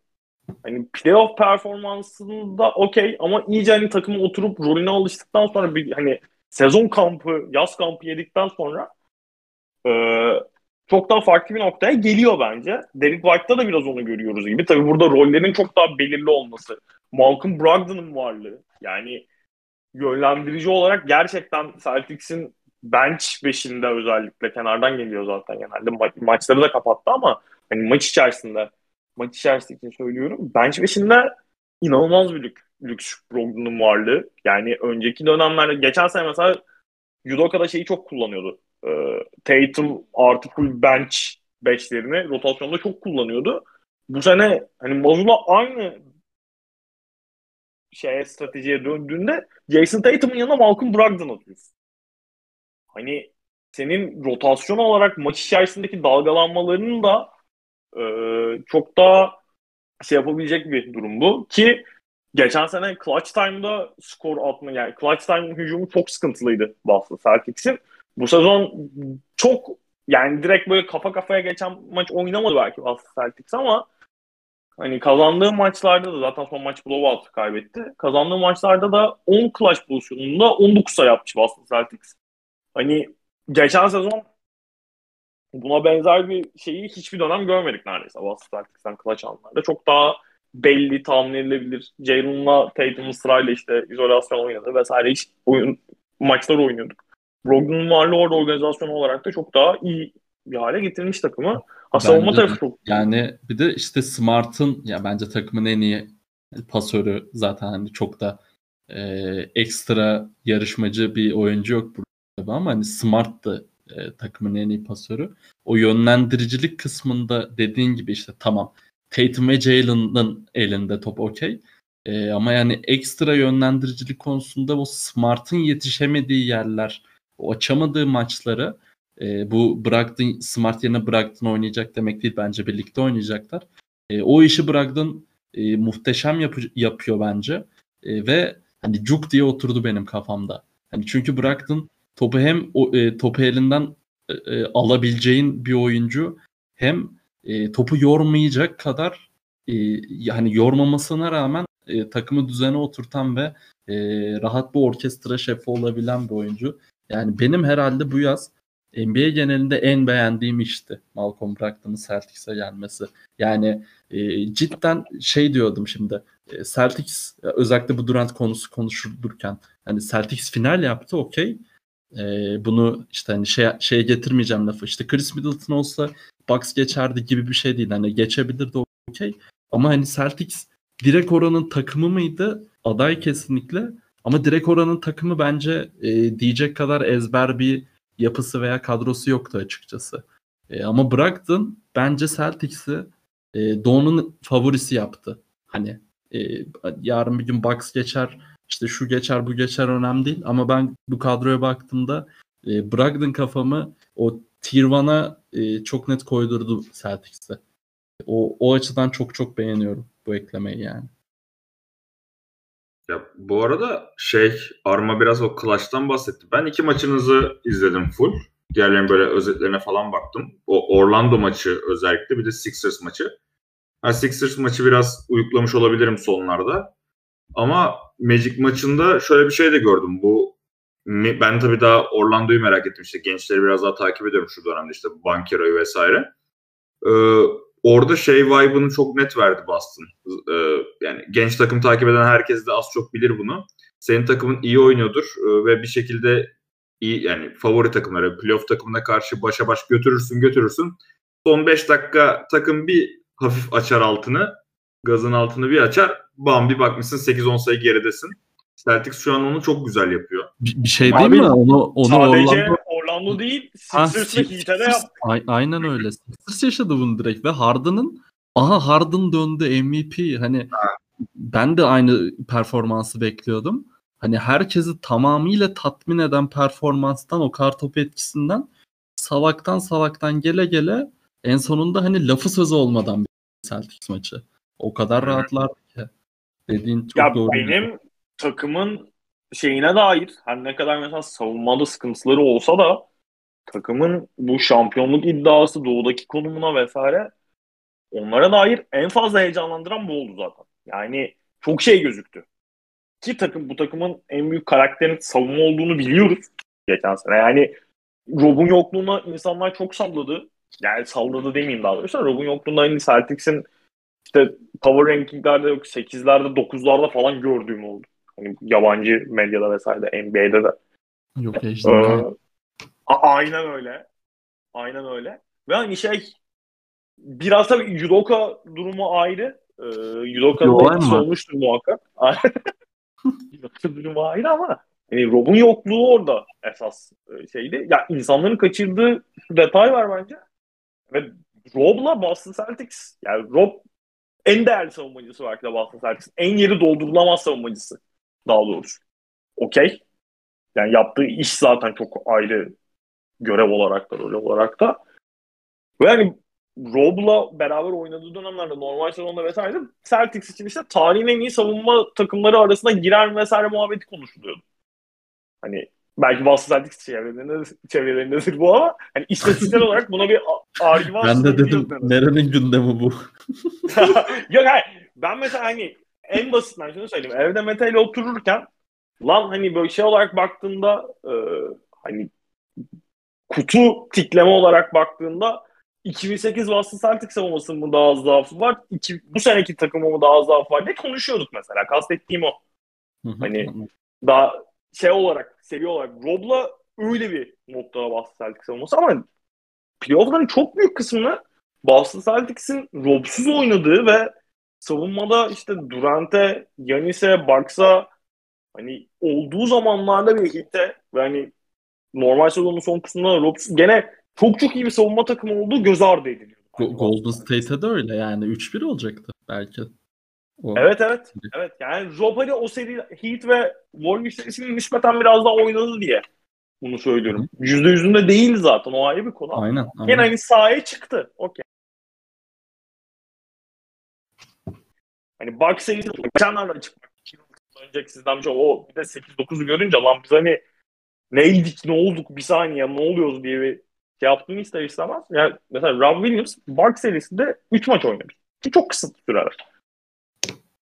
Speaker 3: hani playoff performansında okey ama iyice hani takıma oturup rolüne alıştıktan sonra bir hani sezon kampı, yaz kampı yedikten sonra e, çok daha farklı bir noktaya geliyor bence. Derek White'da da biraz onu görüyoruz gibi. Tabii burada rollerin çok daha belirli olması. Malcolm Brogdon'un varlığı. Yani yönlendirici olarak gerçekten Celtics'in bench beşinde özellikle kenardan geliyor zaten genelde. Ma- maçları da kapattı ama hani maç içerisinde maç içerisinde için söylüyorum. Bench beşinde inanılmaz bir lük, lüks Brogdon'un varlığı. Yani önceki dönemlerde geçen sene mesela Udoka'da şeyi çok kullanıyordu. Ee, Tatum artı full bench beşlerini rotasyonda çok kullanıyordu. Bu sene hani Mazula aynı şeye stratejiye döndüğünde Jason Tatum'un yanına Malcolm Brogdon atıyorsun. Hani senin rotasyon olarak maç içerisindeki dalgalanmalarının da e, çok daha şey yapabilecek bir durum bu. Ki geçen sene clutch time'da skor atma yani clutch time hücumu çok sıkıntılıydı Boston Celtics'in. Bu sezon çok yani direkt böyle kafa kafaya geçen maç oynamadı belki Boston Celtics ama hani kazandığı maçlarda da zaten son maç blowout kaybetti. Kazandığı maçlarda da 10 clutch pozisyonunda 19 sayı yapmış Boston Celtics. Hani geçen sezon buna benzer bir şeyi hiçbir dönem görmedik neredeyse Boston Celtics'ten clutch anlarda. Çok daha belli, tahmin edilebilir. Jalen'la Tatum'un sırayla işte izolasyon oynadı vesaire hiç oyun, maçlar oynuyorduk. Brogdon'un varlığı orada organizasyon olarak da çok daha iyi bir hale getirmiş takımı. Ha savunma tarafı çok
Speaker 2: Yani bir de işte Smart'ın ya bence takımın en iyi pasörü zaten hani çok da e, ekstra yarışmacı bir oyuncu yok burada ama hani Smart da e, takımın en iyi pasörü. O yönlendiricilik kısmında dediğin gibi işte tamam Tatum ve Jalen'ın elinde top okey. E, ama yani ekstra yönlendiricilik konusunda o Smart'ın yetişemediği yerler, o açamadığı maçları e, bu bıraktın Smart yerine bıraktın oynayacak demek değil bence birlikte oynayacaklar. E, o işi bıraktın e, muhteşem yap- yapıyor bence. E, ve hani cuk diye oturdu benim kafamda. Hani çünkü bıraktın topu hem o, e, topu elinden e, e, alabileceğin bir oyuncu hem e, topu yormayacak kadar e, yani yormamasına rağmen e, takımı düzene oturtan ve e, rahat bir orkestra şefi olabilen bir oyuncu. Yani benim herhalde bu yaz NBA genelinde en beğendiğim işti Malcolm Brogdon'un Celtics'e gelmesi. Yani e, cidden şey diyordum şimdi e, Celtics özellikle bu Durant konusu konuşulurken hani Celtics final yaptı okey. E, bunu işte hani şey şeye getirmeyeceğim lafı. İşte Chris Middleton olsa Bucks geçerdi gibi bir şey değil. Hani geçebilirdi okey. Ama hani Celtics direkt oranın takımı mıydı? Aday kesinlikle. Ama direkt oranın takımı bence e, diyecek kadar ezber bir yapısı veya kadrosu yoktu açıkçası. E, ama bıraktın bence Celtics'i e, Doğu'nun favorisi yaptı. Hani e, yarın bir gün Bucks geçer işte şu geçer bu geçer önemli değil ama ben bu kadroya baktığımda e, Brogdon kafamı o 1'a e, çok net koydurdu Celtics'e. O, o açıdan çok çok beğeniyorum bu eklemeyi yani.
Speaker 1: Ya bu arada şey Arma biraz o Clash'tan bahsetti. Ben iki maçınızı izledim full. Diğerlerinin böyle özetlerine falan baktım. O Orlando maçı özellikle bir de Sixers maçı. Ha, Sixers maçı biraz uyuklamış olabilirim sonlarda. Ama Magic maçında şöyle bir şey de gördüm. Bu ben tabii daha Orlando'yu merak ettim. İşte gençleri biraz daha takip ediyorum şu dönemde işte Bankero'yu vesaire. Ee, orada şey vibe'ını çok net verdi Boston. Ee, yani genç takım takip eden herkes de az çok bilir bunu. Senin takımın iyi oynuyordur e, ve bir şekilde iyi yani favori takımları playoff takımına karşı başa baş götürürsün götürürsün. Son 5 dakika takım bir hafif açar altını. Gazın altını bir açar. Bam bir bakmışsın 8-10 sayı geridesin. Celtics şu an onu çok güzel yapıyor.
Speaker 2: Bir, bir şey değil mi? Onu, onu
Speaker 3: Sadece Orlando, Orlando değil, Sixers ve Heat'e de yaptı.
Speaker 2: Aynen öyle. Sixers yaşadı bunu direkt ve Harden'ın aha Harden döndü MVP. Hani ha. ben de aynı performansı bekliyordum. Hani herkesi tamamıyla tatmin eden performanstan o kartopu etkisinden salaktan salaktan gele gele en sonunda hani lafı sözü olmadan bir Celtics maçı. O kadar rahatlar ki. Dediğin çok
Speaker 3: ya
Speaker 2: doğru.
Speaker 3: Benim takımın şeyine dair her ne kadar mesela savunmada sıkıntıları olsa da takımın bu şampiyonluk iddiası doğudaki konumuna vesaire onlara dair en fazla heyecanlandıran bu oldu zaten. Yani çok şey gözüktü. Ki takım bu takımın en büyük karakterin savunma olduğunu biliyoruz geçen sene. Yani Rob'un yokluğuna insanlar çok salladı. Yani salladı demeyeyim daha doğrusu. Rob'un yokluğunda hani Celtics'in işte power rankinglerde yok 8'lerde 9'larda falan gördüğüm oldu. Hani yabancı medyada vesaire NBA'de de.
Speaker 2: Yok ya işte. Ee,
Speaker 3: aynen öyle. Aynen öyle. Ve hani şey biraz tabii Yudoka durumu ayrı. Ee, Yudoka'nın etkisi olmuştur muhakkak. Yudoka durumu ayrı ama yani Rob'un yokluğu orada esas e, şeydi. Ya insanların kaçırdığı detay var bence. Ve Rob'la Boston Celtics yani Rob en değerli savunmacısı belki de Celtics'in. En yeri doldurulamaz savunmacısı daha doğrusu. Okey. Yani yaptığı iş zaten çok ayrı görev olarak da rol olarak da. Ve yani Rob'la beraber oynadığı dönemlerde normal sezonda vesaire Celtics için işte tarihin en iyi savunma takımları arasında girer vesaire muhabbeti konuşuluyordu. Hani belki Celtics çevrelerinde, çevrelerindedir bu ama hani istatistiksel olarak buna bir argüman
Speaker 2: Ben de dedim nerenin gündemi bu?
Speaker 3: Yok hayır. Ben mesela hani en basitinden şunu söyleyeyim. Evde Mete ile otururken lan hani böyle şey olarak baktığında e, hani kutu tikleme olarak baktığında 2008 Boston Celtics savunmasının mı daha az zaafı var? İki, bu seneki takımı mı daha az zaafı var diye konuşuyorduk mesela. Kastettiğim o. Hani daha şey olarak, seviye olarak Rob'la öyle bir noktada Boston Celtics savunması ama playoff'ların çok büyük kısmını Boston Celtics'in Rob'suz oynadığı ve savunmada işte Durant'e, Yanis'e, Barks'a hani olduğu zamanlarda bir hitte ve hani normal sezonun son kısmında Rob'suz gene çok çok iyi bir savunma takımı olduğu göz ardı ediliyor.
Speaker 2: Go- Golden State'e de öyle yani 3-1 olacaktı belki.
Speaker 3: O. Evet evet. Evet yani hani o seri Heat ve Warriors serisinin nispeten biraz daha oynadı diye bunu söylüyorum. Yüzde yüzünde değil zaten o ayrı bir konu.
Speaker 2: Aynen. aynen.
Speaker 3: Gene hani sahaya çıktı. Okey. Hani Bucks serisi geçenlerde çıkmak. Önceki sizden bir o bir de 8-9'u görünce lan biz hani neydik ne olduk bir saniye ne oluyoruz diye bir şey yaptığını ister istemez. Yani mesela Rob Williams Bucks serisinde 3 maç oynamış. Ki çok kısıtlı süreler.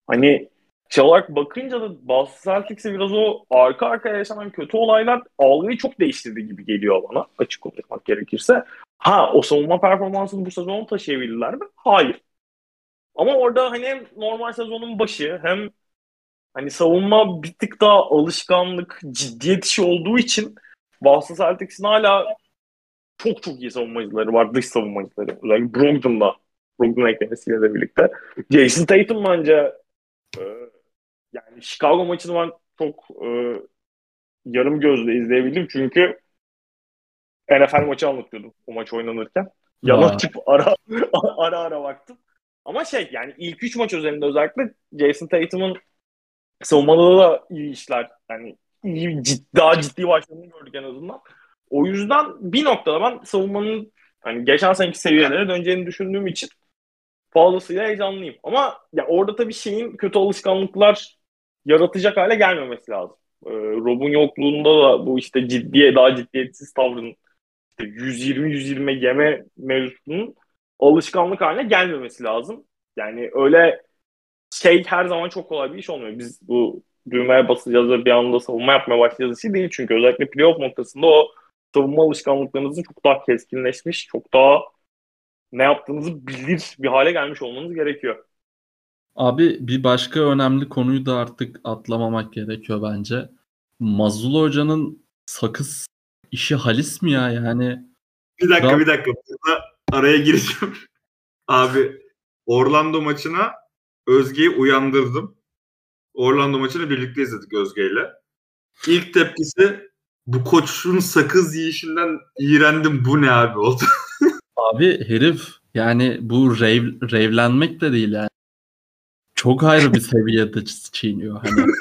Speaker 3: Hani şey olarak bakınca da Boston Celtics'e biraz o arka arkaya yaşanan kötü olaylar algıyı çok değiştirdi gibi geliyor bana açık konuşmak gerekirse. Ha o savunma performansını bu sezon taşıyabildiler mi? Hayır. Ama orada hani hem normal sezonun başı hem hani savunma bir tık daha alışkanlık, ciddiyet işi olduğu için Boston Celtics'in hala çok çok iyi savunmacıları var. Dış savunmacıları. Özellikle Brogdon'da. Brogdon eklemesiyle de birlikte. Jason Tatum bence e, yani Chicago maçını ben çok e, yarım gözle izleyebildim. Çünkü NFL maçı anlatıyordum o maç oynanırken. Yan açıp ara, ara ara baktım. Ama şey yani ilk üç maç üzerinde özellikle Jason Tatum'un savunmada da iyi işler. Yani iyi, ciddi, daha ciddi başladığını gördük en azından. O yüzden bir noktada ben savunmanın hani geçen seneki seviyelere döneceğini düşündüğüm için fazlasıyla heyecanlıyım. Ama ya orada tabii şeyin kötü alışkanlıklar yaratacak hale gelmemesi lazım. Ee, Rob'un yokluğunda da bu işte ciddiye daha ciddiyetsiz tavrın işte 120-120 yeme mevzusunun alışkanlık haline gelmemesi lazım. Yani öyle şey her zaman çok kolay bir iş olmuyor. Biz bu düğmeye basacağız ve bir anda savunma yapmaya başlayacağız işi değil. Çünkü özellikle playoff noktasında o savunma alışkanlıklarınızın çok daha keskinleşmiş, çok daha ne yaptığınızı bilir bir hale gelmiş olmanız gerekiyor.
Speaker 2: Abi bir başka önemli konuyu da artık atlamamak gerekiyor bence. Mazlul Hoca'nın sakız işi halis mi ya yani?
Speaker 1: Bir dakika bir dakika. Burada araya gireceğim. Abi Orlando maçına Özge'yi uyandırdım. Orlando maçını birlikte izledik Özge'yle. İlk tepkisi bu koçun sakız yiyişinden iğrendim bu ne abi oldu.
Speaker 2: abi herif yani bu rev, revlenmek de değil yani. Çok ayrı bir seviyede çiğniyor hani.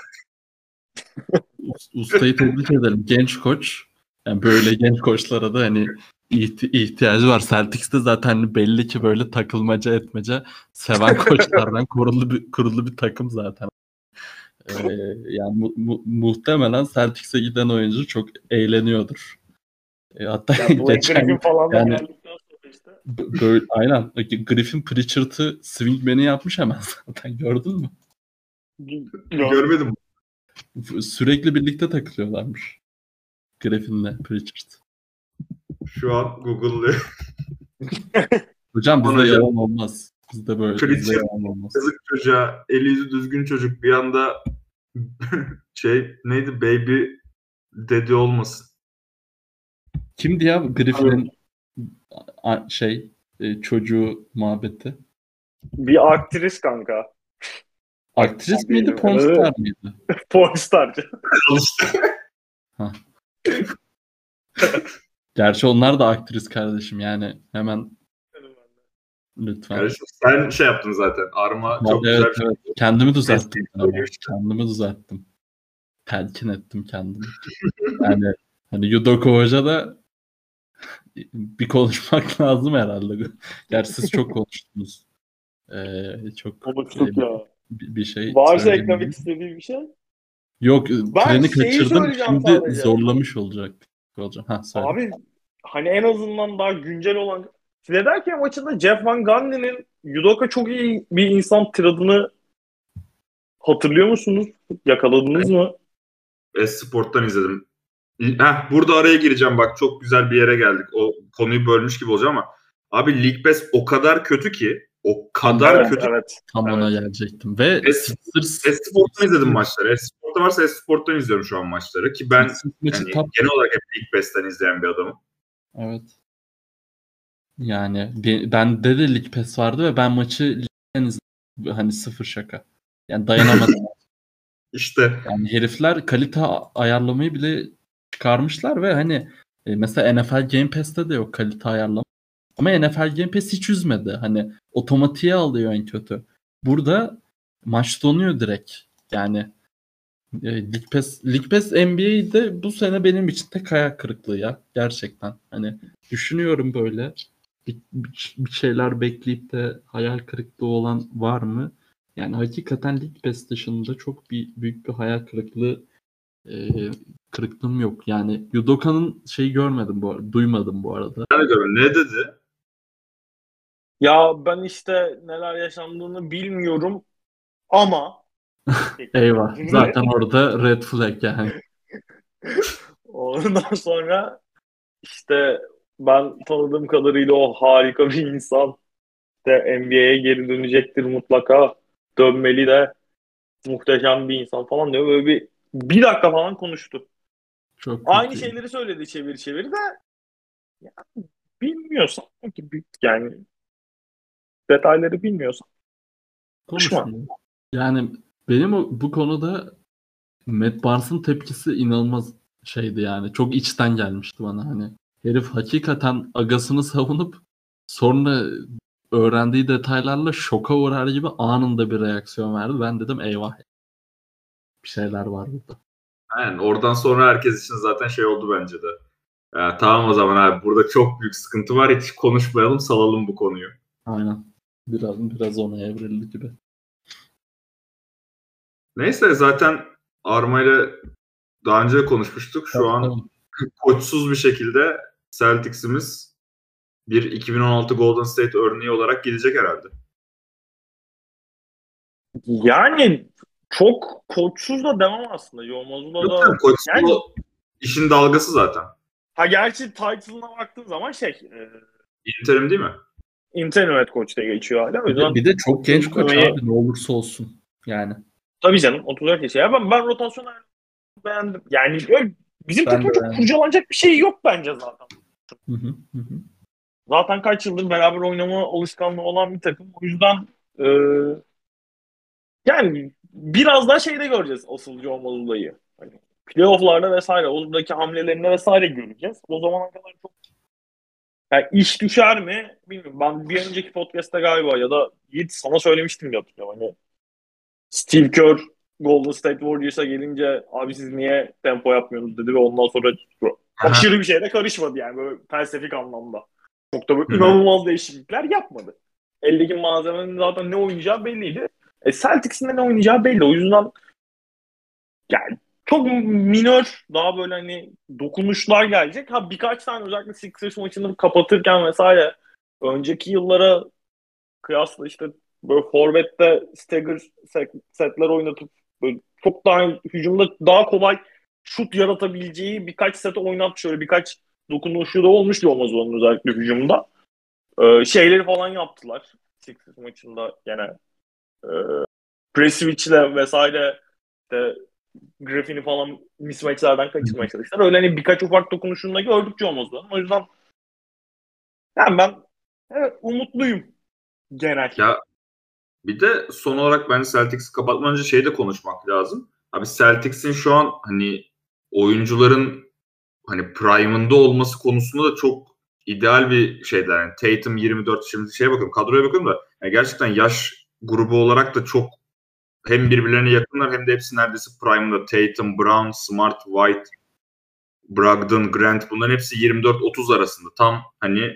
Speaker 2: Ustayı tebrik ederim. Genç koç. Yani böyle genç koçlara da hani ihtiyacı var. Celtics'te zaten belli ki böyle takılmaca etmece seven koçlardan kurulu bir, kurulu bir takım zaten. Ee, yani mu, mu, muhtemelen Celtics'e giden oyuncu çok eğleniyordur.
Speaker 3: E, hatta ya geçen falan yani,
Speaker 2: işte. Böyle, aynen. Griffin Pritchard'ı swingman'i yapmış hemen zaten. Gördün mü?
Speaker 1: Görmedim.
Speaker 2: Sürekli birlikte takılıyorlarmış. Griffin'le Pritchard.
Speaker 1: Şu an Google'lı.
Speaker 2: Hocam bizde yalan olmaz. Bizde böyle
Speaker 1: Pritchard, bizde yalan olmaz. Yazık çocuğa. Eli yüzü düzgün çocuk. Bir anda şey neydi baby dedi olmasın.
Speaker 2: Kimdi ya Griffin'in şey e, çocuğu muhabbeti?
Speaker 3: Bir aktris kanka.
Speaker 2: Aktris miydi, pornstar mıydı?
Speaker 3: pornstarcı.
Speaker 2: Gerçi onlar da aktris kardeşim yani hemen Lütfen.
Speaker 1: Kardeşim sen şey yaptın zaten. Arma çok
Speaker 2: evet,
Speaker 1: güzel bir şey.
Speaker 2: evet. Kendimi düzelttim. Kendimi düzelttim. Telkin ettim kendimi. yani hani Yudoko Hoca da bir konuşmak lazım herhalde. Gerçi siz çok konuştunuz. Ee, çok
Speaker 3: Konuştuk
Speaker 2: e,
Speaker 3: ya.
Speaker 2: bir, bir şey
Speaker 3: Varsa eklemek istediği bir şey.
Speaker 2: Yok treni
Speaker 3: şeyi
Speaker 2: kaçırdım.
Speaker 3: söyleyeceğim
Speaker 2: Şimdi
Speaker 3: sadece.
Speaker 2: zorlamış olacak. Hocam. Ha, söyle.
Speaker 3: Abi hani en azından daha güncel olan Philadelphia maçında Jeff Van Gundy'nin Yudoka çok iyi bir insan tiradını hatırlıyor musunuz? Yakaladınız mı?
Speaker 1: Esport'tan izledim. Heh, burada araya gireceğim bak çok güzel bir yere geldik. O konuyu bölmüş gibi olacağım ama abi League Pass o kadar kötü ki o kadar
Speaker 3: evet,
Speaker 1: kötü.
Speaker 3: evet.
Speaker 2: Tam ona gelecektim. Ve
Speaker 1: Esport'tan izledim maçları. Esport'ta varsa Esport'tan izliyorum şu an maçları ki ben yani
Speaker 2: tam
Speaker 1: genel olarak hep League Pass'ten izleyen bir adamım.
Speaker 2: Evet. Yani be- bende de Lig Pass vardı ve ben maçı ligden izledim. Hani sıfır şaka. Yani dayanamadım.
Speaker 1: İşte
Speaker 2: yani herifler kalite ayarlamayı bile çıkarmışlar ve hani e, mesela NFL Game Pass'te de yok kalite ayarlama. Ama NFL Game Pass hiç üzmedi. Hani otomatiğe alıyor en kötü. Burada maç donuyor direkt. Yani e, League Pass, League Pass NBA'de bu sene benim için tek hayal kırıklığı ya. Gerçekten. Hani düşünüyorum böyle bir, bir- şeyler bekleyip de hayal kırıklığı olan var mı? Yani hakikaten League Pass dışında çok bir büyük bir hayal kırıklığı e, kırıklığım yok. Yani Yudoka'nın şeyi görmedim bu arada, duymadım bu arada.
Speaker 1: ben görüyorum. Ne dedi?
Speaker 3: Ya ben işte neler yaşandığını bilmiyorum ama
Speaker 2: Eyvah. Zaten orada red flag yani.
Speaker 3: Ondan sonra işte ben tanıdığım kadarıyla o harika bir insan de NBA'ye geri dönecektir mutlaka. Dönmeli de muhteşem bir insan falan diyor. Böyle bir bir dakika falan konuştu.
Speaker 2: Çok
Speaker 3: Aynı
Speaker 2: kötü.
Speaker 3: şeyleri söyledi çeviri çeviri de ya, bilmiyorsan yani detayları bilmiyorsan konuşma.
Speaker 2: Yani benim o, bu konuda Matt Barnes'ın tepkisi inanılmaz şeydi yani. Çok içten gelmişti bana hani. Herif hakikaten agasını savunup sonra öğrendiği detaylarla şoka uğrar gibi anında bir reaksiyon verdi. Ben dedim eyvah. Bir şeyler var burada.
Speaker 1: Aynen oradan sonra herkes için zaten şey oldu bence de. Ya, tamam o zaman abi burada çok büyük sıkıntı var hiç konuşmayalım salalım bu konuyu.
Speaker 2: Aynen. Biraz biraz ona evrildi gibi.
Speaker 1: Neyse zaten Arma ile daha önce konuşmuştuk. Şu an
Speaker 2: Tamam.
Speaker 1: koçsuz bir şekilde Celtics'imiz bir 2016 Golden State örneği olarak gidecek herhalde.
Speaker 3: Yani çok koçsuz da demem aslında. Yo Mazula
Speaker 1: Yok
Speaker 3: da
Speaker 1: canım, koçsuz
Speaker 3: yani-
Speaker 1: işin dalgası zaten.
Speaker 3: ha gerçi title'ına baktığın zaman şey e,
Speaker 1: Interim değil mi?
Speaker 3: internet koç diye geçiyor hala. O
Speaker 2: Bir
Speaker 3: yüzden
Speaker 2: de, bir de çok genç koç abi ne olursa olsun. Yani.
Speaker 3: tabii canım 34 yaşı. Ya ben, ben rotasyon beğendim. Yani bizim
Speaker 2: Ben
Speaker 3: takımda
Speaker 2: de
Speaker 3: çok
Speaker 2: beğendim.
Speaker 3: kurcalanacak bir şey yok bence zaten.
Speaker 2: Hı hı, hı hı.
Speaker 3: Zaten kaç yıldır beraber oynama alışkanlığı olan bir takım. O yüzden e, yani biraz daha şeyde göreceğiz asıl Joe Mazzulla'yı. Hani playoff'larda vesaire oradaki hamlelerinde vesaire göreceğiz. O zamana kadar çok yani iş düşer mi bilmiyorum. Ben bir önceki podcast'ta galiba ya da Yiğit sana söylemiştim hatırlıyorum. Hani Steve Kerr Golden State Warriors'a gelince abi siz niye tempo yapmıyorsunuz dedi ve ondan sonra aşırı bir şeyde karışmadı yani böyle felsefik anlamda. Çok da böyle inanılmaz değişiklikler yapmadı. Eldeki malzemenin zaten ne oynayacağı belliydi. E Celtics'in de ne oynayacağı belli. O yüzden yani çok minör daha böyle hani dokunuşlar gelecek. Ha birkaç tane özellikle Sixers maçını kapatırken vesaire önceki yıllara kıyasla işte böyle forvette stagger set- setler oynatıp böyle çok daha hücumda daha kolay şut yaratabileceği birkaç set oynat şöyle birkaç dokunuşu da olmuş olmaz onun özellikle hücumda. Ee, şeyleri falan yaptılar. Sixers maçında gene e, Preswich'le vesaire işte Griffin'i falan mismatchlerden kaçırmaya çalıştılar. Öyle hani birkaç ufak dokunuşunda gördükçe olmaz onun. O yüzden yani ben evet, umutluyum genel.
Speaker 1: Ya bir de son olarak bence Celtics'i kapatmadan önce şeyi de konuşmak lazım. Abi Celtics'in şu an hani oyuncuların hani prime'ında olması konusunda da çok ideal bir şeyler. Yani Tatum 24 şimdi şeye bakıyorum kadroya bakıyorum da yani gerçekten yaş grubu olarak da çok hem birbirlerine yakınlar hem de hepsi neredeyse prime'da. Tatum, Brown, Smart, White, Brogdon, Grant bunların hepsi 24-30 arasında. Tam hani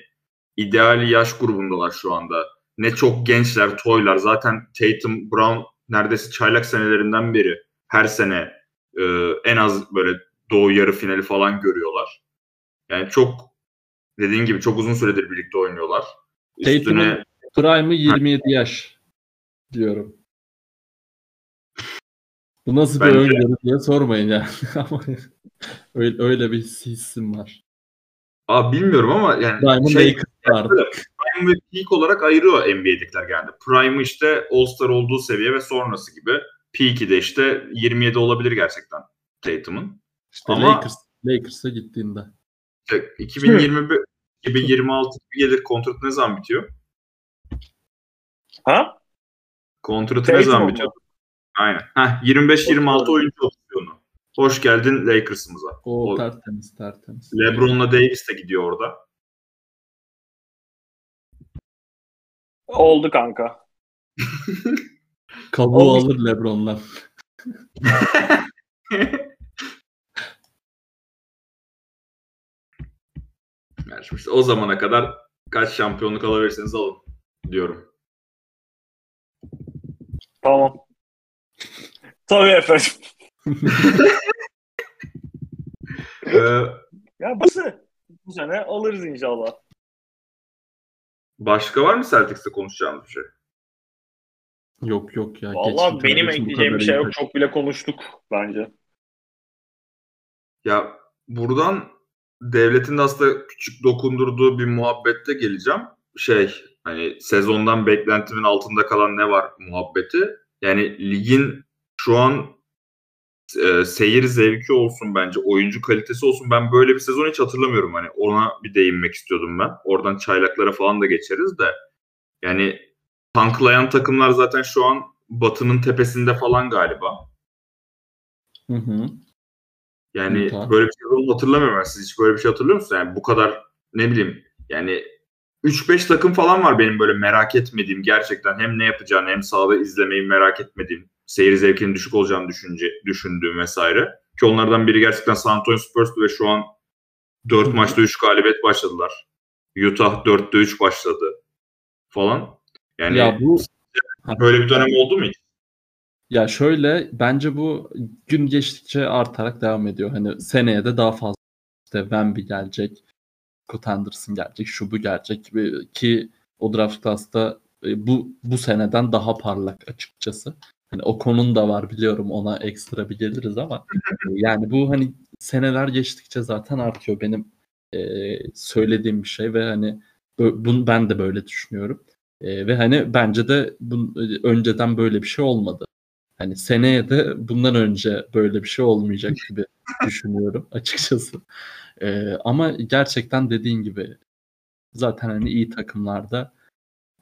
Speaker 1: ideal yaş grubundalar şu anda. Ne çok gençler, toylar. Zaten Tatum, Brown neredeyse çaylak senelerinden beri her sene e, en az böyle doğu yarı finali falan görüyorlar. Yani çok dediğin gibi çok uzun süredir birlikte oynuyorlar.
Speaker 2: Üstüne Prime'ı 27 yaş diyorum. Bu nasıl Bence... bir öngörü diye sormayın yani. öyle, öyle bir hissim var.
Speaker 1: Abi bilmiyorum ama yani
Speaker 2: Prime'ın şey, vardı.
Speaker 1: Prime ve Peak olarak ayırıyor NBA'dekiler genelde. Prime işte All-Star olduğu seviye ve sonrası gibi. Peak'i de işte 27 olabilir gerçekten Tatum'un.
Speaker 2: İşte ama Lakers, Lakers'a gittiğinde.
Speaker 1: 2021 2026 gelir kontrat ne zaman bitiyor?
Speaker 3: Ha?
Speaker 1: Kontratı ne zaman bitiyor? Aynen. Heh, 25-26 oyuncu opsiyonu. Hoş geldin Lakers'ımıza.
Speaker 2: O, o tertemiz tertemiz.
Speaker 1: LeBron'la Davis de gidiyor orada.
Speaker 3: Oldu kanka.
Speaker 2: Kabuğu alır LeBron'la.
Speaker 1: yani işte o zamana kadar kaç şampiyonluk alabilirseniz alın diyorum.
Speaker 3: Tamam. Tabii efendim. ee, ya sene, bu sene alırız inşallah.
Speaker 1: Başka var mı Celtics'te konuşacağımız bir şey?
Speaker 2: Yok yok ya.
Speaker 3: Valla benim ekleyeceğim bir şey yok. Çok bile konuştuk bence.
Speaker 1: Ya buradan devletin de aslında küçük dokundurduğu bir muhabbette geleceğim. Şey hani sezondan beklentimin altında kalan ne var muhabbeti. Yani ligin şu an e, seyir zevki olsun bence, oyuncu kalitesi olsun. Ben böyle bir sezon hiç hatırlamıyorum hani. Ona bir değinmek istiyordum ben. Oradan çaylaklara falan da geçeriz de. Yani tanklayan takımlar zaten şu an Batı'nın tepesinde falan galiba.
Speaker 2: Hı hı.
Speaker 1: Yani Mutlaka. böyle bir şey hatırlamıyorum ben. Siz hiç böyle bir şey hatırlıyor musunuz? Yani bu kadar ne bileyim yani 3-5 takım falan var benim böyle merak etmediğim gerçekten hem ne yapacağını hem sahada izlemeyi merak etmediğim seyir zevkinin düşük olacağını düşünce, düşündüğüm vesaire. Ki onlardan biri gerçekten San Antonio Spurs'tu ve şu an 4 maçta 3 galibiyet başladılar. Utah 4'te 3 başladı falan. Yani ya bu böyle bir dönem oldu mu hiç?
Speaker 2: Ya şöyle bence bu gün geçtikçe artarak devam ediyor. Hani seneye de daha fazla işte Wemby gelecek, Scott Anderson gelecek, şu bu gelecek ki o draft class'ta e, bu bu seneden daha parlak açıkçası. Hani o konun da var biliyorum ona ekstra bir geliriz ama yani bu hani seneler geçtikçe zaten artıyor benim e, söylediğim bir şey ve hani bunu ben de böyle düşünüyorum. E, ve hani bence de bun, önceden böyle bir şey olmadı. Hani seneye de bundan önce böyle bir şey olmayacak gibi düşünüyorum açıkçası. E, ama gerçekten dediğin gibi zaten hani iyi takımlarda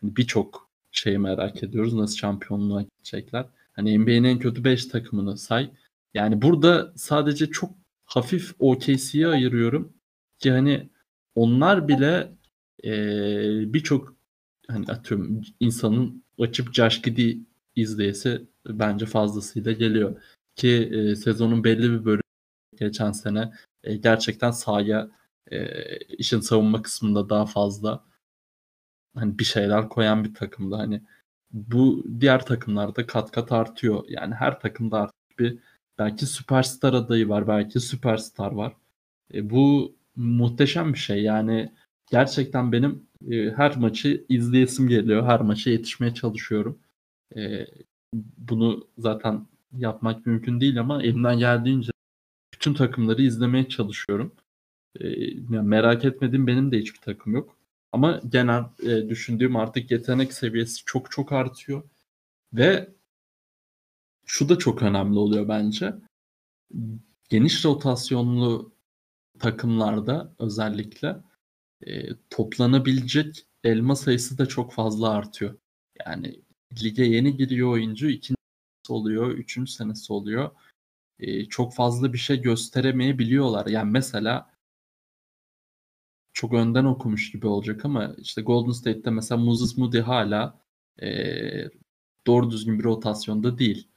Speaker 2: hani birçok şeyi merak ediyoruz. Nasıl şampiyonluğa gidecekler. Hani NBA'nin en kötü 5 takımını say. Yani burada sadece çok hafif OKC'ye ayırıyorum ki hani onlar bile e, birçok hani atıyorum insanın açıp Josh Giddy izleyesi bence fazlasıyla geliyor. Ki e, sezonun belli bir bölümü geçen sene e, gerçekten sahaya e, işin savunma kısmında daha fazla hani bir şeyler koyan bir takımdı. Hani bu diğer takımlarda kat kat artıyor. Yani her takımda artık bir belki süperstar adayı var, belki süperstar var. E, bu muhteşem bir şey. Yani gerçekten benim e, her maçı izleyesim geliyor. Her maça yetişmeye çalışıyorum. E, bunu zaten yapmak mümkün değil ama elimden geldiğince bütün takımları izlemeye çalışıyorum. E, yani merak etmediğim benim de hiçbir takım yok. Ama genel e, düşündüğüm artık yetenek seviyesi çok çok artıyor. Ve şu da çok önemli oluyor bence. Geniş rotasyonlu takımlarda özellikle e, toplanabilecek elma sayısı da çok fazla artıyor. Yani lige yeni giriyor oyuncu, ikinci senesi oluyor, üçüncü senesi oluyor. E, çok fazla bir şey gösteremeyebiliyorlar. Yani mesela çok önden okumuş gibi olacak ama işte Golden State'te mesela Moses Moody hala e, doğru düzgün bir rotasyonda değil.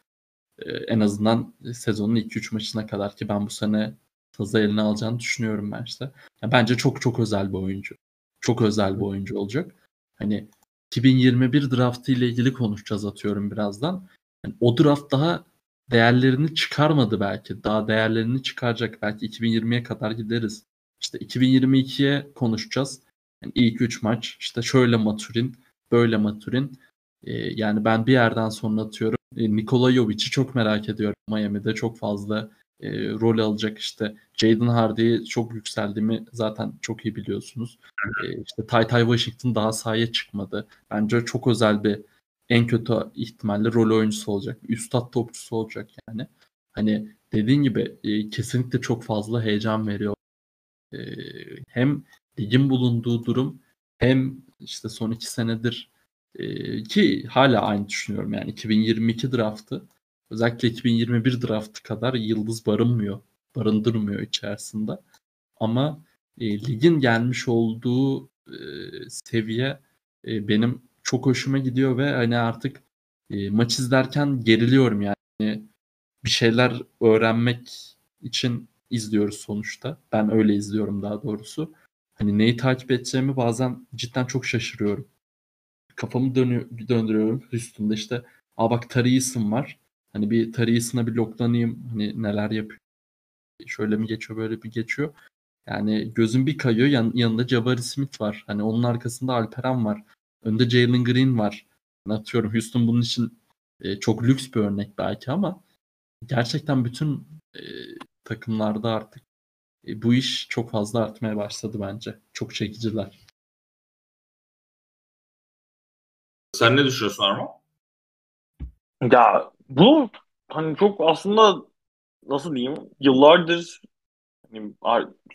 Speaker 2: E, en azından sezonun 2-3 maçına kadar ki ben bu sene tazı eline alacağını düşünüyorum ben işte. Yani bence çok çok özel bir oyuncu. Çok özel bir oyuncu olacak. Hani 2021 draftı ile ilgili konuşacağız atıyorum birazdan. Yani o draft daha değerlerini çıkarmadı belki. Daha değerlerini çıkaracak. Belki 2020'ye kadar gideriz. İşte 2022'ye konuşacağız. Yani ilk 3 maç işte şöyle Maturin, böyle Maturin. Ee, yani ben bir yerden sonra atıyorum. E, Nikola Jovic'i çok merak ediyorum. Miami'de çok fazla e, rol alacak işte Jaden Hardy'yi çok yükseldiğimi zaten çok iyi biliyorsunuz. E, işte Ty Ty Washington daha sahaya çıkmadı. Bence çok özel bir en kötü ihtimalle rol oyuncusu olacak. Üstad topçusu olacak yani. Hani dediğin gibi e, kesinlikle çok fazla heyecan veriyor. E, hem ligin bulunduğu durum hem işte son iki senedir e, ki hala aynı düşünüyorum yani 2022 draftı özellikle 2021 draftı kadar yıldız barınmıyor, barındırmıyor içerisinde. Ama e, ligin gelmiş olduğu e, seviye e, benim çok hoşuma gidiyor ve hani artık e, maç izlerken geriliyorum yani bir şeyler öğrenmek için izliyoruz sonuçta. Ben öyle izliyorum daha doğrusu. Hani neyi takip edeceğimi bazen cidden çok şaşırıyorum. Kafamı dönüyor, döndürüyorum üstünde işte Aa bak Tarius'um var. Hani bir Tarius'ına bir loklanayım. Hani neler yapıyor. Şöyle mi geçiyor böyle mi geçiyor. Yani gözüm bir kayıyor. Yan, yanında Jabari Smith var. Hani onun arkasında Alperen var. Önde Jalen Green var. Yani atıyorum Houston bunun için e, çok lüks bir örnek belki ama gerçekten bütün e, takımlarda artık e, bu iş çok fazla artmaya başladı bence. Çok çekiciler.
Speaker 1: Sen ne düşünüyorsun Arma?
Speaker 3: Ya bu hani çok aslında nasıl diyeyim yıllardır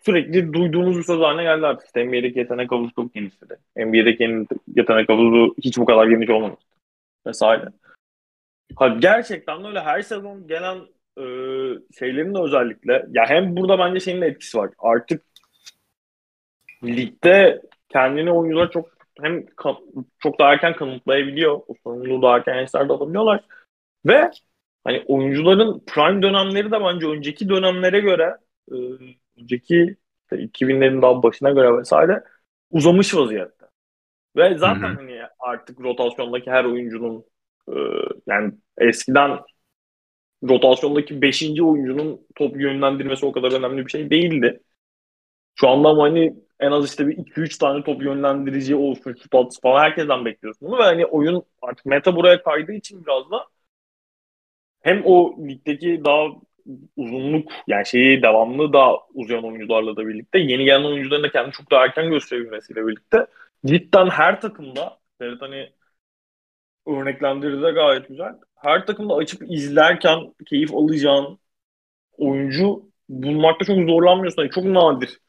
Speaker 3: sürekli duyduğumuz bir söz haline geldi artık. İşte NBA'deki yetenek havuzu çok genişledi. NBA'deki yetenek havuzu hiç bu kadar geniş olmamıştı. Vesaire. Ha, gerçekten öyle her sezon gelen e, şeylerin de özellikle ya hem burada bence şeyin de etkisi var. Artık ligde kendini oyuncular çok hem çok daha erken kanıtlayabiliyor. O sorumluluğu daha erken yaşlarda alabiliyorlar. Ve hani oyuncuların prime dönemleri de bence önceki dönemlere göre e, önceki işte 2000'lerin daha başına göre vesaire uzamış vaziyette. Ve zaten hı hı. hani artık rotasyondaki her oyuncunun e, yani eskiden rotasyondaki 5. oyuncunun top yönlendirmesi o kadar önemli bir şey değildi. Şu anda ama hani en az işte bir 2-3 tane top yönlendirici olsun, şut atsın falan herkesten bekliyorsun bunu ve hani oyun artık meta buraya kaydığı için biraz da hem o ligdeki daha uzunluk yani şeyi devamlı daha uzayan oyuncularla da birlikte yeni gelen oyuncuların da kendini çok daha erken gösterebilmesiyle birlikte cidden her takımda evet hani örneklendirdi de gayet güzel. Her takımda açıp izlerken keyif alacağın oyuncu bulmakta çok zorlanmıyorsun. Yani çok nadir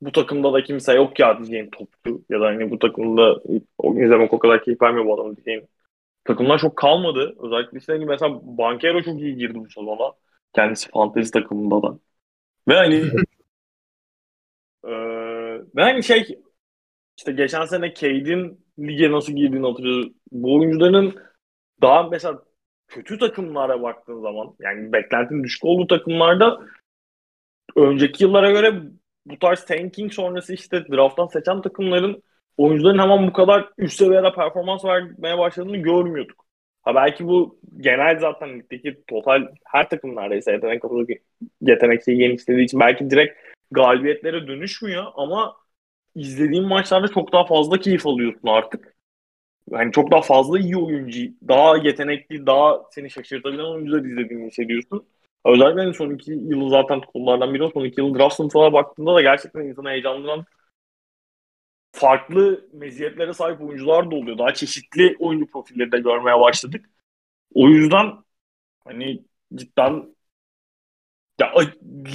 Speaker 3: bu takımda da kimse yok ya diyeceğin topçu ya da hani bu takımda izlemek o kadar keyif vermiyor bu adamı diyeceğin takımlar çok kalmadı. Özellikle işte hani mesela Bankero çok iyi girdi bu sezona. Kendisi fantezi takımında da. Ve hani e, ve hani şey işte geçen sene Cade'in lige nasıl girdiğini hatırlıyoruz. Bu oyuncuların daha mesela kötü takımlara baktığın zaman yani beklentinin düşük olduğu takımlarda önceki yıllara göre bu tarz tanking sonrası işte drafttan seçen takımların oyuncuların hemen bu kadar üst seviyede performans vermeye başladığını görmüyorduk. Ha belki bu genel zaten ligdeki total her takım neredeyse yetenek kapısı yetenek şeyi genişlediği için belki direkt galibiyetlere dönüşmüyor ama izlediğin maçlarda çok daha fazla keyif alıyorsun artık. Yani çok daha fazla iyi oyuncu, daha yetenekli, daha seni şaşırtabilen oyuncular izlediğini hissediyorsun. Özellikle hani son iki yılı zaten konulardan biri son iki yıl draft sınıfına baktığında da gerçekten insanı heyecanlandıran farklı meziyetlere sahip oyuncular da oluyor. Daha çeşitli oyuncu profilleri de görmeye başladık. O yüzden hani cidden ya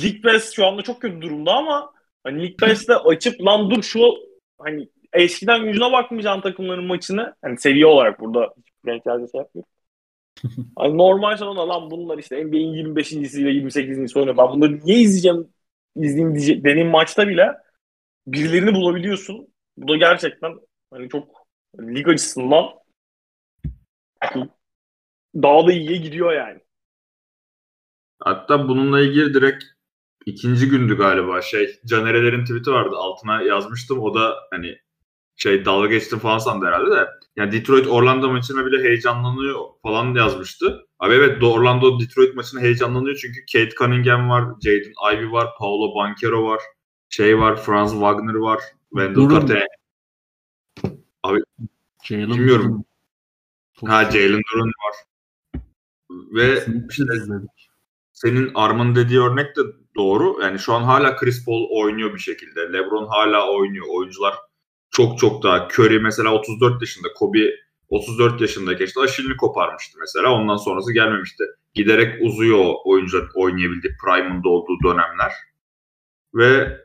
Speaker 3: League Pass şu anda çok kötü durumda ama hani League Pass'te açıp lan dur şu hani eskiden yüzüne bakmayacağın takımların maçını hani seviye olarak burada renklerde şey yapmıyor. hani normal sezonda lan bunlar işte NBA'in 25. ile 28. oynuyor. Ben bunları niye izleyeceğim izleyeyim diyecek, dediğim maçta bile birilerini bulabiliyorsun. Bu da gerçekten hani çok lig açısından daha da iyiye gidiyor yani.
Speaker 1: Hatta bununla ilgili direkt ikinci gündü galiba şey Canerelerin tweet'i vardı altına yazmıştım o da hani şey dalga geçtim falan sandı herhalde de. Yani Detroit Orlando maçına bile heyecanlanıyor falan yazmıştı. Abi evet Orlando Detroit maçına heyecanlanıyor çünkü Kate Cunningham var, Jaden Ivey var, Paolo Banquero var, şey var, Franz Wagner var, Wendell Carter. Abi Jalen bilmiyorum. Ha Jalen Duran var. Ve işte senin Arman dediği örnek de doğru. Yani şu an hala Chris Paul oynuyor bir şekilde. LeBron hala oynuyor. Oyuncular çok çok daha. Curry mesela 34 yaşında. Kobe 34 yaşındayken işte aşilini koparmıştı mesela. Ondan sonrası gelmemişti. Giderek uzuyor oyuncular oynayabildiği prime'ında olduğu dönemler. Ve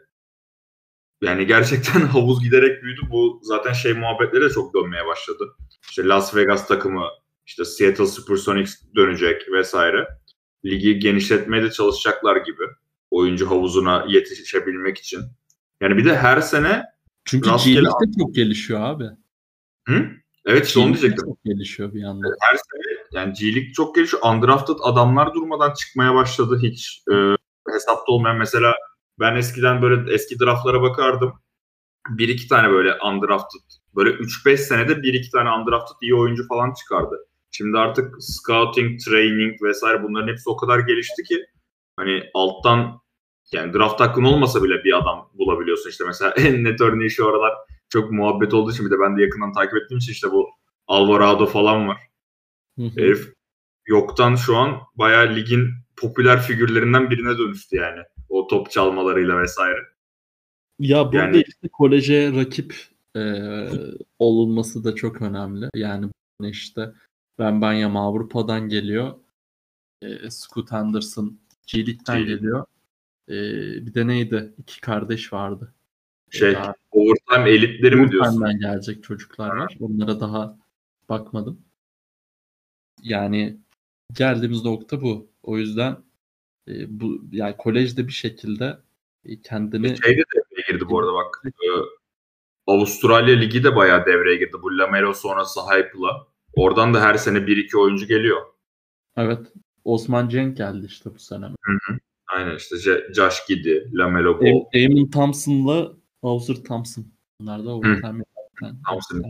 Speaker 1: yani gerçekten havuz giderek büyüdü. Bu zaten şey muhabbetleri de çok dönmeye başladı. İşte Las Vegas takımı, işte Seattle Supersonics dönecek vesaire. Ligi genişletmeye de çalışacaklar gibi. Oyuncu havuzuna yetişebilmek için. Yani bir de her sene
Speaker 2: çünkü G de çok gelişiyor abi.
Speaker 1: Hı? Evet işte onu diyecektim.
Speaker 2: Çok gelişiyor bir yandan.
Speaker 1: Her sene yani G çok gelişiyor. Undrafted adamlar durmadan çıkmaya başladı. Hiç e, hesapta olmayan mesela ben eskiden böyle eski draftlara bakardım. Bir iki tane böyle undrafted böyle 3-5 senede bir iki tane undrafted iyi oyuncu falan çıkardı. Şimdi artık scouting, training vesaire bunların hepsi o kadar gelişti ki hani alttan yani draft hakkın olmasa bile bir adam bulabiliyorsun. İşte mesela en net örneği şu aralar çok muhabbet olduğu için bir de ben de yakından takip ettiğim için işte bu Alvarado falan var. Herif yoktan şu an bayağı ligin popüler figürlerinden birine dönüştü yani. O top çalmalarıyla vesaire.
Speaker 2: Ya burada yani, işte koleje rakip e, olunması da çok önemli. Yani işte Ben Banyam Avrupa'dan geliyor. E, Scoot Anderson G-League'den geliyor. E, bir de neydi? İki kardeş vardı.
Speaker 1: Şey, daha, overtime elitleri mi diyorsun?
Speaker 2: Overtime'den gelecek çocuklar var. Onlara daha bakmadım. Yani geldiğimiz nokta bu. O yüzden e, bu yani kolejde bir şekilde e, kendini
Speaker 1: e, şey de devreye girdi bu arada bak. E, Avustralya Ligi de bayağı devreye girdi. Bu Lamelo sonrası hype'la. Oradan da her sene 1-2 oyuncu geliyor.
Speaker 2: Evet. Osman Cenk geldi işte bu sene. Hı
Speaker 1: hı. Aynen işte Josh Giddy, Lamelo Ball.
Speaker 2: Damon Thompson'la Hauser Thompson. Bunlar da overtime yaparken.
Speaker 1: Thompson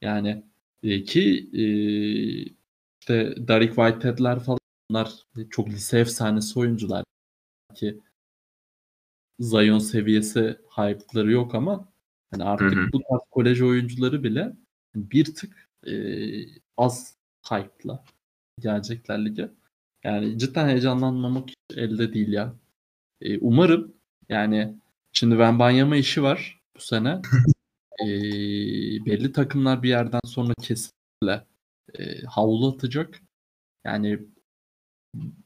Speaker 2: Yani e, ki e, işte Derek Whitehead'ler falan bunlar çok lise efsanesi oyuncular ki Zion seviyesi hype'ları yok ama hani artık hı hı. bu tarz kolej oyuncuları bile bir tık e, az hype'la gelecekler lige. Yani cidden heyecanlanmamak elde değil ya. E, umarım yani şimdi ben Banyama işi var bu sene. e, belli takımlar bir yerden sonra kesinlikle e, havlu atacak. Yani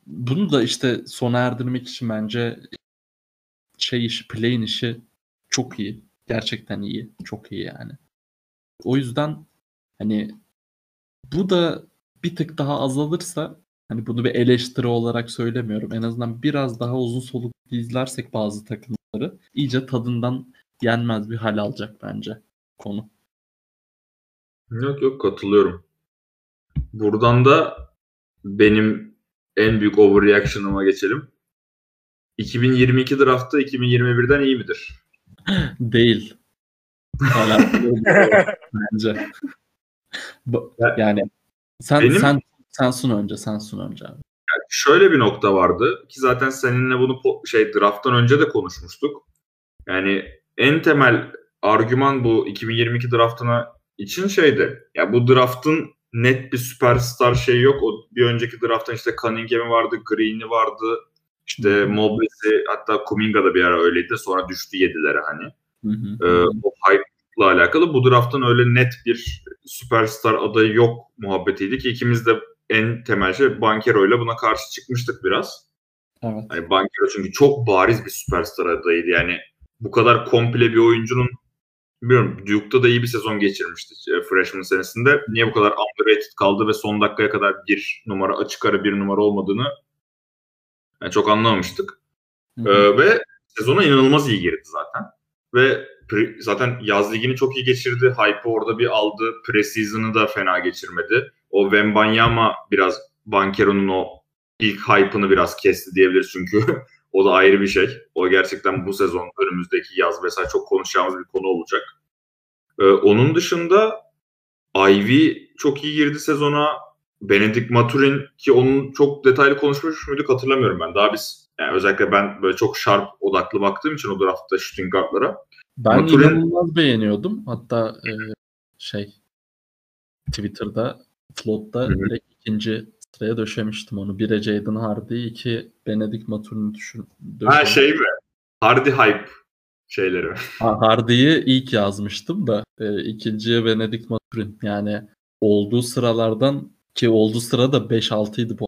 Speaker 2: bunu da işte sona erdirmek için bence şey işi, play'in işi çok iyi. Gerçekten iyi. Çok iyi yani. O yüzden hani bu da bir tık daha azalırsa hani bunu bir eleştiri olarak söylemiyorum. En azından biraz daha uzun soluklu izlersek bazı takımları iyice tadından yenmez bir hal alacak bence konu.
Speaker 1: Yok yok katılıyorum. Buradan da benim en büyük overreaction'ıma geçelim. 2022 draftı 2021'den iyi midir?
Speaker 2: Değil. bence. yani sen benim, sen sen sun önce, sen sun önce abi.
Speaker 1: Yani şöyle bir nokta vardı ki zaten seninle bunu şey drafttan önce de konuşmuştuk. Yani en temel argüman bu 2022 draftına için şeydi. Ya bu draftın net bir süperstar şey yok. O bir önceki drafttan işte Cunningham'i vardı, Green'i vardı. İşte Mobley'si hatta Kuminga da bir ara öyleydi. Sonra düştü yedilere hani. Hı hı. Ee, o hype'la alakalı. Bu drafttan öyle net bir süperstar adayı yok muhabbetiydi ki ikimiz de en temel şey Bankero ile buna karşı çıkmıştık biraz.
Speaker 2: Evet.
Speaker 1: Yani Bankero çünkü çok bariz bir süperstar adayıydı. Yani bu kadar komple bir oyuncunun bilmiyorum Duke'da da iyi bir sezon geçirmişti e, freshman senesinde. Niye bu kadar underrated kaldı ve son dakikaya kadar bir numara açık ara bir numara olmadığını yani çok anlamamıştık. Ee, ve sezona inanılmaz iyi girdi zaten. Ve pre, zaten yaz ligini çok iyi geçirdi. Hype'ı orada bir aldı. Preseason'ı da fena geçirmedi. O Wembanyama biraz Bankero'nun o ilk hype'ını biraz kesti diyebiliriz çünkü o da ayrı bir şey. O gerçekten bu sezon önümüzdeki yaz mesela çok konuşacağımız bir konu olacak. Ee, onun dışında Ivy çok iyi girdi sezona. Benedict Maturin ki onun çok detaylı konuşmuş muyduk hatırlamıyorum ben. Daha biz yani özellikle ben böyle çok sharp odaklı baktığım için o draftta shooting guardlara.
Speaker 2: Ben Maturin... inanılmaz beğeniyordum. Hatta e, şey Twitter'da Float'ta direkt ikinci sıraya döşemiştim onu. Bire Jaden Hardy, iki Benedict Maturin'i düşün.
Speaker 1: Ha şey mi? Hardy hype şeyleri.
Speaker 2: Ha, Hardy'yi ilk yazmıştım da e, ikinciye Benedict Maturin. Yani olduğu sıralardan ki olduğu sırada 5-6 idi bu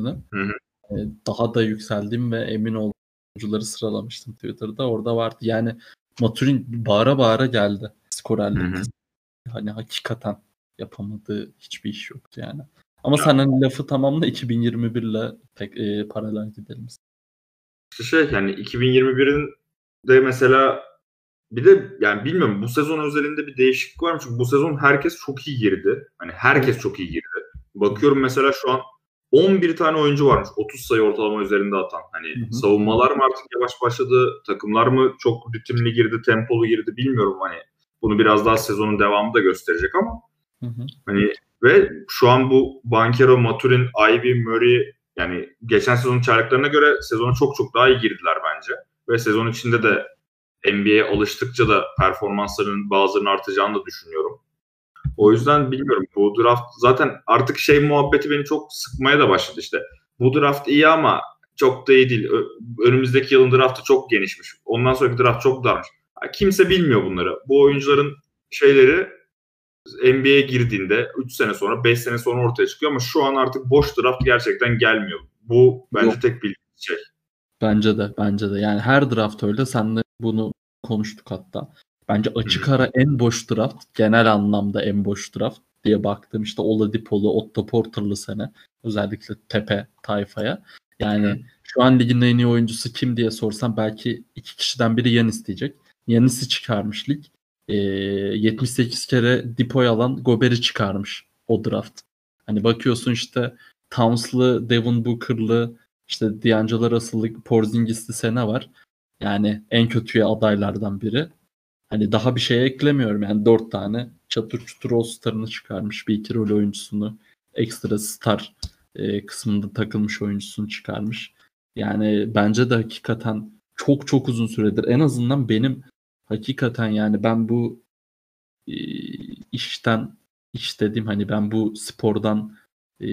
Speaker 2: hı hı. E, daha da yükseldim ve emin olduğum oyuncuları sıralamıştım Twitter'da. Orada vardı. Yani Maturin bağıra bağıra geldi skorerlik. Hani hakikaten yapamadığı hiçbir iş yoktu yani. Ama ya. senin lafı tamamla 2021 ile tek e, paralel gidelim.
Speaker 1: İşte şey yani 2021'in de mesela bir de yani bilmiyorum bu sezon özelinde bir değişiklik var mı? Çünkü bu sezon herkes çok iyi girdi. Hani herkes çok iyi girdi. Bakıyorum mesela şu an 11 tane oyuncu varmış 30 sayı ortalama üzerinde atan. Hani hı hı. savunmalar mı artık yavaş başladı, takımlar mı çok ritimli girdi, tempolu girdi bilmiyorum hani. Bunu biraz daha sezonun devamı da gösterecek ama hı hı. hani ve şu an bu Bankero, Maturin, Ivy, Murray yani geçen sezonun çaylıklarına göre sezonu çok çok daha iyi girdiler bence. Ve sezon içinde de NBA'ye alıştıkça da performanslarının bazılarının artacağını da düşünüyorum. O yüzden bilmiyorum bu draft zaten artık şey muhabbeti beni çok sıkmaya da başladı işte. Bu draft iyi ama çok da iyi değil. Önümüzdeki yılın draftı çok genişmiş. Ondan sonraki draft çok darmış. Kimse bilmiyor bunları. Bu oyuncuların şeyleri NBA'ye girdiğinde 3 sene sonra 5 sene sonra ortaya çıkıyor ama şu an artık boş draft gerçekten gelmiyor. Bu bence Yok. tek bildiğim şey.
Speaker 2: Bence de bence de. Yani her draft öyle. Sen de bunu konuştuk hatta. Bence açık ara en boş draft, genel anlamda en boş draft diye baktım. İşte Oladipo'lu, Otto Porter'lı sene. Özellikle tepe tayfaya. Yani şu an ligin en iyi oyuncusu kim diye sorsam belki iki kişiden biri Yanis diyecek. Yanis'i çıkarmış lig. E, 78 kere Dipo'yu alan Gober'i çıkarmış o draft. Hani bakıyorsun işte Towns'lı, Devin Booker'lı, işte D'Angelo Russell'lı, Porzingis'li sene var. Yani en kötüye adaylardan biri. Hani daha bir şey eklemiyorum. Yani dört tane çatır çutur All-Star'ını çıkarmış. Bir iki rol oyuncusunu ekstra star e, kısmında takılmış oyuncusunu çıkarmış. Yani bence de hakikaten çok çok uzun süredir en azından benim hakikaten yani ben bu e, işten iş dediğim hani ben bu spordan e,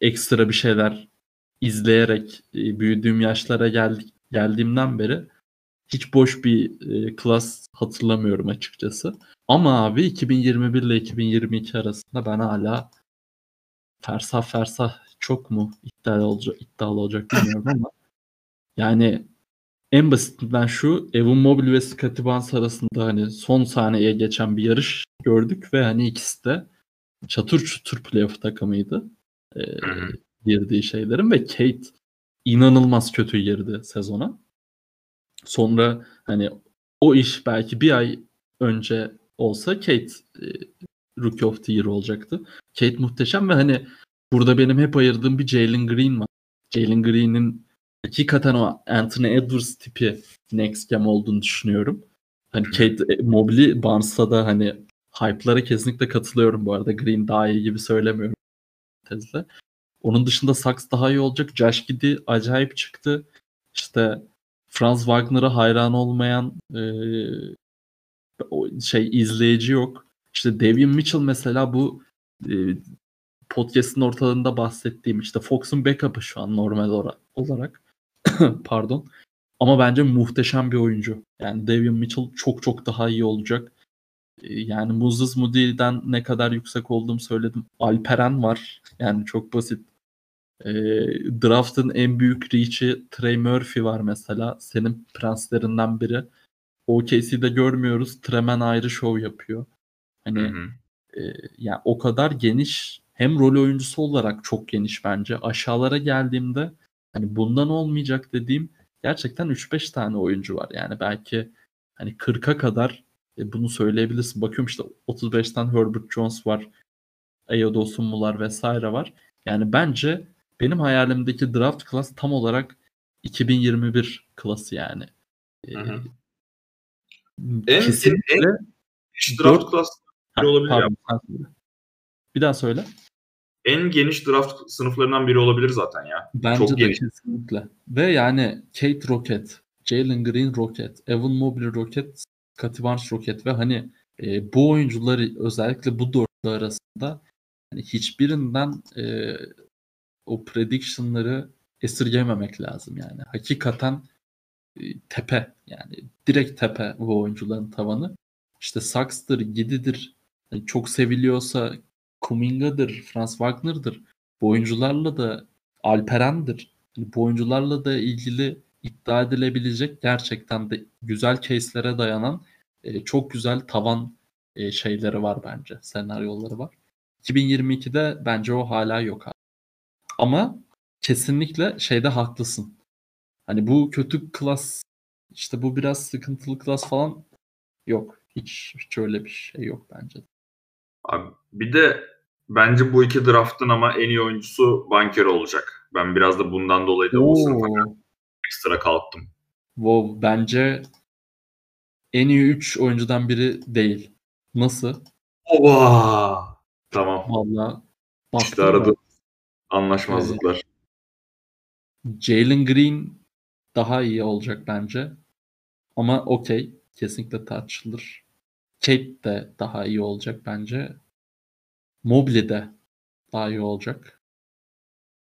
Speaker 2: ekstra bir şeyler izleyerek e, büyüdüğüm yaşlara geldik, geldiğimden beri hiç boş bir e, klas hatırlamıyorum açıkçası. Ama abi 2021 ile 2022 arasında ben hala fersah fersah çok mu iddialı olacak, iddialı olacak bilmiyorum ama yani en basitinden şu Evan Mobley ve Scottie Barnes arasında hani son sahneye geçen bir yarış gördük ve hani ikisi de çatır çutur playoff takımıydı. Ee, girdiği şeylerin ve Kate inanılmaz kötü girdi sezona. Sonra hani o iş belki bir ay önce olsa Kate e, Rookie of the Year olacaktı. Kate muhteşem ve hani burada benim hep ayırdığım bir Jalen Green var. Jalen Green'in hakikaten o Anthony Edwards tipi next game olduğunu düşünüyorum. Hani Kate e, Mobley Barnes'a da hani hype'lara kesinlikle katılıyorum bu arada. Green daha iyi gibi söylemiyorum tezle. Onun dışında Saks daha iyi olacak. Josh Giddy acayip çıktı. İşte Franz Wagner'a hayran olmayan e, şey izleyici yok. İşte Davian Mitchell mesela bu e, podcast'ın ortalarında bahsettiğim işte Fox'un backup'ı şu an normal olarak. Pardon. Ama bence muhteşem bir oyuncu. Yani Davian Mitchell çok çok daha iyi olacak. Yani Moses Moody'den ne kadar yüksek olduğumu söyledim. Alperen var. Yani çok basit. E, draft'ın en büyük reach'i Trey Murphy var mesela. Senin prenslerinden biri. OKC'de görmüyoruz. Tremen ayrı show yapıyor. Hani hı hı. E, yani o kadar geniş hem rol oyuncusu olarak çok geniş bence. Aşağılara geldiğimde hani bundan olmayacak dediğim gerçekten 3-5 tane oyuncu var. Yani belki hani 40'a kadar e, bunu söyleyebilirsin. Bakıyorum işte 35'ten Herbert Jones var. Ayodosunmular vesaire var. Yani bence benim hayalimdeki draft class tam olarak 2021 klası yani.
Speaker 1: Hı hı. En,
Speaker 2: Kesinlikle
Speaker 1: en, en draft class biri olabilir
Speaker 2: pardon,
Speaker 1: ya.
Speaker 2: Bir daha söyle.
Speaker 1: En geniş draft sınıflarından biri olabilir zaten ya.
Speaker 2: Bence
Speaker 1: Çok
Speaker 2: de
Speaker 1: geniş.
Speaker 2: kesinlikle. Ve yani Kate Rocket, Jalen Green Rocket, Evan Mobley Rocket, Scottie Barnes Rocket ve hani e, bu oyuncuları özellikle bu dörtlü arasında hani hiçbirinden e, o prediction'ları esirgememek lazım yani. Hakikaten e, tepe yani direkt tepe bu oyuncuların tavanı. İşte Saks'tır, Gidi'dir. Yani çok seviliyorsa Kuminga'dır, Franz Wagner'dır. Bu oyuncularla da Alperen'dir. Bu oyuncularla da ilgili iddia edilebilecek gerçekten de güzel case'lere dayanan e, çok güzel tavan e, şeyleri var bence. Senaryoları var. 2022'de bence o hala yok abi. Ama kesinlikle şeyde haklısın. Hani bu kötü klas işte bu biraz sıkıntılı klas falan yok. Hiç, hiç öyle bir şey yok bence.
Speaker 1: Abi, bir de bence bu iki draftın ama en iyi oyuncusu Banker olacak. Ben biraz da bundan dolayı da
Speaker 2: Oo,
Speaker 1: ekstra kalktım.
Speaker 2: wow, bence en iyi 3 oyuncudan biri değil. Nasıl?
Speaker 1: Ova! Tamam.
Speaker 2: Valla
Speaker 1: İşte
Speaker 2: baktım da
Speaker 1: aradı anlaşmazlıklar.
Speaker 2: Jalen Green daha iyi olacak bence. Ama okey. Kesinlikle tartışılır. Kate de daha iyi olacak bence. Mobley de daha iyi olacak.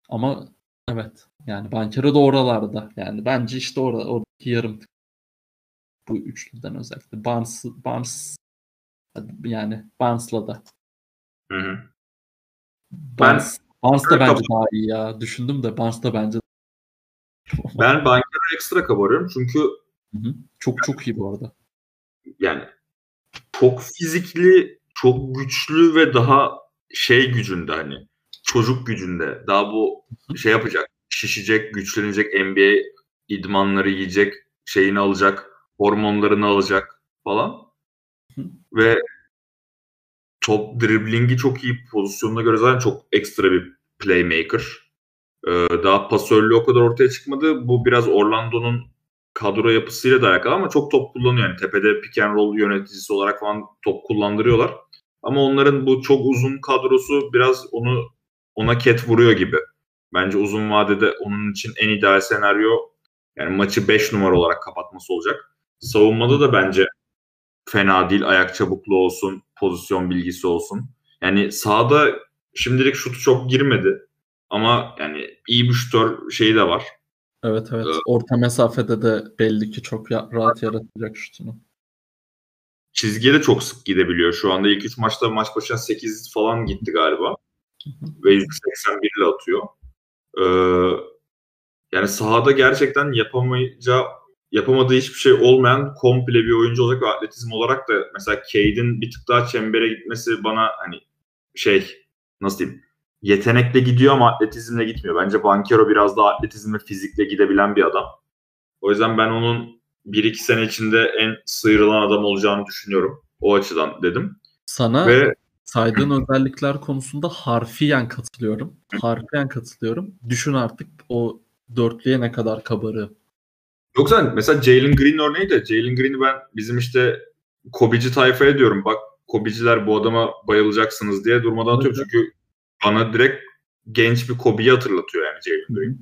Speaker 2: Ama evet. Yani Bankero da oralarda. Yani bence işte orada oradaki yarım tık. Bu üçlüden özellikle. Barnes, Barnes yani Barnes'la da.
Speaker 1: Hı hı.
Speaker 2: Barnes, Barnes da
Speaker 1: Ben-
Speaker 2: bence daha iyi ya. Düşündüm de Barnes da bence
Speaker 1: Ben Banker'ı ekstra kabarıyorum çünkü
Speaker 2: Hı hı. çok çok iyi bu arada.
Speaker 1: yani çok fizikli, çok güçlü ve daha şey gücünde hani çocuk gücünde. Daha bu şey yapacak, şişecek, güçlenecek, NBA idmanları yiyecek, şeyini alacak, hormonlarını alacak falan. Ve top driblingi çok iyi pozisyonuna göre zaten çok ekstra bir playmaker. Ee, daha pasörlüğü o kadar ortaya çıkmadı. Bu biraz Orlando'nun kadro yapısıyla da alakalı ama çok top kullanıyor. Yani tepede pick and roll yöneticisi olarak falan top kullandırıyorlar. Ama onların bu çok uzun kadrosu biraz onu ona ket vuruyor gibi. Bence uzun vadede onun için en ideal senaryo yani maçı 5 numara olarak kapatması olacak. Savunmada da bence fena değil. Ayak çabukluğu olsun, pozisyon bilgisi olsun. Yani sahada şimdilik şutu çok girmedi. Ama yani iyi bir şutör şeyi de var.
Speaker 2: Evet evet.
Speaker 1: Evet.
Speaker 2: Orta mesafede de belli ki çok rahat yaratacak şutunu.
Speaker 1: Çizgiye de çok sık gidebiliyor. Şu anda ilk 3 maçta maç başına 8 falan gitti galiba. Ve 181 ile atıyor. Ee, yani sahada gerçekten yapamayacağı yapamadığı hiçbir şey olmayan komple bir oyuncu olacak ve atletizm olarak da mesela Cade'in bir tık daha çembere gitmesi bana hani şey nasıl diyeyim yetenekle gidiyor ama atletizmle gitmiyor. Bence Bankero biraz daha atletizm ve fizikle gidebilen bir adam. O yüzden ben onun 1-2 sene içinde en sıyrılan adam olacağını düşünüyorum. O açıdan dedim.
Speaker 2: Sana
Speaker 1: Ve
Speaker 2: saydığın özellikler konusunda harfiyen katılıyorum. Harfiyen katılıyorum. Düşün artık o dörtlüye ne kadar kabarı.
Speaker 1: Yoksa mesela Jalen Green örneği de Jalen Green'i ben bizim işte Kobici tayfaya diyorum. Bak Kobiciler bu adama bayılacaksınız diye durmadan atıyorum.
Speaker 2: Evet.
Speaker 1: Çünkü bana direkt genç bir Kobe'yi hatırlatıyor yani Jalen Green.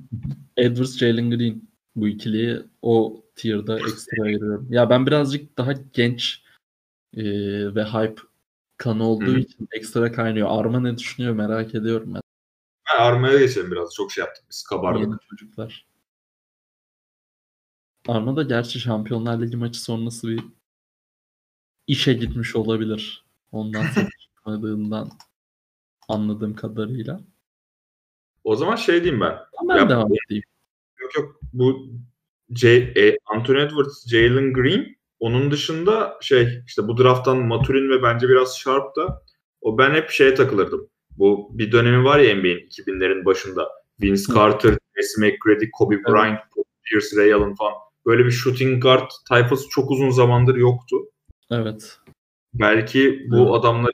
Speaker 2: Edwards, Jalen Green bu ikiliyi o tier'da ekstra ayırıyorum. Ya ben birazcık daha genç e, ve hype kanı olduğu için ekstra kaynıyor. Arma ne düşünüyor merak ediyorum ben.
Speaker 1: Ha, Arma'ya geçelim biraz. Çok şey yaptık biz. Kabardık.
Speaker 2: Yeni çocuklar. Arma da gerçi Şampiyonlar Ligi maçı sonrası bir işe gitmiş olabilir. Ondan sonra çıkmadığından anladığım kadarıyla.
Speaker 1: O zaman şey diyeyim ben.
Speaker 2: Ama ben
Speaker 1: Ya,
Speaker 2: devam edeyim.
Speaker 1: Yok yok. Bu J, e, Anthony Edwards, Jalen Green onun dışında şey işte bu drafttan Maturin ve bence biraz Sharp da o ben hep şeye takılırdım. Bu bir dönemi var ya NBA'in 2000'lerin başında. Vince
Speaker 2: Hı.
Speaker 1: Carter, Tracy McGrady, Kobe Bryant, Pierce, Ray Allen falan. Böyle bir shooting guard tayfası çok uzun zamandır yoktu.
Speaker 2: Evet.
Speaker 1: Belki bu
Speaker 2: Evet.
Speaker 1: adamlar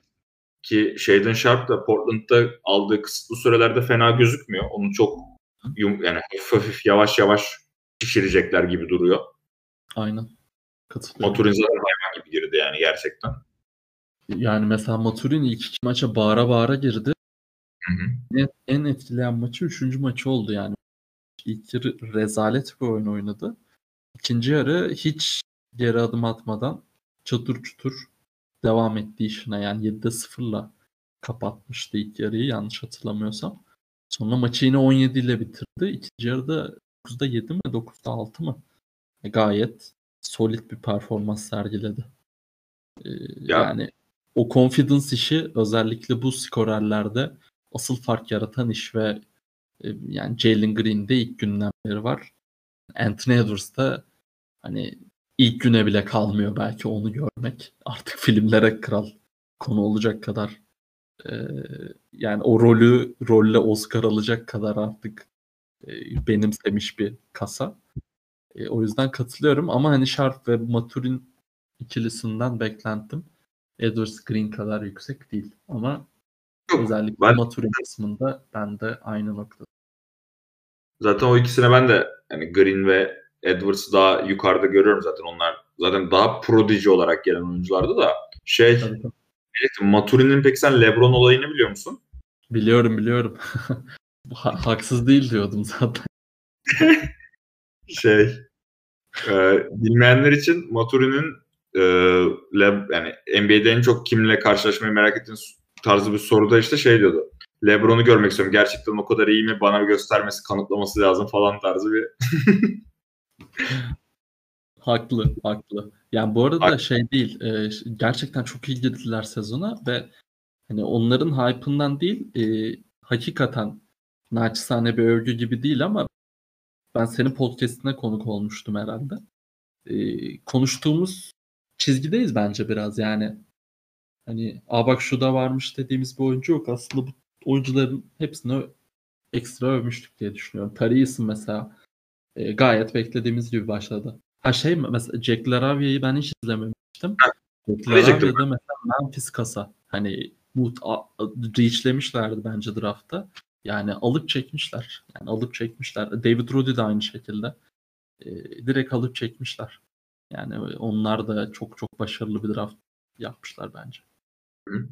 Speaker 1: ki Shaden Sharp da Portland'da aldığı kısıtlı sürelerde fena gözükmüyor. Onu çok yani hafif hafif yavaş yavaş şişirecekler gibi duruyor.
Speaker 2: Aynen.
Speaker 1: Maturin zaten hayvan gibi girdi yani gerçekten.
Speaker 2: Yani mesela Maturin ilk iki maça bağıra bağıra girdi.
Speaker 1: Hı hı.
Speaker 2: En, en etkileyen maçı üçüncü maçı oldu yani. İlk yarı rezalet bir oyun oynadı. İkinci yarı hiç geri adım atmadan çatır çutur devam etti işine. Yani 7'de 0'la kapatmıştı ilk yarıyı yanlış hatırlamıyorsam. Sonra maçı yine 17 ile bitirdi. İkinci yarıda 9'da 7 mi 9'da 6 mı? E, Gayet solid bir performans sergiledi. Ee,
Speaker 1: Ya-
Speaker 2: Yani o confidence işi özellikle bu skorerlerde asıl fark yaratan iş ve e, yani Jalen Green'de ilk günden beri var. Anthony Edwards da hani ilk güne bile kalmıyor belki onu görmek. Artık filmlere kral konu olacak kadar e, yani o rolü rolle Oscar alacak kadar artık e, benimsemiş bir kasa. E, o yüzden katılıyorum ama hani Sharp ve Maturin ikilisinden beklentim Edwards Green kadar yüksek değil. Ama
Speaker 1: Yok,
Speaker 2: özellikle
Speaker 1: ben-
Speaker 2: Maturin kısmında ben de aynı noktada.
Speaker 1: Zaten o ikisine ben de yani Green ve Edwards'ı daha yukarıda görüyorum zaten. Onlar zaten daha prodigy olarak gelen oyunculardı da şey
Speaker 2: tabii.
Speaker 1: Maturin'in peki sen LeBron olayını biliyor musun?
Speaker 2: Biliyorum biliyorum. Ha- haksız değil diyordum zaten.
Speaker 1: Şey e, bilmeyenler için Maturin'in e, Le- yani NBA'de en çok kimle karşılaşmayı merak ettiğin tarzı bir soruda işte şey diyordu. LeBron'u görmek istiyorum. Gerçekten o kadar iyi mi? Bana bir göstermesi, kanıtlaması lazım falan tarzı bir
Speaker 2: Haklı, haklı. Yani bu arada
Speaker 1: Haklı.
Speaker 2: şey değil, e, gerçekten çok iyi girdiler sezona ve hani onların hype'ından değil, e, hakikaten naçizane bir övgü gibi değil ama ben senin podcast'ine konuk olmuştum herhalde. E, konuştuğumuz çizgideyiz bence biraz yani. Hani Aa bak şu da varmış dediğimiz bir oyuncu yok. Aslında bu oyuncuların hepsini ekstra övmüştük diye düşünüyorum. Tarihisin mesela e, gayet beklediğimiz gibi başladı. Ha şey mi mesela Jack LaRavia'yı ben hiç izlememiştim. Jack LaRavia'da mesela Memphis kasa. Hani bu a- a- reachlemişlerdi bence draftta. Yani alıp çekmişler. Yani alıp çekmişler. David Roddy de aynı şekilde. E, direkt alıp çekmişler. Yani onlar da çok çok başarılı bir draft yapmışlar bence.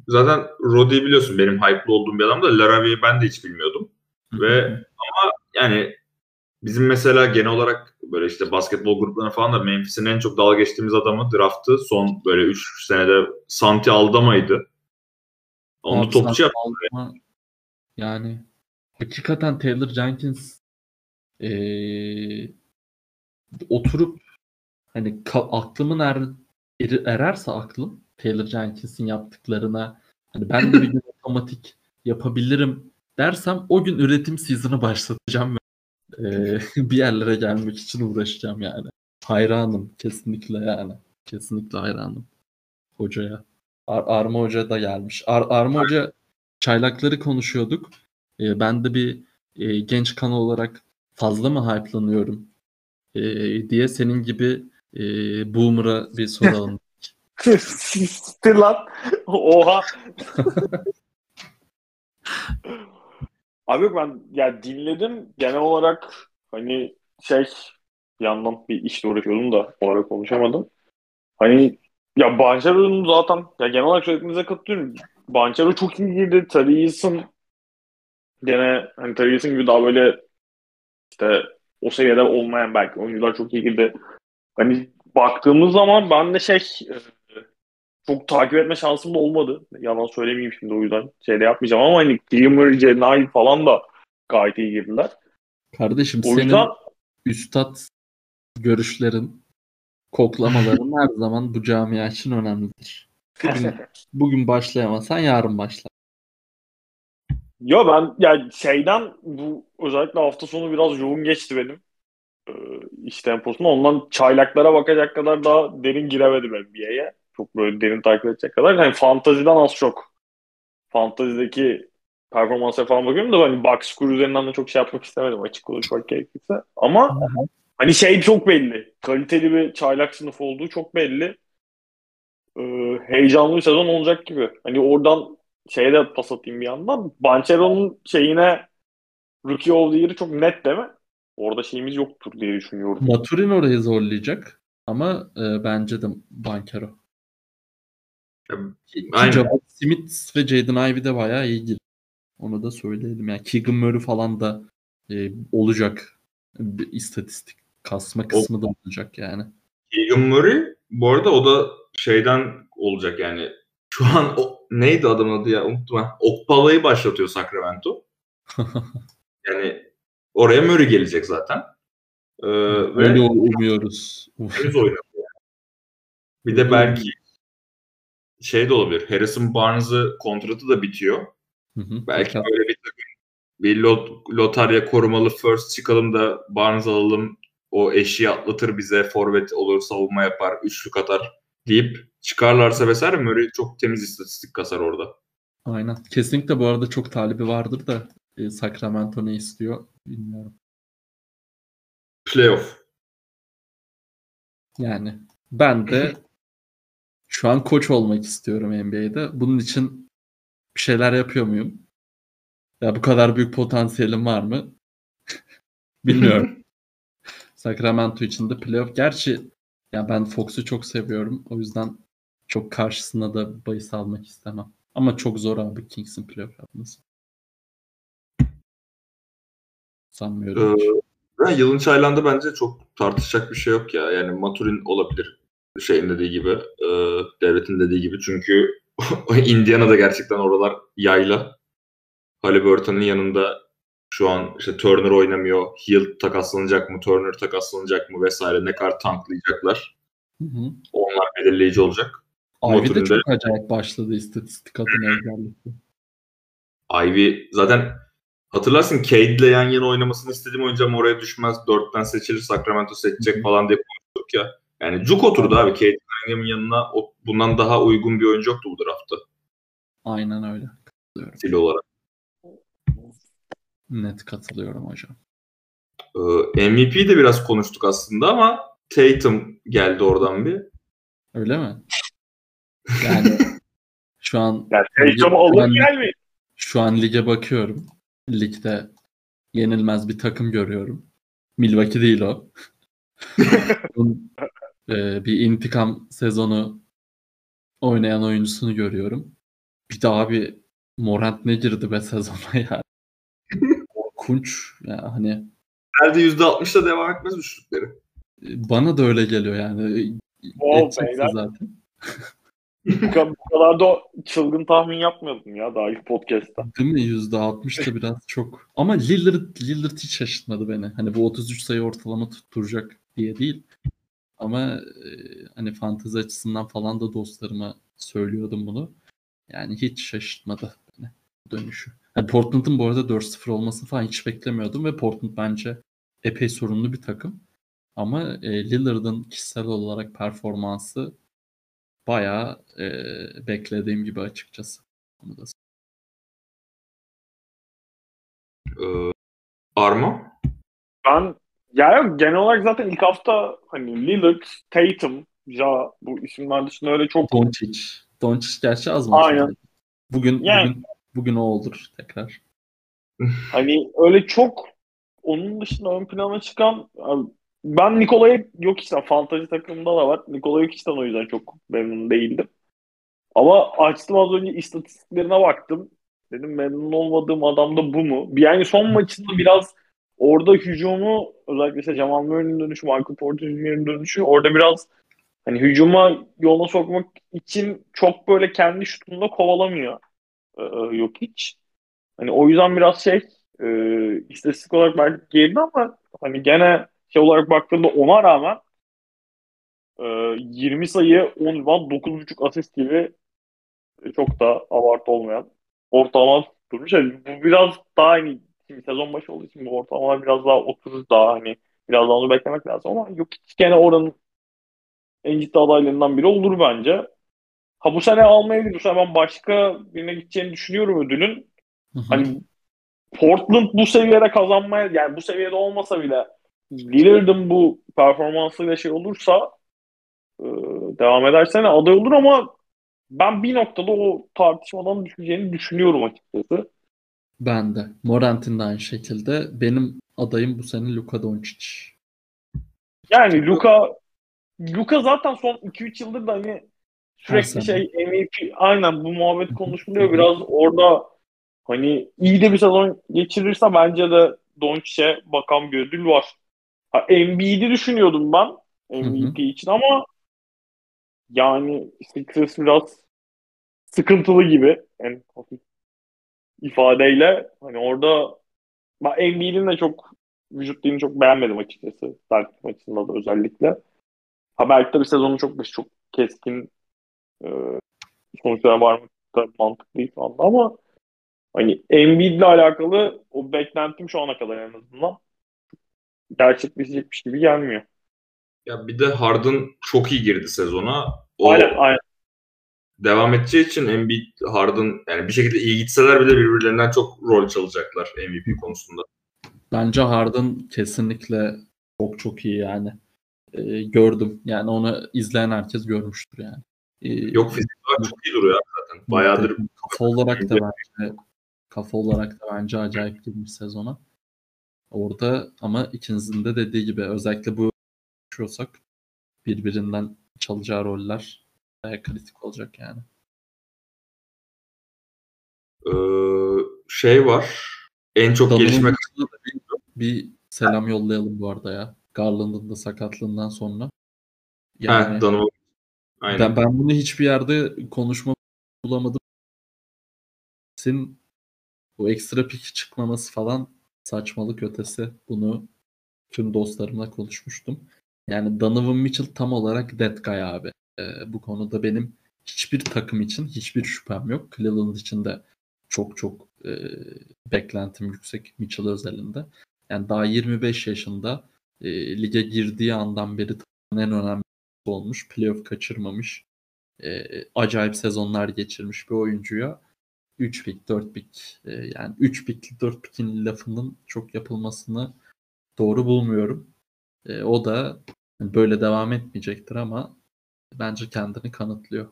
Speaker 1: Zaten Roddy'yi biliyorsun benim hype'lı olduğum bir adam da Laravia'yı ben de hiç bilmiyordum. Ve yani bizim mesela genel olarak böyle işte basketbol gruplarına falan da Memphis'in en çok dalga geçtiğimiz adamı draftı son böyle 3 senede Santi Aldama'ydı. Onu
Speaker 2: Abi
Speaker 1: topçu
Speaker 2: sen
Speaker 1: yap.
Speaker 2: Aldama- yani hakikaten Taylor Jenkins eee, oturup hani aklımın er, eri- ererse aklım Taylor Jenkins'in yaptıklarına hani ben de bir gün otomatik yapabilirim dersem o gün üretim season'ı başlatacağım ve eee, bir yerlere gelmek için uğraşacağım yani. Hayranım kesinlikle yani. Kesinlikle hayranım hocaya. Ar- Arma Hoca da gelmiş. Ar- Arma Hoca çaylakları konuşuyorduk. Ee, ben de bir e, genç kanal olarak fazla mı hype'lanıyorum ee, diye senin gibi e, Boomer'a bir soralım.
Speaker 3: Siktir lan. Oha. Abi yok ben ya dinledim genel olarak hani şey bir yandan bir işle uğraşıyordum da olarak konuşamadım. Hani ya Banchero'nun zaten ya genel olarak söylediğinize katılıyorum. Banchero çok iyi girdi. Tarihis'in gene hani Tarihis'in gibi daha böyle işte o seviyede olmayan belki oyuncular çok iyi girdi. Hani baktığımız zaman ben de şey e, çok takip etme şansım da olmadı. Yalan söylemeyeyim şimdi o yüzden şey de yapmayacağım ama hani Gilmer, Cenai falan da gayet iyi girdiler.
Speaker 2: Kardeşim
Speaker 3: O
Speaker 2: senin
Speaker 3: yüzden
Speaker 2: üstad görüşlerin, koklamaların her zaman bu camia için önemlidir. Bugün, bugün başlayamazsan yarın başla.
Speaker 3: Yo ben ya şeyden bu özellikle hafta sonu biraz yoğun geçti benim e, iş temposuna. Ondan çaylaklara bakacak kadar daha derin giremedim NBA'ye. Çok böyle derin takip edecek kadar. Hani fantaziden az çok. Fantazideki performansa falan bakıyorum da hani box score üzerinden de çok şey yapmak istemedim açık konuşmak gerekirse. Ama Hani şey çok belli. Kaliteli bir çaylak sınıf olduğu çok belli. Ee, heyecanlı bir sezon olacak gibi. Hani oradan şeye de pas atayım bir yandan. Banchero'nun şeyine Rookie of the Year'ı çok net değil mi? Orada şeyimiz yoktur diye düşünüyorum.
Speaker 2: Maturin orayı zorlayacak ama e, bence de Bankero.
Speaker 1: Aynen.
Speaker 2: Smith ve Jaden Ivey de bayağı iyi girdi. Onu da söyleyelim. Yani Keegan Murray falan da e, olacak. Bir istatistik kasma kısmı da olacak yani.
Speaker 1: Keegan Murray bu arada o da şeyden olacak yani. Şu an o, neydi adamın adı ya unuttum ben. Okpala'yı başlatıyor Sacramento. Yani oraya Murray gelecek zaten. Ee,
Speaker 2: Öyle
Speaker 1: ve
Speaker 2: umuyoruz.
Speaker 1: henüz oynadı yani. Bir de belki şey de olabilir. Harrison Barnes'ı kontratı da bitiyor.
Speaker 2: Hı hı.
Speaker 1: Belki böyle bir bir lot, lotarya korumalı first çıkalım da Barnes alalım. O eşiği atlatır bize. Forvet olur, savunma yapar, üçlük atar deyip çıkarlarsa vesaire Murray çok temiz istatistik kasar orada.
Speaker 2: Aynen. Kesinlikle bu arada çok talibi vardır da e, Sacramento ne istiyor bilmiyorum.
Speaker 1: Playoff.
Speaker 2: Yani ben de şu an koç olmak istiyorum NBA'de. Bunun için bir şeyler yapıyor muyum? Ya bu kadar büyük potansiyelim var mı? Bilmiyorum. Sacramento için de playoff. Gerçi ya ben Fox'u çok seviyorum. O yüzden çok karşısına da bahis almak istemem. Ama çok zor abi Kings'in playoff yapması. Sanmıyorum.
Speaker 1: Ee, ve yılın çaylanda bence çok tartışacak bir şey yok ya. Yani Maturin olabilir şeyin dediği gibi, e, devletin dediği gibi. Çünkü Indiana'da gerçekten oralar yayla. Halliburton'un yanında şu an işte Turner oynamıyor. Hill takaslanacak mı? Turner takaslanacak mı? Vesaire. Ne kadar tanklayacaklar.
Speaker 2: Hı hı.
Speaker 1: Onlar belirleyici olacak.
Speaker 2: Ivy de çok acayip başladı istatistik adına özellikle.
Speaker 1: Ivy zaten hatırlarsın Cade'le yan yana oynamasını istediğim oyuncu ama oraya düşmez. Dörtten seçilir Sacramento seçecek falan diye konuştuk ya. Yani cuk oturdu abi. Cade Cunningham'ın yanına o, bundan daha uygun bir oyuncu yoktu bu draftta
Speaker 2: Aynen öyle.
Speaker 1: stil olarak.
Speaker 2: Net katılıyorum hocam.
Speaker 1: Ee, MVP de biraz konuştuk aslında ama Tatum geldi oradan bir.
Speaker 2: Öyle mi? Yani şu an
Speaker 3: Yani heyecanı alır
Speaker 2: Ben-
Speaker 3: gelmeyin.
Speaker 2: şu an lige bakıyorum. Ligde yenilmez bir takım görüyorum. Milwaukee değil o. Bunun, e, bir intikam sezonu oynayan oyuncusunu görüyorum. Bir daha bir Morant ne girdi be sezona yani. Korkunç. Ya hani
Speaker 1: Herhalde %60'da devam etmez üçlükleri.
Speaker 2: bana da öyle geliyor yani.
Speaker 3: Wow,
Speaker 2: zaten.
Speaker 3: Bu kadar, da çılgın tahmin yapmıyordum ya daha ilk podcast'ta.
Speaker 2: Değil mi? %60 da biraz çok. Ama Lillard, Lillard hiç şaşırtmadı beni. Hani bu 33 sayı ortalama tutturacak diye değil. Ama e, hani fantezi açısından falan da dostlarıma söylüyordum bunu. Yani hiç şaşırtmadı beni dönüşü. Yani Portland'ın bu arada 4-0 olmasını falan hiç beklemiyordum ve Portland bence epey sorunlu bir takım. Ama e, Lillard'ın kişisel olarak performansı bayağı e, beklediğim gibi açıkçası. Onu da
Speaker 1: Ee, Arma?
Speaker 3: Ben yani genel olarak zaten ilk hafta hani Lillard, Tatum, Ja bu isimler dışında öyle çok
Speaker 2: Doncic. Doncic gerçi az mı?
Speaker 3: Aynen.
Speaker 2: Bugün
Speaker 3: Yani-
Speaker 2: bugün bugün o olur tekrar.
Speaker 3: hani öyle çok onun dışında ön plana çıkan ben Nikola Jokic'ten fantazi takımında da var. Nikola Jokic'ten o yüzden çok memnun değildim. Ama açtım az önce istatistiklerine baktım. Dedim memnun olmadığım adam da bu mu? Yani son maçında biraz orada hücumu özellikle işte Jamal Murray'nin dönüşü, Michael Porter Jr.'ın dönüşü orada biraz hani hücuma yoluna sokmak için çok böyle kendi şutunda kovalamıyor e, Jokic. Hani o yüzden biraz şey e, istatistik olarak belki geride ama hani gene şey olarak baktığımda ona rağmen e, 20 sayı 10 rebound 9.5 asist gibi e, çok da abartı olmayan ortalama tutturmuş. Yani bu biraz daha hani şimdi sezon başı olduğu için bu ortalama biraz daha oturur daha hani biraz daha onu beklemek lazım ama yok gene oranın en ciddi adaylarından biri olur bence. Ha bu sene almayabilir. Bu sene ben başka birine gideceğini düşünüyorum ödülün.
Speaker 2: Hı hı.
Speaker 3: Hani Portland bu seviyede kazanmaya yani bu seviyede olmasa bile Lillard'ın bu performansıyla şey olursa e, devam edersen aday olur ama ben bir noktada o tartışmadan düşeceğini düşünüyorum açıkçası.
Speaker 2: Ben de. Morant'in de aynı şekilde. Benim adayım bu sene Luka Doncic.
Speaker 3: Yani Luka Luka zaten son 2-3 yıldır da hani sürekli şey MVP aynen bu muhabbet konuşuluyor. Biraz orada hani iyi de bir sezon geçirirse bence de Doncic'e bakan bir ödül var. Embiid'i düşünüyordum ben MVP için ama yani Sixers biraz sıkıntılı gibi en hafif ifadeyle hani orada ben Embiid'in de çok vücut dilini çok beğenmedim açıkçası. Celtics maçında da özellikle. Ha belki de bir sezonun çok çok keskin e, sonuçlara varmak da mantıklı değil şu anda ama hani Embiid'le alakalı o beklentim şu ana kadar en azından gerçekleşecekmiş gibi gelmiyor.
Speaker 1: Ya bir de Harden çok iyi girdi sezona. O
Speaker 3: Aynen aynen.
Speaker 1: devam edeceği için Embiid, Harden yani bir şekilde iyi gitseler bile birbirlerinden çok rol çalacaklar MVP konusunda.
Speaker 2: Bence Harden kesinlikle çok çok iyi yani. Ee, gördüm. Yani onu izleyen herkes görmüştür yani. Ee,
Speaker 1: Yok fizik olarak çok iyi duruyor zaten. Bayağıdır
Speaker 2: kafa olarak da bence kafa olarak da bence acayip girmiş sezona. Orada ama ikinizin de dediği gibi özellikle bu konuşuyorsak birbirinden çalacağı roller bayağı kritik olacak yani.
Speaker 1: Ee, şey var. En çok gelişme
Speaker 2: bir, selam yollayalım bu arada ya. Garland'ın da sakatlığından sonra. Yani
Speaker 1: Heh, Donovan. Aynen.
Speaker 2: ben, ben bunu hiçbir yerde konuşma bulamadım. Senin bu ekstra pik çıkmaması falan saçmalık ötesi. Bunu tüm dostlarımla konuşmuştum. Yani Donovan Mitchell tam olarak that guy abi. Ee, bu konuda benim hiçbir takım için hiçbir şüphem yok. Cleveland için de çok çok e, beklentim yüksek Mitchell özelinde. Yani daha 25 yaşında e, lige girdiği andan beri en önemli olmuş. Playoff kaçırmamış. E, acayip sezonlar geçirmiş bir oyuncuya 3 pik 4 pik e, yani 3 pikli 4 pikin lafının çok yapılmasını doğru bulmuyorum. E, o da böyle devam etmeyecektir ama bence kendini kanıtlıyor.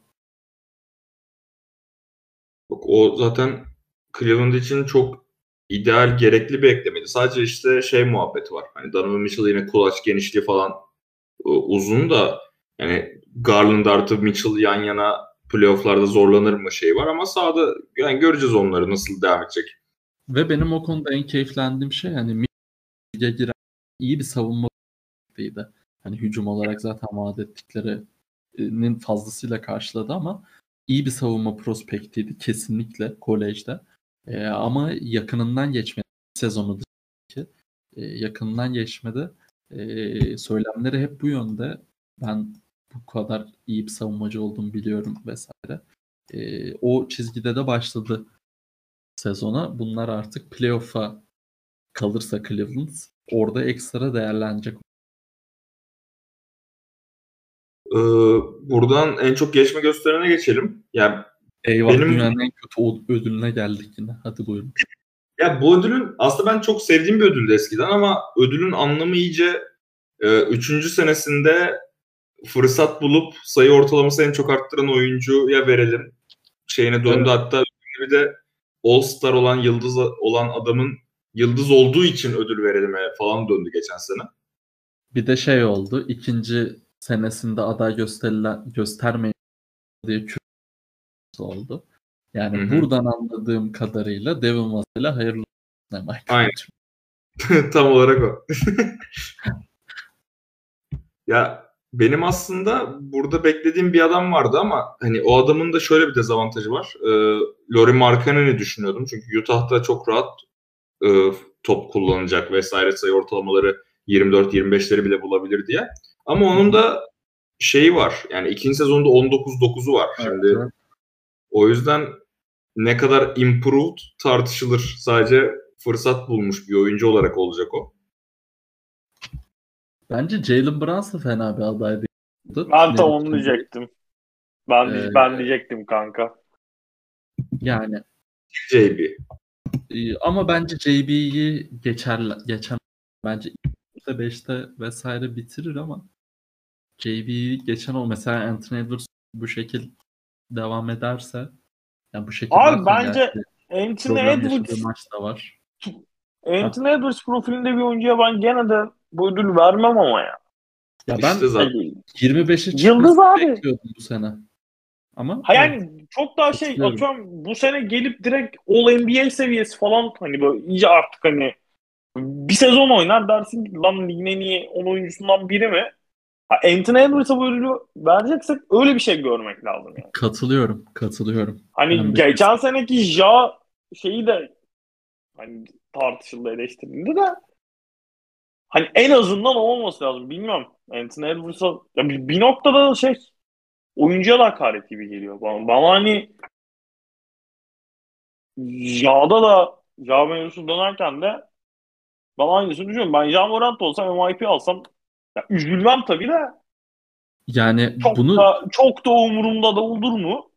Speaker 1: O zaten Cleveland için çok ideal, gerekli bir eklemeydi. Sadece işte şey muhabbeti var. Hani Donovan Mitchell yine kulaç genişliği falan e, uzun da yani Garland artı Mitchell yan yana playofflarda zorlanır mı şey var ama sahada yani göreceğiz onları nasıl devam edecek.
Speaker 2: Ve benim o konuda en keyiflendiğim şey hani lige giren iyi bir savunma prospektiydi. Hani hücum olarak zaten vaat ettiklerinin fazlasıyla karşıladı ama iyi bir savunma prospektiydi kesinlikle kolejde. Ee, ama yakınından geçmedi sezonu dışındaki. Ee, yakınından geçmedi. Ee, söylemleri hep bu yönde. Ben bu kadar iyi bir savunmacı olduğumu biliyorum vesaire. Ee, o çizgide de başladı sezona. Bunlar artık playoff'a kalırsa Cleveland orada ekstra değerlenecek.
Speaker 1: Ee, buradan en çok gelişme gösterene geçelim. Yani
Speaker 2: Eyvah
Speaker 1: Benim-
Speaker 2: dünyanın en kötü ödülüne geldik yine. Hadi buyurun.
Speaker 1: Ya bu ödülün aslında ben çok sevdiğim bir ödüldü eskiden ama ödülün anlamı iyice e, üçüncü senesinde fırsat bulup sayı ortalaması en çok arttıran oyuncuya verelim şeyine döndü.
Speaker 2: Evet.
Speaker 1: Hatta bir de All Star olan yıldız olan adamın yıldız olduğu için ödül verelim falan döndü geçen sene.
Speaker 2: Bir de şey oldu. ikinci senesinde aday gösterilen göstermeyin diye oldu. Yani
Speaker 1: Hı hı.
Speaker 2: buradan anladığım kadarıyla Devin Vassell'e hayırlı olsun Michael.
Speaker 1: Aynen. Tam olarak o. ya benim aslında burada beklediğim bir adam vardı ama hani o adamın da şöyle bir dezavantajı var. Ee, Laurie Markkanen'i düşünüyordum. Çünkü Utah'ta çok rahat e, top kullanacak vesaire sayı ortalamaları 24-25'leri bile bulabilir diye. Ama onun da şeyi var. Yani ikinci sezonda 19-9'u var. Şimdi
Speaker 2: Evet.
Speaker 1: o yüzden ne kadar improved tartışılır. Sadece fırsat bulmuş bir oyuncu olarak olacak o.
Speaker 2: Bence Jalen Brunson fena bir aday değildi.
Speaker 3: Ben tam
Speaker 2: Ne
Speaker 3: onu diyecektim. Ben,
Speaker 2: Ee,
Speaker 3: ben diyecektim kanka.
Speaker 2: Yani
Speaker 1: JB.
Speaker 2: e, ama bence JB'yi geçer geçen bence 5'te 5'te vesaire bitirir ama JV'yi geçen o mesela Anthony Edwards bu şekil devam ederse yani bu şekilde
Speaker 3: Abi bence Anthony Edwards
Speaker 2: maç da var.
Speaker 3: Anthony Edwards profilinde bir oyuncuya ben gene de bu ödülü vermem ama ya.
Speaker 2: Ya ben
Speaker 1: İşte zaten.
Speaker 3: Hani,
Speaker 2: 25'i
Speaker 3: Yıldız abi.
Speaker 2: bekliyordum bu sene. Ama
Speaker 3: ha yani çok daha şey atıyorum bu sene gelip direkt All NBA seviyesi falan hani böyle iyice artık hani bir sezon oynar dersin ki lan ligin en iyi 10 oyuncusundan biri mi? Ha, Anthony Edwards'a bu ödülü vereceksek öyle bir şey görmek lazım yani.
Speaker 2: katılıyorum, katılıyorum.
Speaker 3: Hani
Speaker 2: Ben
Speaker 3: geçen seneki Ja şeyi de hani tartışıldı eleştirildi de hani en azından olması lazım. Bilmiyorum. Anthony Edwards'a ya bir, bir noktada da şey oyuncuya da hakaret gibi geliyor bana. Bana hani Ja'da da Ja mevzusu dönerken de ben aynısını düşünüyorum. Ben Ja Morant olsam MIP alsam ya üzülmem tabii de
Speaker 2: Yani
Speaker 3: çok
Speaker 2: bunu
Speaker 3: da çok da umurumda da olur mu?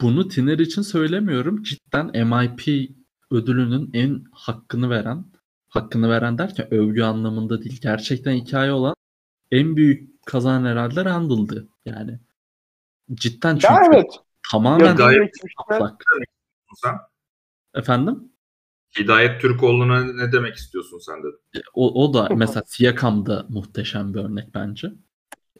Speaker 2: bunu Tiner için söylemiyorum. Cidden MIP ödülünün en hakkını veren, hakkını veren derken övgü anlamında değil. Gerçekten hikaye olan en büyük kazan herhalde Randall'dı. Yani cidden çünkü
Speaker 3: Ya evet.
Speaker 2: tamamen
Speaker 3: Ya
Speaker 1: gayet-
Speaker 2: atlak. Efendim?
Speaker 1: Hidayet Türkoğlu'na ne demek istiyorsun sen de?
Speaker 2: O, o da mesela Siakam da muhteşem bir örnek bence.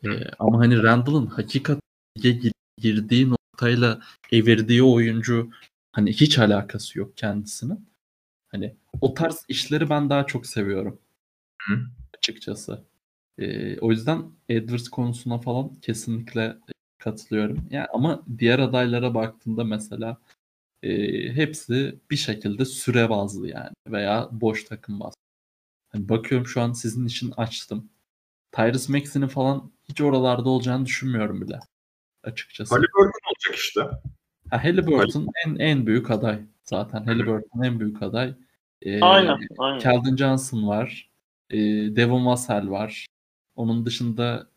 Speaker 2: Ee, ama hani Randall'ın hakikat lige gir- girdiği noktayla evirdiği oyuncu hani hiç alakası yok kendisinin. Hani o tarz işleri ben daha çok seviyorum.
Speaker 1: Hı.
Speaker 2: Açıkçası. Ee, o yüzden Edwards konusuna falan kesinlikle katılıyorum. Yani ama diğer adaylara baktığında mesela e, hepsi bir şekilde süre bazlı yani veya boş takım bazlı. Hani bakıyorum şu an sizin için açtım. Tyrese Maxey'nin falan hiç oralarda olacağını düşünmüyorum bile. Açıkçası.
Speaker 1: Halliburton olacak işte.
Speaker 2: Ha, Halliburton en en büyük aday zaten. Halliburton en büyük aday. Ee,
Speaker 3: Aynen, aynen.
Speaker 2: Keldon Johnson var. Ee, Devon Vassell var. Onun dışında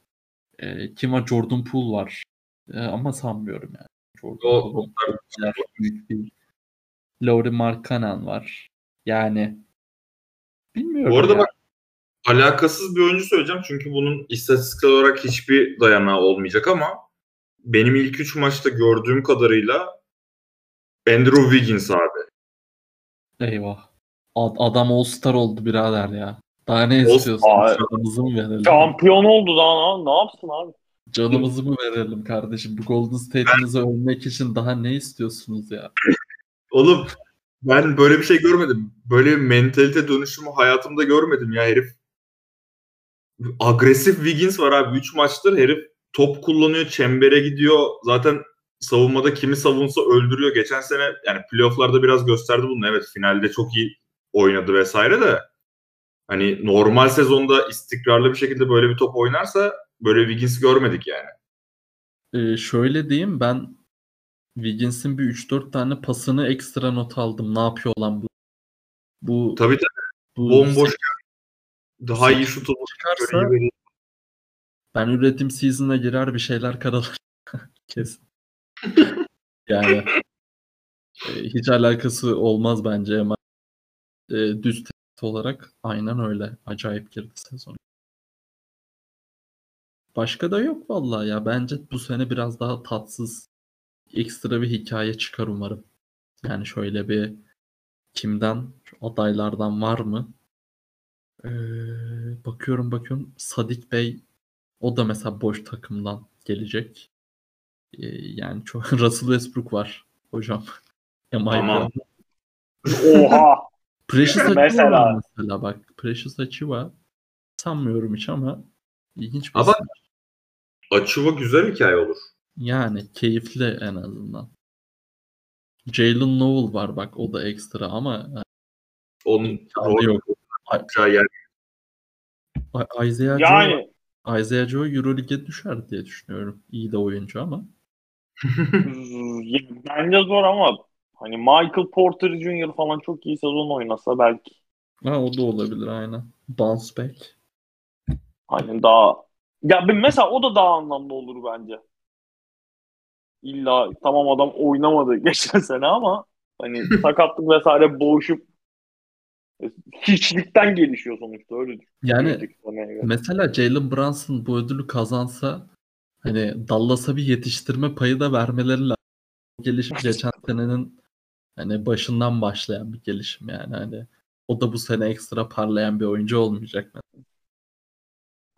Speaker 2: e, kim var? Jordan Poole var. Ee, ama sanmıyorum yani. Jordan
Speaker 1: O,
Speaker 2: Poole kadar büyük bir Lauri Markkanen var. Yani bilmiyorum.
Speaker 1: Bu arada
Speaker 2: ya.
Speaker 1: bak alakasız bir oyuncu söyleyeceğim çünkü bunun istatistiksel olarak hiçbir dayanağı olmayacak ama benim ilk 3 maçta gördüğüm kadarıyla Andrew Wiggins abi.
Speaker 2: Eyvah. Ad- adam All Star oldu birader ya. Daha ne
Speaker 1: All-
Speaker 2: istiyorsun? Canımızı mı verelim?
Speaker 3: Şampiyon oldu daha ne, ne yapsın abi?
Speaker 2: Canımızı mı verelim kardeşim? Bu Golden State'inizi övmek için daha ne istiyorsunuz ya?
Speaker 1: Oğlum ben böyle bir şey görmedim. Böyle bir mentalite dönüşümü hayatımda görmedim ya herif. Agresif Wiggins var abi. 3 maçtır herif top kullanıyor, çembere gidiyor. Zaten savunmada kimi savunsa öldürüyor. Geçen sene yani playofflarda biraz gösterdi bunu. Evet finalde çok iyi oynadı vesaire de. Hani normal sezonda istikrarlı bir şekilde böyle bir top oynarsa böyle Wiggins görmedik yani.
Speaker 2: Ee, şöyle diyeyim ben Wiggins'in bir 3-4 tane pasını ekstra not aldım. Ne yapıyor lan bu? Bu,
Speaker 1: Tabii tabii
Speaker 2: bu
Speaker 1: bomboş daha iyi şut olur.
Speaker 2: çıkarsa ben üretim season'a girer bir şeyler karalar. Kesin. yani e, hiç alakası olmaz bence ama e, düz olarak aynen öyle. Acayip girdi sezon. Başka da yok vallahi ya. Bence bu sene biraz daha tatsız ekstra bir hikaye çıkar umarım. Yani şöyle bir kimden adaylardan var mı? Ee, bakıyorum bakıyorum Sadik Bey o da mesela boş takımdan gelecek. Ee, yani çok Russell Westbrook var hocam.
Speaker 1: Tamam.
Speaker 3: Oha.
Speaker 2: Precious Achiuwa
Speaker 3: Mesela.
Speaker 2: var mesela bak. Precious Achiuwa sanmıyorum hiç ama ilginç bir
Speaker 1: Ama-. Açıva güzel hikaye olur.
Speaker 2: Yani keyifli en azından. Jalen Noel var bak o da ekstra ama
Speaker 1: Onun
Speaker 2: imkanı
Speaker 1: rol
Speaker 2: yok.
Speaker 1: yer.
Speaker 2: Isaiah
Speaker 3: Yani
Speaker 2: Isaiah Joe Euroleague'e düşer diye düşünüyorum. İyi de oyuncu ama.
Speaker 3: bence zor ama hani Michael Porter Jr. falan çok iyi sezon oynasa belki
Speaker 2: Ha, o da olabilir aynen. Bounce back.
Speaker 3: hani daha ya bir- mesela o da daha anlamlı olur bence. İlla tamam adam oynamadı geçen sene ama hani sakatlık vesaire boğuşup Hiçlikten gelişiyor sonuçta öyle düşün.
Speaker 2: Yani mesela Jalen Brunson bu ödülü kazansa hani Dallas'a bir yetiştirme payı da vermeleri lazım. Gelişim geçen senenin hani başından başlayan bir gelişim yani hani o da bu sene ekstra parlayan bir oyuncu olmayacak mı?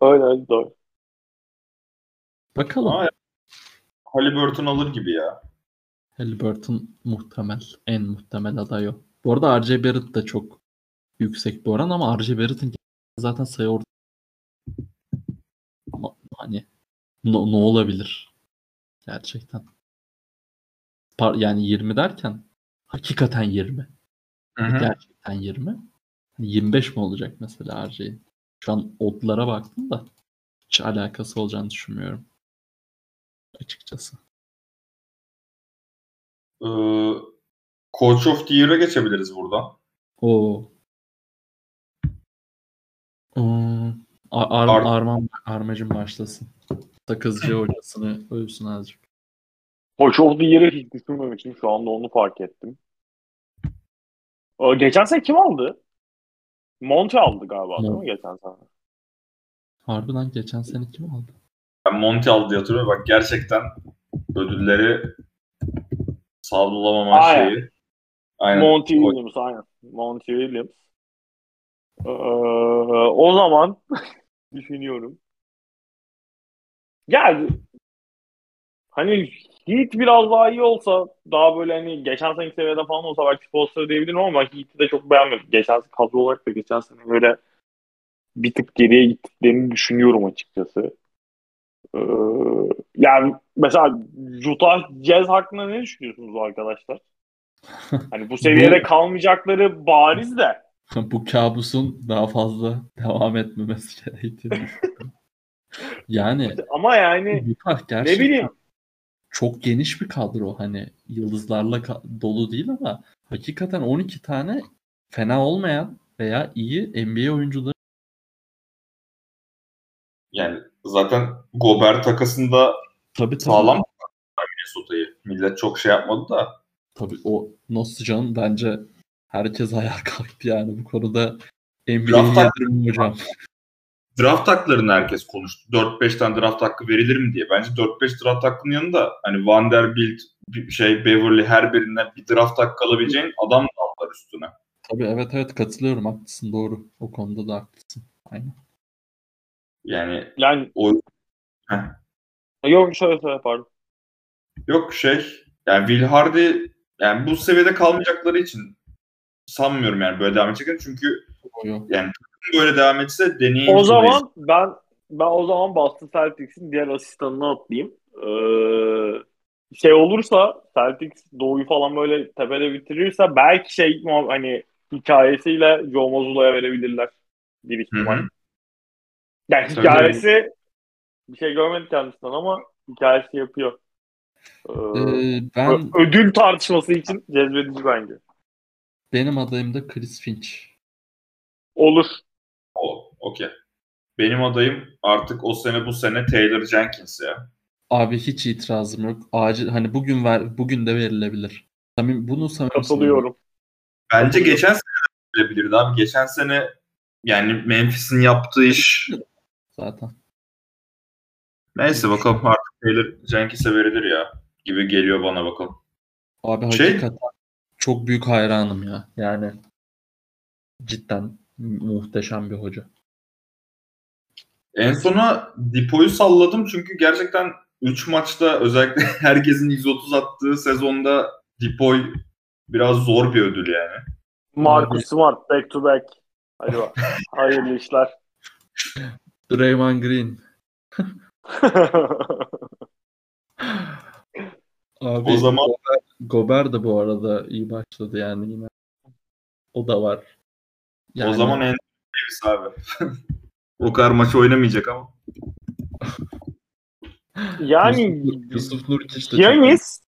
Speaker 3: Öyle öyle doğru.
Speaker 2: Bakalım.
Speaker 1: Ama Halliburton alır gibi ya.
Speaker 2: Halliburton muhtemel. En muhtemel aday o. Bu arada RJ Barrett da çok yüksek bir oran ama RJ Barrett'ın zaten sayı orada. Ama hani ne, ne olabilir? Gerçekten. Par- yani 20 derken hakikaten 20.
Speaker 1: Hı hı.
Speaker 2: Gerçekten 20. Hani 25 mi olacak mesela RJ'in? Şu an oddlara baktım da hiç alakası olacağını düşünmüyorum. Açıkçası.
Speaker 1: Ee, Coach of the Year'a geçebiliriz buradan.
Speaker 2: O. Ar- Ar-
Speaker 1: Ar-
Speaker 2: Arman Armacım başlasın. Sakızcı hocasını övsün azıcık.
Speaker 3: Of the Year'ı hiç düşünmemiştim. Şu anda onu fark ettim. Ee, Geçen sene kim aldı? Monty aldı galiba değil mi geçen sene?
Speaker 2: Harbiden geçen sene kim aldı?
Speaker 1: Ben Monty aldı diye hatırlıyorum. Bak gerçekten ödülleri
Speaker 3: Aynen.
Speaker 1: şeyi. Aynen.
Speaker 3: Monty Williams aynen. Monty Williams. Ee, o zaman düşünüyorum. Yani hani Heat biraz daha iyi olsa daha böyle hani geçen seneki seviyede falan olsa belki Spolstra diyebilirim ama Heat'i de çok beğenmedim. Geçen kadro olarak da geçen sene böyle bir tık geriye gittiklerini düşünüyorum açıkçası. Ee, yani mesela Utah Jazz hakkında ne düşünüyorsunuz arkadaşlar? Hani bu seviyede kalmayacakları bariz de.
Speaker 2: Bu kabusun daha fazla devam etmemesi gerektiğini. Yani
Speaker 3: Ama yani
Speaker 2: gerçekten
Speaker 3: bileyim.
Speaker 2: çok geniş bir kadro. Hani yıldızlarla ka- dolu değil ama hakikaten 12 tane fena olmayan veya iyi NBA oyuncuları
Speaker 1: Yani zaten Gobert takasında
Speaker 2: tabii tabii.
Speaker 1: sağlam Minnesota'yı. Millet çok şey yapmadı da.
Speaker 2: Tabii o nasıl canım bence herkes ayağa kalktı yani bu konuda NBA'yi yatırım hocam.
Speaker 1: Draft haklarını herkes konuştu. 4-5 tane draft hakkı verilir mi diye. Bence 4-5 draft hakkının yanında hani Vanderbilt, şey Beverly her birinden bir draft hakkı alabileceğin adam da aldılar üstüne.
Speaker 2: Tabii evet evet katılıyorum haklısın doğru. O konuda da haklısın. Aynen.
Speaker 1: Yani
Speaker 3: Yani
Speaker 1: o Heh.
Speaker 3: yok şöyle söyle pardon.
Speaker 1: yok şey yani Will Hardy yani bu seviyede kalmayacakları için sanmıyorum yani böyle devam edeceklerini. Çünkü
Speaker 2: yok.
Speaker 1: yani böyle devam etse deneyim
Speaker 3: O zaman ben ben o zaman Boston Celtics'in diğer asistanını atlayayım. Ee, şey olursa Celtics Doğu'yu falan böyle tepede bitirirse belki şey hani hikayesiyle Joe Mazzulla'ya verebilirler bir ihtimal. Yani hikayesi bir şey görmedik kendisinden ama hikayesi yapıyor. Ee,
Speaker 2: Ee, ben
Speaker 3: ödül tartışması için cezbedici bence.
Speaker 2: Benim adayım da Chris Finch.
Speaker 3: Olur.
Speaker 1: O, okey. Benim adayım artık o sene bu sene Taylor Jenkins ya.
Speaker 2: Abi hiç itirazım yok. Acil hani bugün ver bugün de verilebilir. Samim, bunu samimi söylüyorum.
Speaker 3: Katılıyorum.
Speaker 1: Bence
Speaker 3: Katılıyorum.
Speaker 1: geçen sene de verebilirdi abi. Geçen sene yani Memphis'in yaptığı iş
Speaker 2: zaten.
Speaker 1: neyse bakalım artık Taylor Jenkins'e verilir ya gibi geliyor bana bakalım.
Speaker 2: Abi
Speaker 1: Şey-
Speaker 2: hakikaten çok büyük hayranım ya. Yani cidden muhteşem bir hoca.
Speaker 1: En sona Dipo'yu salladım çünkü gerçekten 3 maçta özellikle herkesin 130 attığı sezonda Dipoy biraz zor bir ödül yani.
Speaker 3: Marcus Smart back to back. Hadi bak. Hayırlı işler.
Speaker 2: Draymond Green. Abi
Speaker 1: O zaman-
Speaker 2: Gobert de bu arada iyi başladı yani yine. O da var.
Speaker 1: O
Speaker 2: Yani
Speaker 1: zaman en Davis abi. o kadar maç oynamayacak ama.
Speaker 3: yani
Speaker 2: Yusuf, Yusuf Nurkic de
Speaker 3: Giannis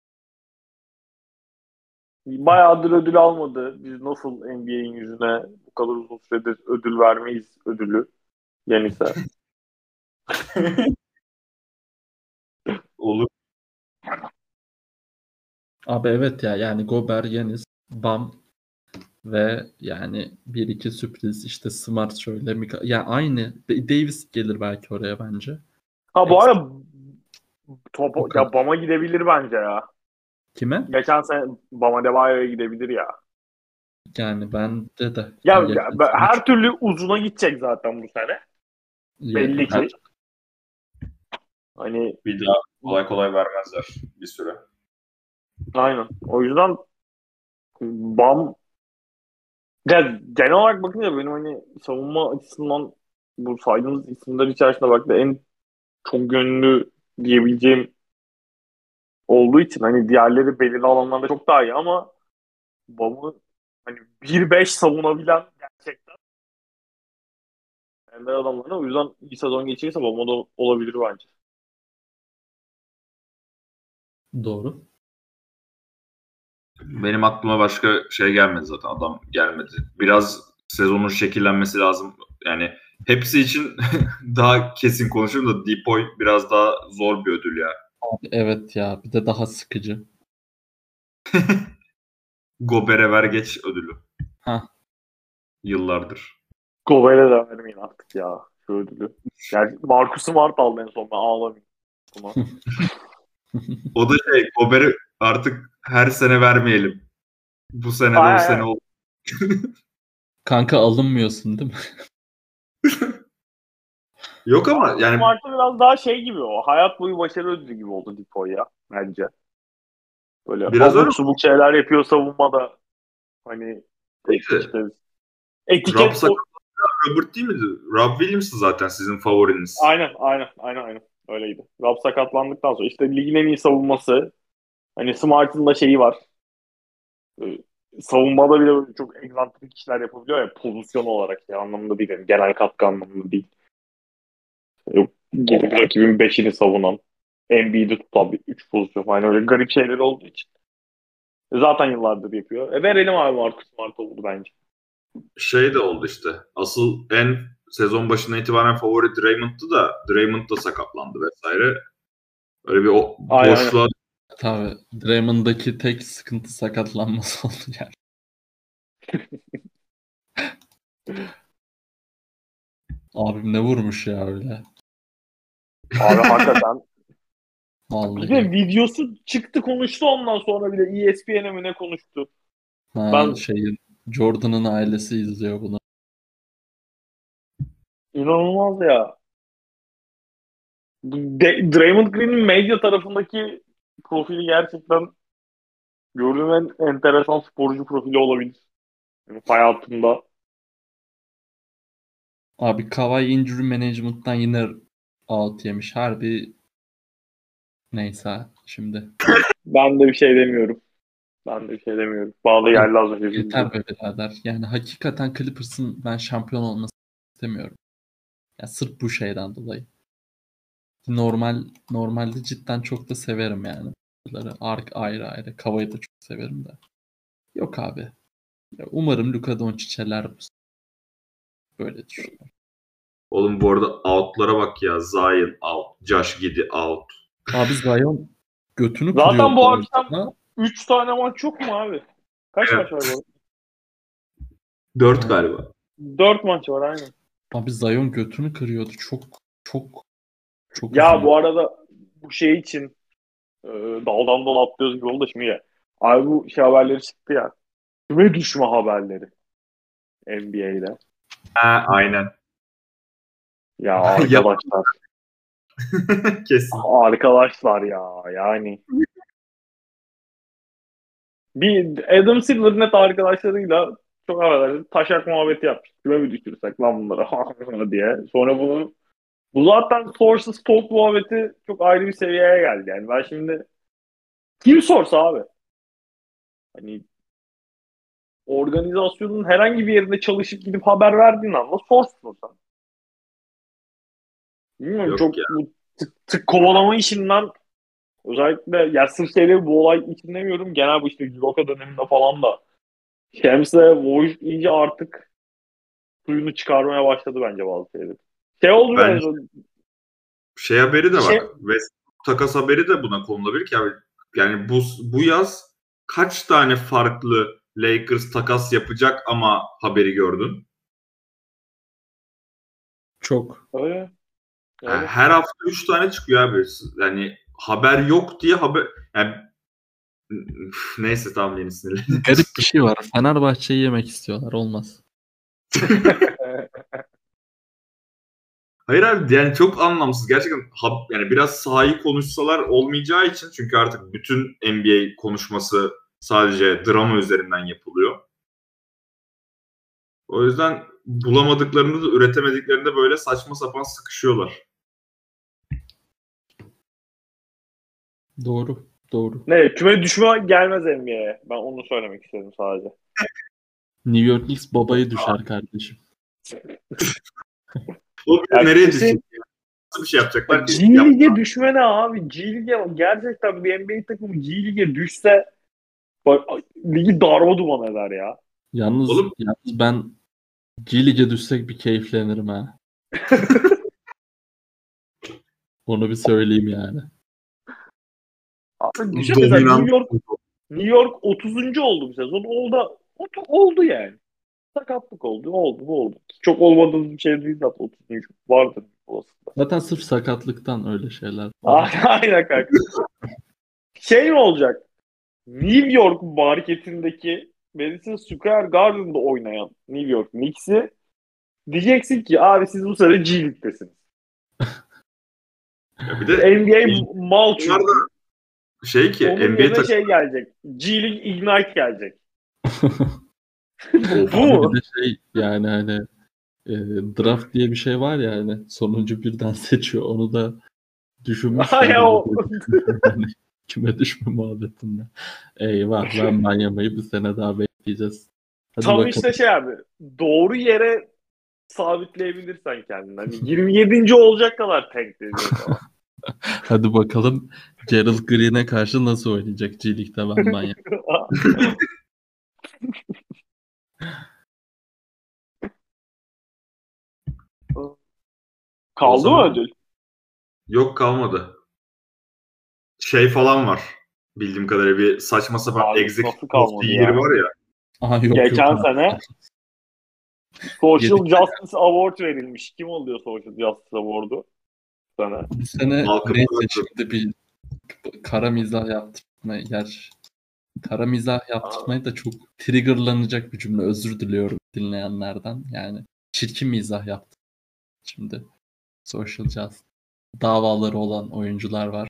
Speaker 3: bayağıdır ödül almadı. Biz nasıl NBA'in yüzüne bu kadar uzun süredir ödül vermeyiz ödülü Giannis'e.
Speaker 1: Olur.
Speaker 2: Abi evet ya yani Gobert, Yanis, Bam Ve yani bir iki sürpriz işte Smart şöyle Mika yani aynı Davis gelir belki oraya bence.
Speaker 3: Ha bu arada topu, ya Bama gidebilir bence ya.
Speaker 2: Kime?
Speaker 3: Geçen sene Bama Debayo'ya gidebilir ya.
Speaker 2: Yani bende de.
Speaker 3: Ya,
Speaker 2: Yani
Speaker 3: ya ben- her türlü uzuna gidecek zaten bu sene.
Speaker 2: Ya-
Speaker 3: Belli ki.
Speaker 2: her-
Speaker 3: Hani
Speaker 1: Bir daha kolay kolay vermezler bir süre.
Speaker 3: Aynen. O yüzden Bam ya genel olarak bakınca benim hani savunma açısından bu saydığımız isimler içerisinde bak en çok gönüllü diyebileceğim olduğu için hani diğerleri belirli alanlarda çok daha iyi ama Bam'ı hani 1-5 savunabilen gerçekten ender adamlar. O yüzden iyi sezon geçirirse Bam'a da olabilir bence.
Speaker 2: Doğru.
Speaker 1: Benim aklıma başka şey gelmedi zaten. Adam gelmedi. Biraz sezonun şekillenmesi lazım. Yani hepsi için daha kesin konuşurum da Depoy biraz daha zor bir ödül ya.
Speaker 2: Abi evet ya bir de daha sıkıcı.
Speaker 1: Gober'e ver geç ödülü.
Speaker 2: Ha.
Speaker 1: Yıllardır.
Speaker 3: Gober'e de vermeyin artık ya şu ödülü. Yani Marcus Smart aldı en son ben ağlamayayım.
Speaker 1: O da şey Gober'i artık her sene vermeyelim. Bu sene de o sene oldu.
Speaker 2: Kanka alınmıyorsun değil mi?
Speaker 1: Yok ama yani
Speaker 3: Smart'ı biraz daha şey gibi o. Hayat boyu başarı ödülü gibi oldu Defoe ya bence. Böyle
Speaker 1: Biraz
Speaker 3: abuk
Speaker 1: öyle.
Speaker 3: subuk şeyler yapıyor savunmada. Hani
Speaker 1: İşte.
Speaker 3: etiket
Speaker 1: Rob Sakat- Robert değil miydi? Rob Williams'ı zaten sizin favoriniz.
Speaker 3: Aynen aynen aynen aynen öyleydi. Rob sakatlandıktan sonra işte ligin en iyi savunması hani Smart'ın da şeyi var. Ee, savunmada bile böyle çok egzantrik işler yapabiliyor ya pozisyon olarak ya anlamında değil. Yani genel katkı anlamında değil. Yok, gelip rakibin beşini savunan Embiid'i tutan bir üç pozisyon falan öyle garip şeyler olduğu için. E, Zaten yıllardır yapıyor. E verelim abi Marcus Smart oldu bence.
Speaker 1: Şey de oldu işte. Asıl en sezon başına itibaren favori Draymond'tu da Draymond da sakatlandı vesaire. Öyle bir o boşluğa
Speaker 2: Tabii. Draymond'daki tek sıkıntı sakatlanması oldu yani. Abim ne vurmuş ya öyle.
Speaker 3: Abi hakikaten. Bir
Speaker 2: Vallahi.
Speaker 3: de videosu çıktı konuştu ondan sonra bir de ESPN'e mi ne konuştu.
Speaker 2: Ha,
Speaker 3: ben-
Speaker 2: şeyin Jordan'ın ailesi izliyor bunu.
Speaker 3: İnanılmaz ya. De- Draymond Green'in medya tarafındaki profili gerçekten gördüğüm en enteresan sporcu profili olabilir. Yani hayatımda.
Speaker 2: Abi Kawhi injury management'tan yine out yemiş. Harbi neyse şimdi.
Speaker 3: Ben de bir şey demiyorum. Ben de bir şey demiyorum. Da geldi az önce.
Speaker 2: Yeter be birader. Yani hakikaten Clippers'ın ben şampiyon olmasını istemiyorum. Ya sırf bu şeyden dolayı. Normal normalde cidden çok da severim yani. Bunları Ark ayrı ayrı. Kavayı da çok severim de. Yok abi. Ya umarım Luka Doncic'eler bu. Böyle düşünüyorum.
Speaker 1: Oğlum bu arada out'lara bak ya. Zion out. Josh Giddy out.
Speaker 2: Abi Zion götünü
Speaker 3: Zaten
Speaker 2: kırıyor
Speaker 3: bu
Speaker 2: arada.
Speaker 3: akşam- Üç tane maç yok mu abi? Kaç
Speaker 1: Evet.
Speaker 3: maç var bu?
Speaker 1: Dört
Speaker 2: Evet.
Speaker 1: galiba.
Speaker 3: Dört maç var aynen.
Speaker 2: Abi Zion götünü kırıyordu. Çok çok çok
Speaker 3: Ya
Speaker 2: üzüldüm.
Speaker 3: bu arada bu şey için e, daldan dala atlıyoruz gibi oldu şimdi ya. Abi bu şey haberleri çıktı ya. Küme düşme haberleri. NBA'de.
Speaker 1: Ha, aynen.
Speaker 3: Ya arkadaşlar.
Speaker 1: Kesin.
Speaker 3: arkadaşlar ya yani. Bir Adam Silver net arkadaşlarıyla çok affedersin taşak muhabbeti yapmış. Küme mi düşürsek lan bunları diye. Sonra bunu bu zaten sources talk muhabbeti çok ayrı bir seviyeye geldi. Yani ben şimdi kim sorsa abi hani organizasyonun herhangi bir yerinde çalışıp gidip haber verdiğin anda sorsun sen. Bilmiyorum
Speaker 1: Yok
Speaker 3: çok
Speaker 1: ya.
Speaker 3: bu tık, tık kovalama işinden özellikle ya sırf şeyleri bu olay için demiyorum genel bu işte Juroka döneminde falan da Şems'e Woj iyice artık suyunu çıkarmaya başladı bence bazı şeyleri. Şey oldu yani
Speaker 1: Şey haberi de
Speaker 3: Şey-
Speaker 1: bak. Westbrook takas haberi de buna konulabilir ki abi. Yani bu, bu yaz kaç tane farklı Lakers takas yapacak ama haberi gördün.
Speaker 2: Çok.
Speaker 3: Öyle.
Speaker 1: Yani
Speaker 3: Öyle.
Speaker 1: her hafta 3 tane çıkıyor abi. Yani haber yok diye haber yani Üf, neyse tamam yeni sinirlendim.
Speaker 2: Garip bir şey var. Fenerbahçe'yi yemek istiyorlar. Olmaz.
Speaker 1: Hayır abi yani çok anlamsız. Gerçekten ha- yani biraz sahayı konuşsalar olmayacağı için çünkü artık bütün NBA konuşması sadece drama üzerinden yapılıyor. O yüzden bulamadıklarını da üretemediklerinde böyle saçma sapan sıkışıyorlar.
Speaker 2: Doğru. Doğru.
Speaker 3: Ne küme düşme gelmez NBA'ye. Ben onu söylemek istedim sadece.
Speaker 2: New York Knicks babayı düşer kardeşim.
Speaker 1: O
Speaker 3: Yani
Speaker 1: nereye düşecek? Nasıl bir şey yapacaklar?
Speaker 3: G Lig'e düşme ne abi? G Lig'e gerçekten bir NBA takımı G Lig'e düşse bak, ligi darma duman eder ya.
Speaker 2: Yalnız,
Speaker 1: Oğlum-
Speaker 2: yalnız ben G Lig'e düşsek bir keyiflenirim ha. Onu bir söyleyeyim yani.
Speaker 3: Abi
Speaker 1: Dominant-
Speaker 3: New York, New York 30. oldu bu sezon. Oldu, oldu, oldu yani. Sakatlık oldu. Oldu bu oldu. Çok olmadığımız bir şey değil zaten 30. Vardır olasılıkla.
Speaker 2: Zaten sırf sakatlıktan öyle şeyler.
Speaker 3: Aynen kanka. şey mi olacak? New York marketindeki Madison Square Garden'da oynayan New York Knicks'i diyeceksin ki abi siz bu sene G League'desiniz.
Speaker 1: Ya bir de
Speaker 3: NBA mal çünkü.
Speaker 1: şey ki
Speaker 3: Onun
Speaker 1: NBA
Speaker 3: şey gelecek. G League Ignite gelecek. Bu mu?
Speaker 2: Bir de şey yani hani e, draft diye bir şey var ya hani sonuncu birden seçiyor. Onu da düşünmüşler.
Speaker 3: Ay, o-
Speaker 2: Yani Küme düşme muhabbetinde. Eyvah ben Miami'yi bir sene daha bekleyeceğiz. Hadi
Speaker 3: Tam
Speaker 2: bakalım.
Speaker 3: işte şey abi. Doğru yere sabitleyebilirsen kendini. Hani 27. olacak kadar tank falan.
Speaker 2: Hadi bakalım Gerald Green'e karşı nasıl oynayacak G League'de ben Miami.
Speaker 3: Kaldı
Speaker 1: zaman-
Speaker 3: mı ödül?
Speaker 1: Yok kalmadı. Şey falan var. Bildiğim kadarıyla bir saçma sapan
Speaker 3: Abi nasıl
Speaker 1: of the Year var ya.
Speaker 2: Aha yok
Speaker 3: Geçen
Speaker 2: yok.
Speaker 3: sene Social. Justice Award verilmiş. Kim alıyor Social Justice Award'u? Sene.
Speaker 2: Bu sene
Speaker 1: Malcolm
Speaker 2: neyse şimdi bir kara mizah yaptırma yer. Kara mizah yaptırmayı da çok triggerlanacak bir cümle. Özür diliyorum dinleyenlerden. Yani çirkin mizah yaptım. Şimdi social justice davaları olan oyuncular var.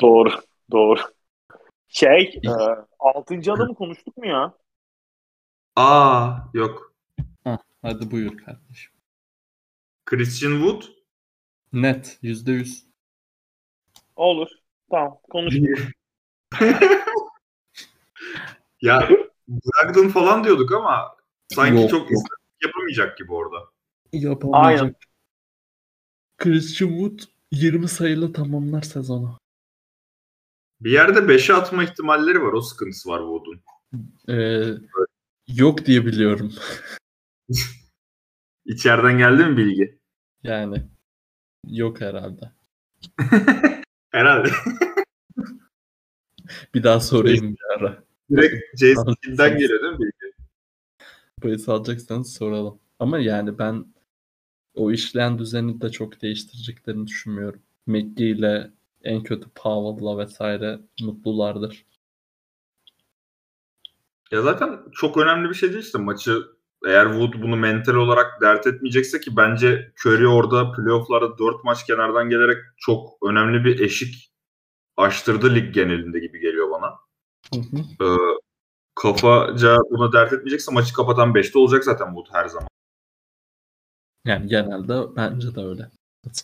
Speaker 3: Doğru. Doğru. Şey, e, 6. adamı konuştuk mu ya?
Speaker 1: Aa yok.
Speaker 2: Hadi buyur kardeşim.
Speaker 1: Christian Wood.
Speaker 2: Net yüzde yüz.
Speaker 3: Olur. Tamam. Konuştuk.
Speaker 1: ya Brogdon falan diyorduk ama sanki
Speaker 2: Yok,
Speaker 1: çok
Speaker 2: yok.
Speaker 1: yapamayacak gibi orada.
Speaker 2: Yapamayacak.
Speaker 3: Aynen.
Speaker 2: Christian Wood 20 sayıyla tamamlar sezonu.
Speaker 1: Bir yerde 5'e atma ihtimalleri var. O sıkıntısı var Wood'un.
Speaker 2: Ee, yok diye biliyorum.
Speaker 1: İçeriden geldi mi bilgi?
Speaker 2: Yani yok herhalde.
Speaker 1: Herhalde.
Speaker 2: Bir daha sorayım bir ara.
Speaker 1: Direkt Jason Kidd'den geliyor değil mi bilgi?
Speaker 2: Bahis alacaksanız soralım. Ama yani ben o işleyen düzeni de çok değiştireceklerini düşünmüyorum. McGee ile en kötü Powell'la vesaire mutlulardır.
Speaker 1: Ya zaten çok önemli bir şey değil işte maçı eğer Wood bunu mental olarak dert etmeyecekse ki bence Curry orada playofflarda 4 maç kenardan gelerek çok önemli bir eşik açtırdı lig genelinde gibi geliyor bana.
Speaker 2: Hı hı.
Speaker 1: Ee, kafaca buna dert etmeyecekse maçı kapatan 5'te olacak zaten Wood her zaman.
Speaker 2: Yani genelde bence de öyle.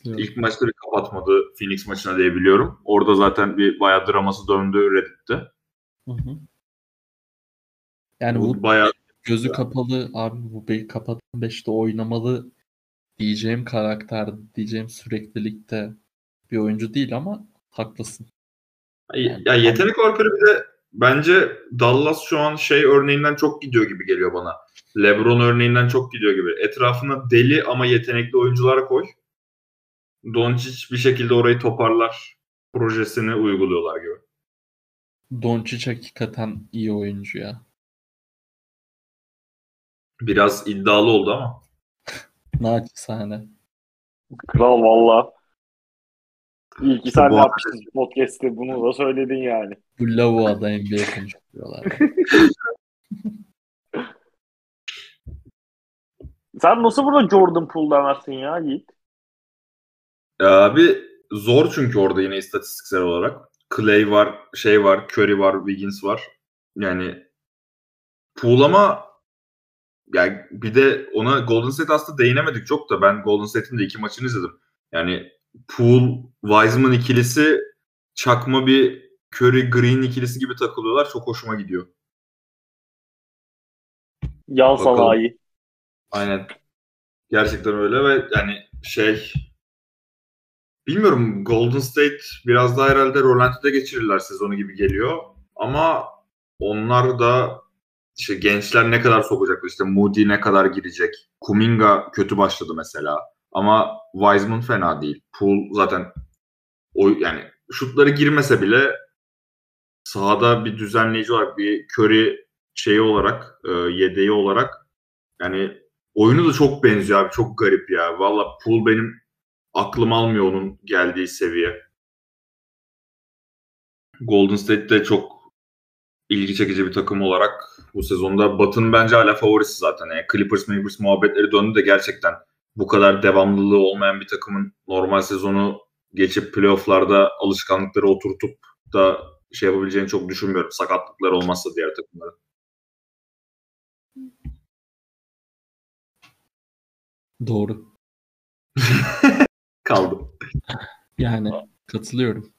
Speaker 1: İlk maçta bir kapatmadı Phoenix maçına diyebiliyorum. Orada zaten bir bayağı draması döndü Reddit'te.
Speaker 2: Hı hı. Yani
Speaker 1: Wood
Speaker 2: Wood
Speaker 1: bayağı
Speaker 2: gözü kapalı abi bu bir kapatan 5'te oynamalı diyeceğim karakter diyeceğim süreklilikte bir oyuncu değil ama haklısın.
Speaker 1: Ya yetenek olarak bir de bence Dallas şu an şey örneğinden çok gidiyor gibi geliyor bana. LeBron örneğinden çok gidiyor gibi. Etrafına deli ama yetenekli oyuncular koy. Doncic bir şekilde orayı toparlar projesini uyguluyorlar gibi.
Speaker 2: Doncic hakikaten iyi oyuncu ya.
Speaker 1: Biraz iddialı oldu ama.
Speaker 2: Naçizane.
Speaker 3: Kral valla. İyi ki sen
Speaker 1: Bu-
Speaker 3: yapmışsın podcast'te bunu da söyledin yani.
Speaker 2: Bu lavuğa da NBA konuşuyorlar.
Speaker 3: Sen nasıl burada Jordan Poole demezsin ya Yiğit?
Speaker 1: Abi zor çünkü orada yine istatistiksel olarak. Clay var, şey var, Curry var, Wiggins var. Yani Poole ama yani bir de ona Golden State aslında değinemedik çok da ben Golden State'in de iki maçını izledim. Yani Poole, Wiseman ikilisi çakma bir Curry Green ikilisi gibi takılıyorlar. Çok hoşuma gidiyor.
Speaker 3: Yan sanayi.
Speaker 1: Aynen. Gerçekten öyle ve yani şey bilmiyorum Golden State biraz daha herhalde Rolanti'de geçirirler sezonu gibi geliyor. Ama onlar da işte gençler ne kadar sokacaklar işte Moody ne kadar girecek. Kuminga kötü başladı mesela. Ama Wiseman fena değil. Poole zaten o yani şutları girmese bile sahada bir düzenleyici olarak bir Curry şeyi olarak e, yedeği olarak yani oyunu da çok benziyor abi. Çok garip ya. Valla Poole benim aklım almıyor onun geldiği seviye. Golden State de çok ilgi çekici bir takım olarak bu sezonda Batı'nın bence hala favorisi zaten. Yani Clippers, Clippers muhabbetleri döndü de gerçekten bu kadar devamlılığı olmayan bir takımın normal sezonu geçip playofflarda alışkanlıkları oturtup da şey yapabileceğini çok düşünmüyorum. Sakatlıklar olmazsa diğer takımların.
Speaker 2: Doğru.
Speaker 1: Kaldı.
Speaker 2: Yani katılıyorum.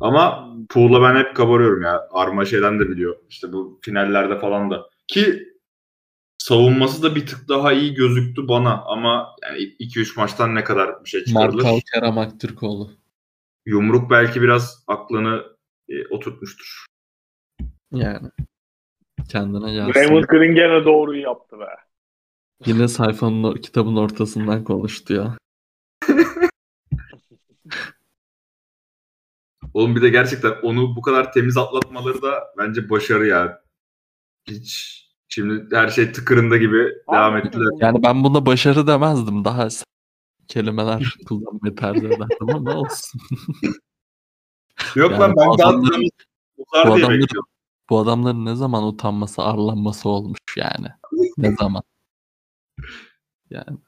Speaker 1: Ama Poole'la ben hep kabarıyorum ya. Arma şeyden de biliyor. İşte bu finallerde falan da. Ki savunması da bir tık daha iyi gözüktü bana. Ama yani 2-3 maçtan ne kadar bir şey çıkarılır.
Speaker 2: Markal Kerem Aktürkoğlu.
Speaker 1: Yumruk belki biraz aklını e, oturtmuştur.
Speaker 2: Yani. Kendine gelsin.
Speaker 3: Raymond Green gene doğruyu yaptı be.
Speaker 2: Yine sayfanın kitabın ortasından konuştu ya.
Speaker 1: Oğlum bir de gerçekten onu bu kadar temiz atlatmaları da bence başarı ya. Hiç şimdi her şey tıkırında gibi devam
Speaker 3: Abi,
Speaker 1: ettiler.
Speaker 2: Yani ben buna başarı demezdim. Daha kelimeler kullanmayı tercih ederdim ama olsun.
Speaker 1: Yok
Speaker 2: Yani
Speaker 1: lan ben
Speaker 2: bu adamların- bu adamların-. Bu adamların ne zaman utanması, arlanması olmuş yani. Ne zaman? Yani.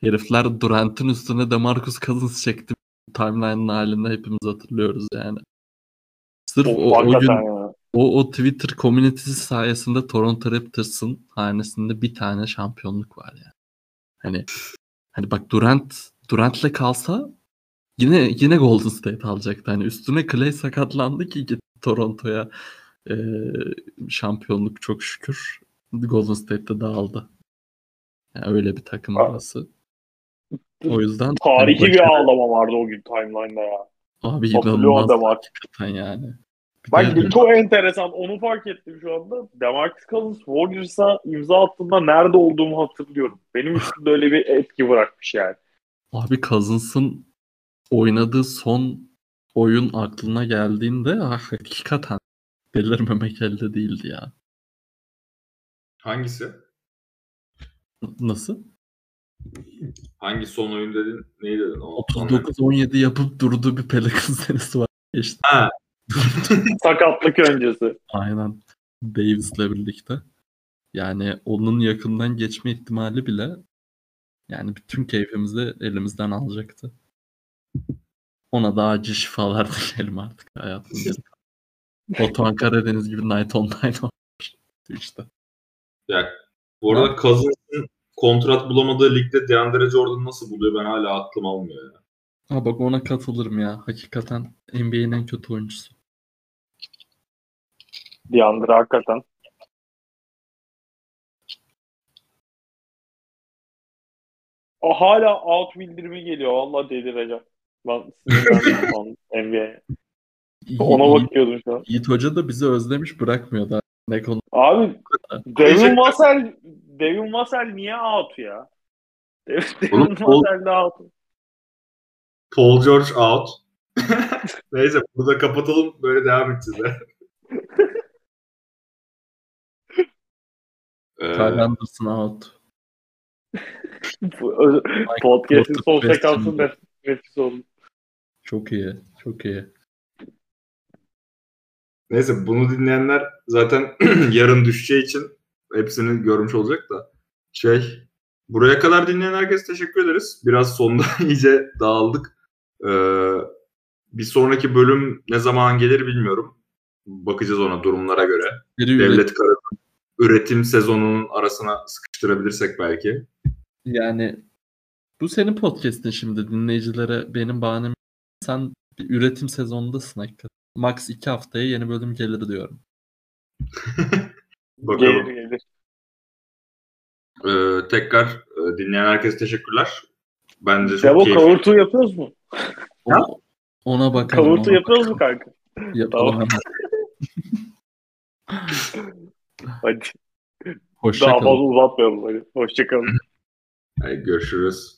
Speaker 2: Herifler Durant'ın üstüne DeMarcus Cousins çekti. Timeline'ın halinde hepimiz hatırlıyoruz yani. Sırf
Speaker 3: Of,
Speaker 2: o, o gün
Speaker 3: hakikaten ya.
Speaker 2: O, o Twitter community'si sayesinde Toronto Raptors'ın hanesinde bir tane şampiyonluk var yani. Hani hani bak Durant Durant'le kalsa yine yine Golden State alacaktı. Hani üstüne Clay sakatlandı ki gitti Toronto'ya Ee, şampiyonluk çok şükür. Golden State'de dağıldı. Yani öyle bir takım orası. O yüzden
Speaker 3: Tarihi
Speaker 2: hani
Speaker 3: bir ağlama vardı o gün timeline'da ya.
Speaker 2: Abi inanılmaz
Speaker 3: adam artık.
Speaker 2: yani.
Speaker 3: Bak çok enteresan. Onu fark ettim şu anda. DeMarcus Cousins Warriors'a imza attığında nerede olduğumu hatırlıyorum. Benim üstümde öyle bir etki bırakmış yani.
Speaker 2: Abi Cousins'ın oynadığı son oyun aklına geldiğinde ah, hakikaten delirmemek elde değildi ya.
Speaker 1: Hangisi?
Speaker 2: Nasıl?
Speaker 1: Hangi son oyun dedin? Neyi dedin? O,
Speaker 2: 39-17 yapıp durduğu bir Pelicans serisi var. İşte
Speaker 1: Ha,
Speaker 3: Sakatlık öncesi.
Speaker 2: aynen Davis'le birlikte. Yani onun yakından geçme ihtimali bile yani bütün keyfimizi elimizden alacaktı. Ona da acil şifalar dileyelim artık hayatımda. Batuhan Karadeniz gibi Night Online var. işte.
Speaker 1: ya, bu arada Cousins'ın kontrat bulamadığı ligde DeAndre Jordan nasıl buluyor ben hala aklım almıyor ya.
Speaker 2: Ha bak ona katılırım ya. Hakikaten NBA'nin en kötü oyuncusu.
Speaker 3: DeAndre hakikaten. O hala out bildirimi geliyor. Vallahi delireceğim. Ben sinirlendim NBA'ye. Ona bakıyordum şu an.
Speaker 2: Yiğit Hoca da bizi özlemiş bırakmıyor da. Ne konu?
Speaker 3: Abi Devin Vassell Devin Vassell niye out ya? Devin Vassell de out.
Speaker 1: Paul George out. Neyse burada kapatalım. Böyle devam edeceğiz.
Speaker 2: Kyle Anderson out.
Speaker 3: Podcast'in son
Speaker 2: Porter
Speaker 3: sekansı
Speaker 2: West'in-
Speaker 3: nef- nefis oldu.
Speaker 2: Çok iyi. Çok iyi.
Speaker 1: Neyse bunu dinleyenler zaten yarın düşeceği için hepsini görmüş olacak da. Şey buraya kadar dinleyen herkese teşekkür ederiz. Biraz sonda iyice dağıldık. Ee, bir sonraki bölüm ne zaman gelir bilmiyorum. Bakacağız ona durumlara göre. Devlet kararı üretim sezonunun arasına sıkıştırabilirsek belki.
Speaker 2: Yani bu senin podcast'in şimdi dinleyicilere benim bahanem sen bir üretim sezonundasın hakikaten. Max 2 haftaya yeni bölüm gelir diyorum.
Speaker 1: Bakalım.
Speaker 3: Gelir gelir.
Speaker 1: Ee, tekrar e, dinleyen herkese teşekkürler. Bence çok
Speaker 3: Devo
Speaker 1: keyifli.
Speaker 3: kavurtu yapıyoruz mu?
Speaker 2: Ona, ona bakalım.
Speaker 3: Kavurtu
Speaker 2: ona
Speaker 3: yapıyoruz mu kanka?
Speaker 2: bakalım. Yapalım
Speaker 3: Tamam. Hadi.
Speaker 2: Hoşça
Speaker 3: Daha
Speaker 2: kalın.
Speaker 3: fazla uzatmayalım hadi. Hoşçakalın.
Speaker 1: Hadi görüşürüz.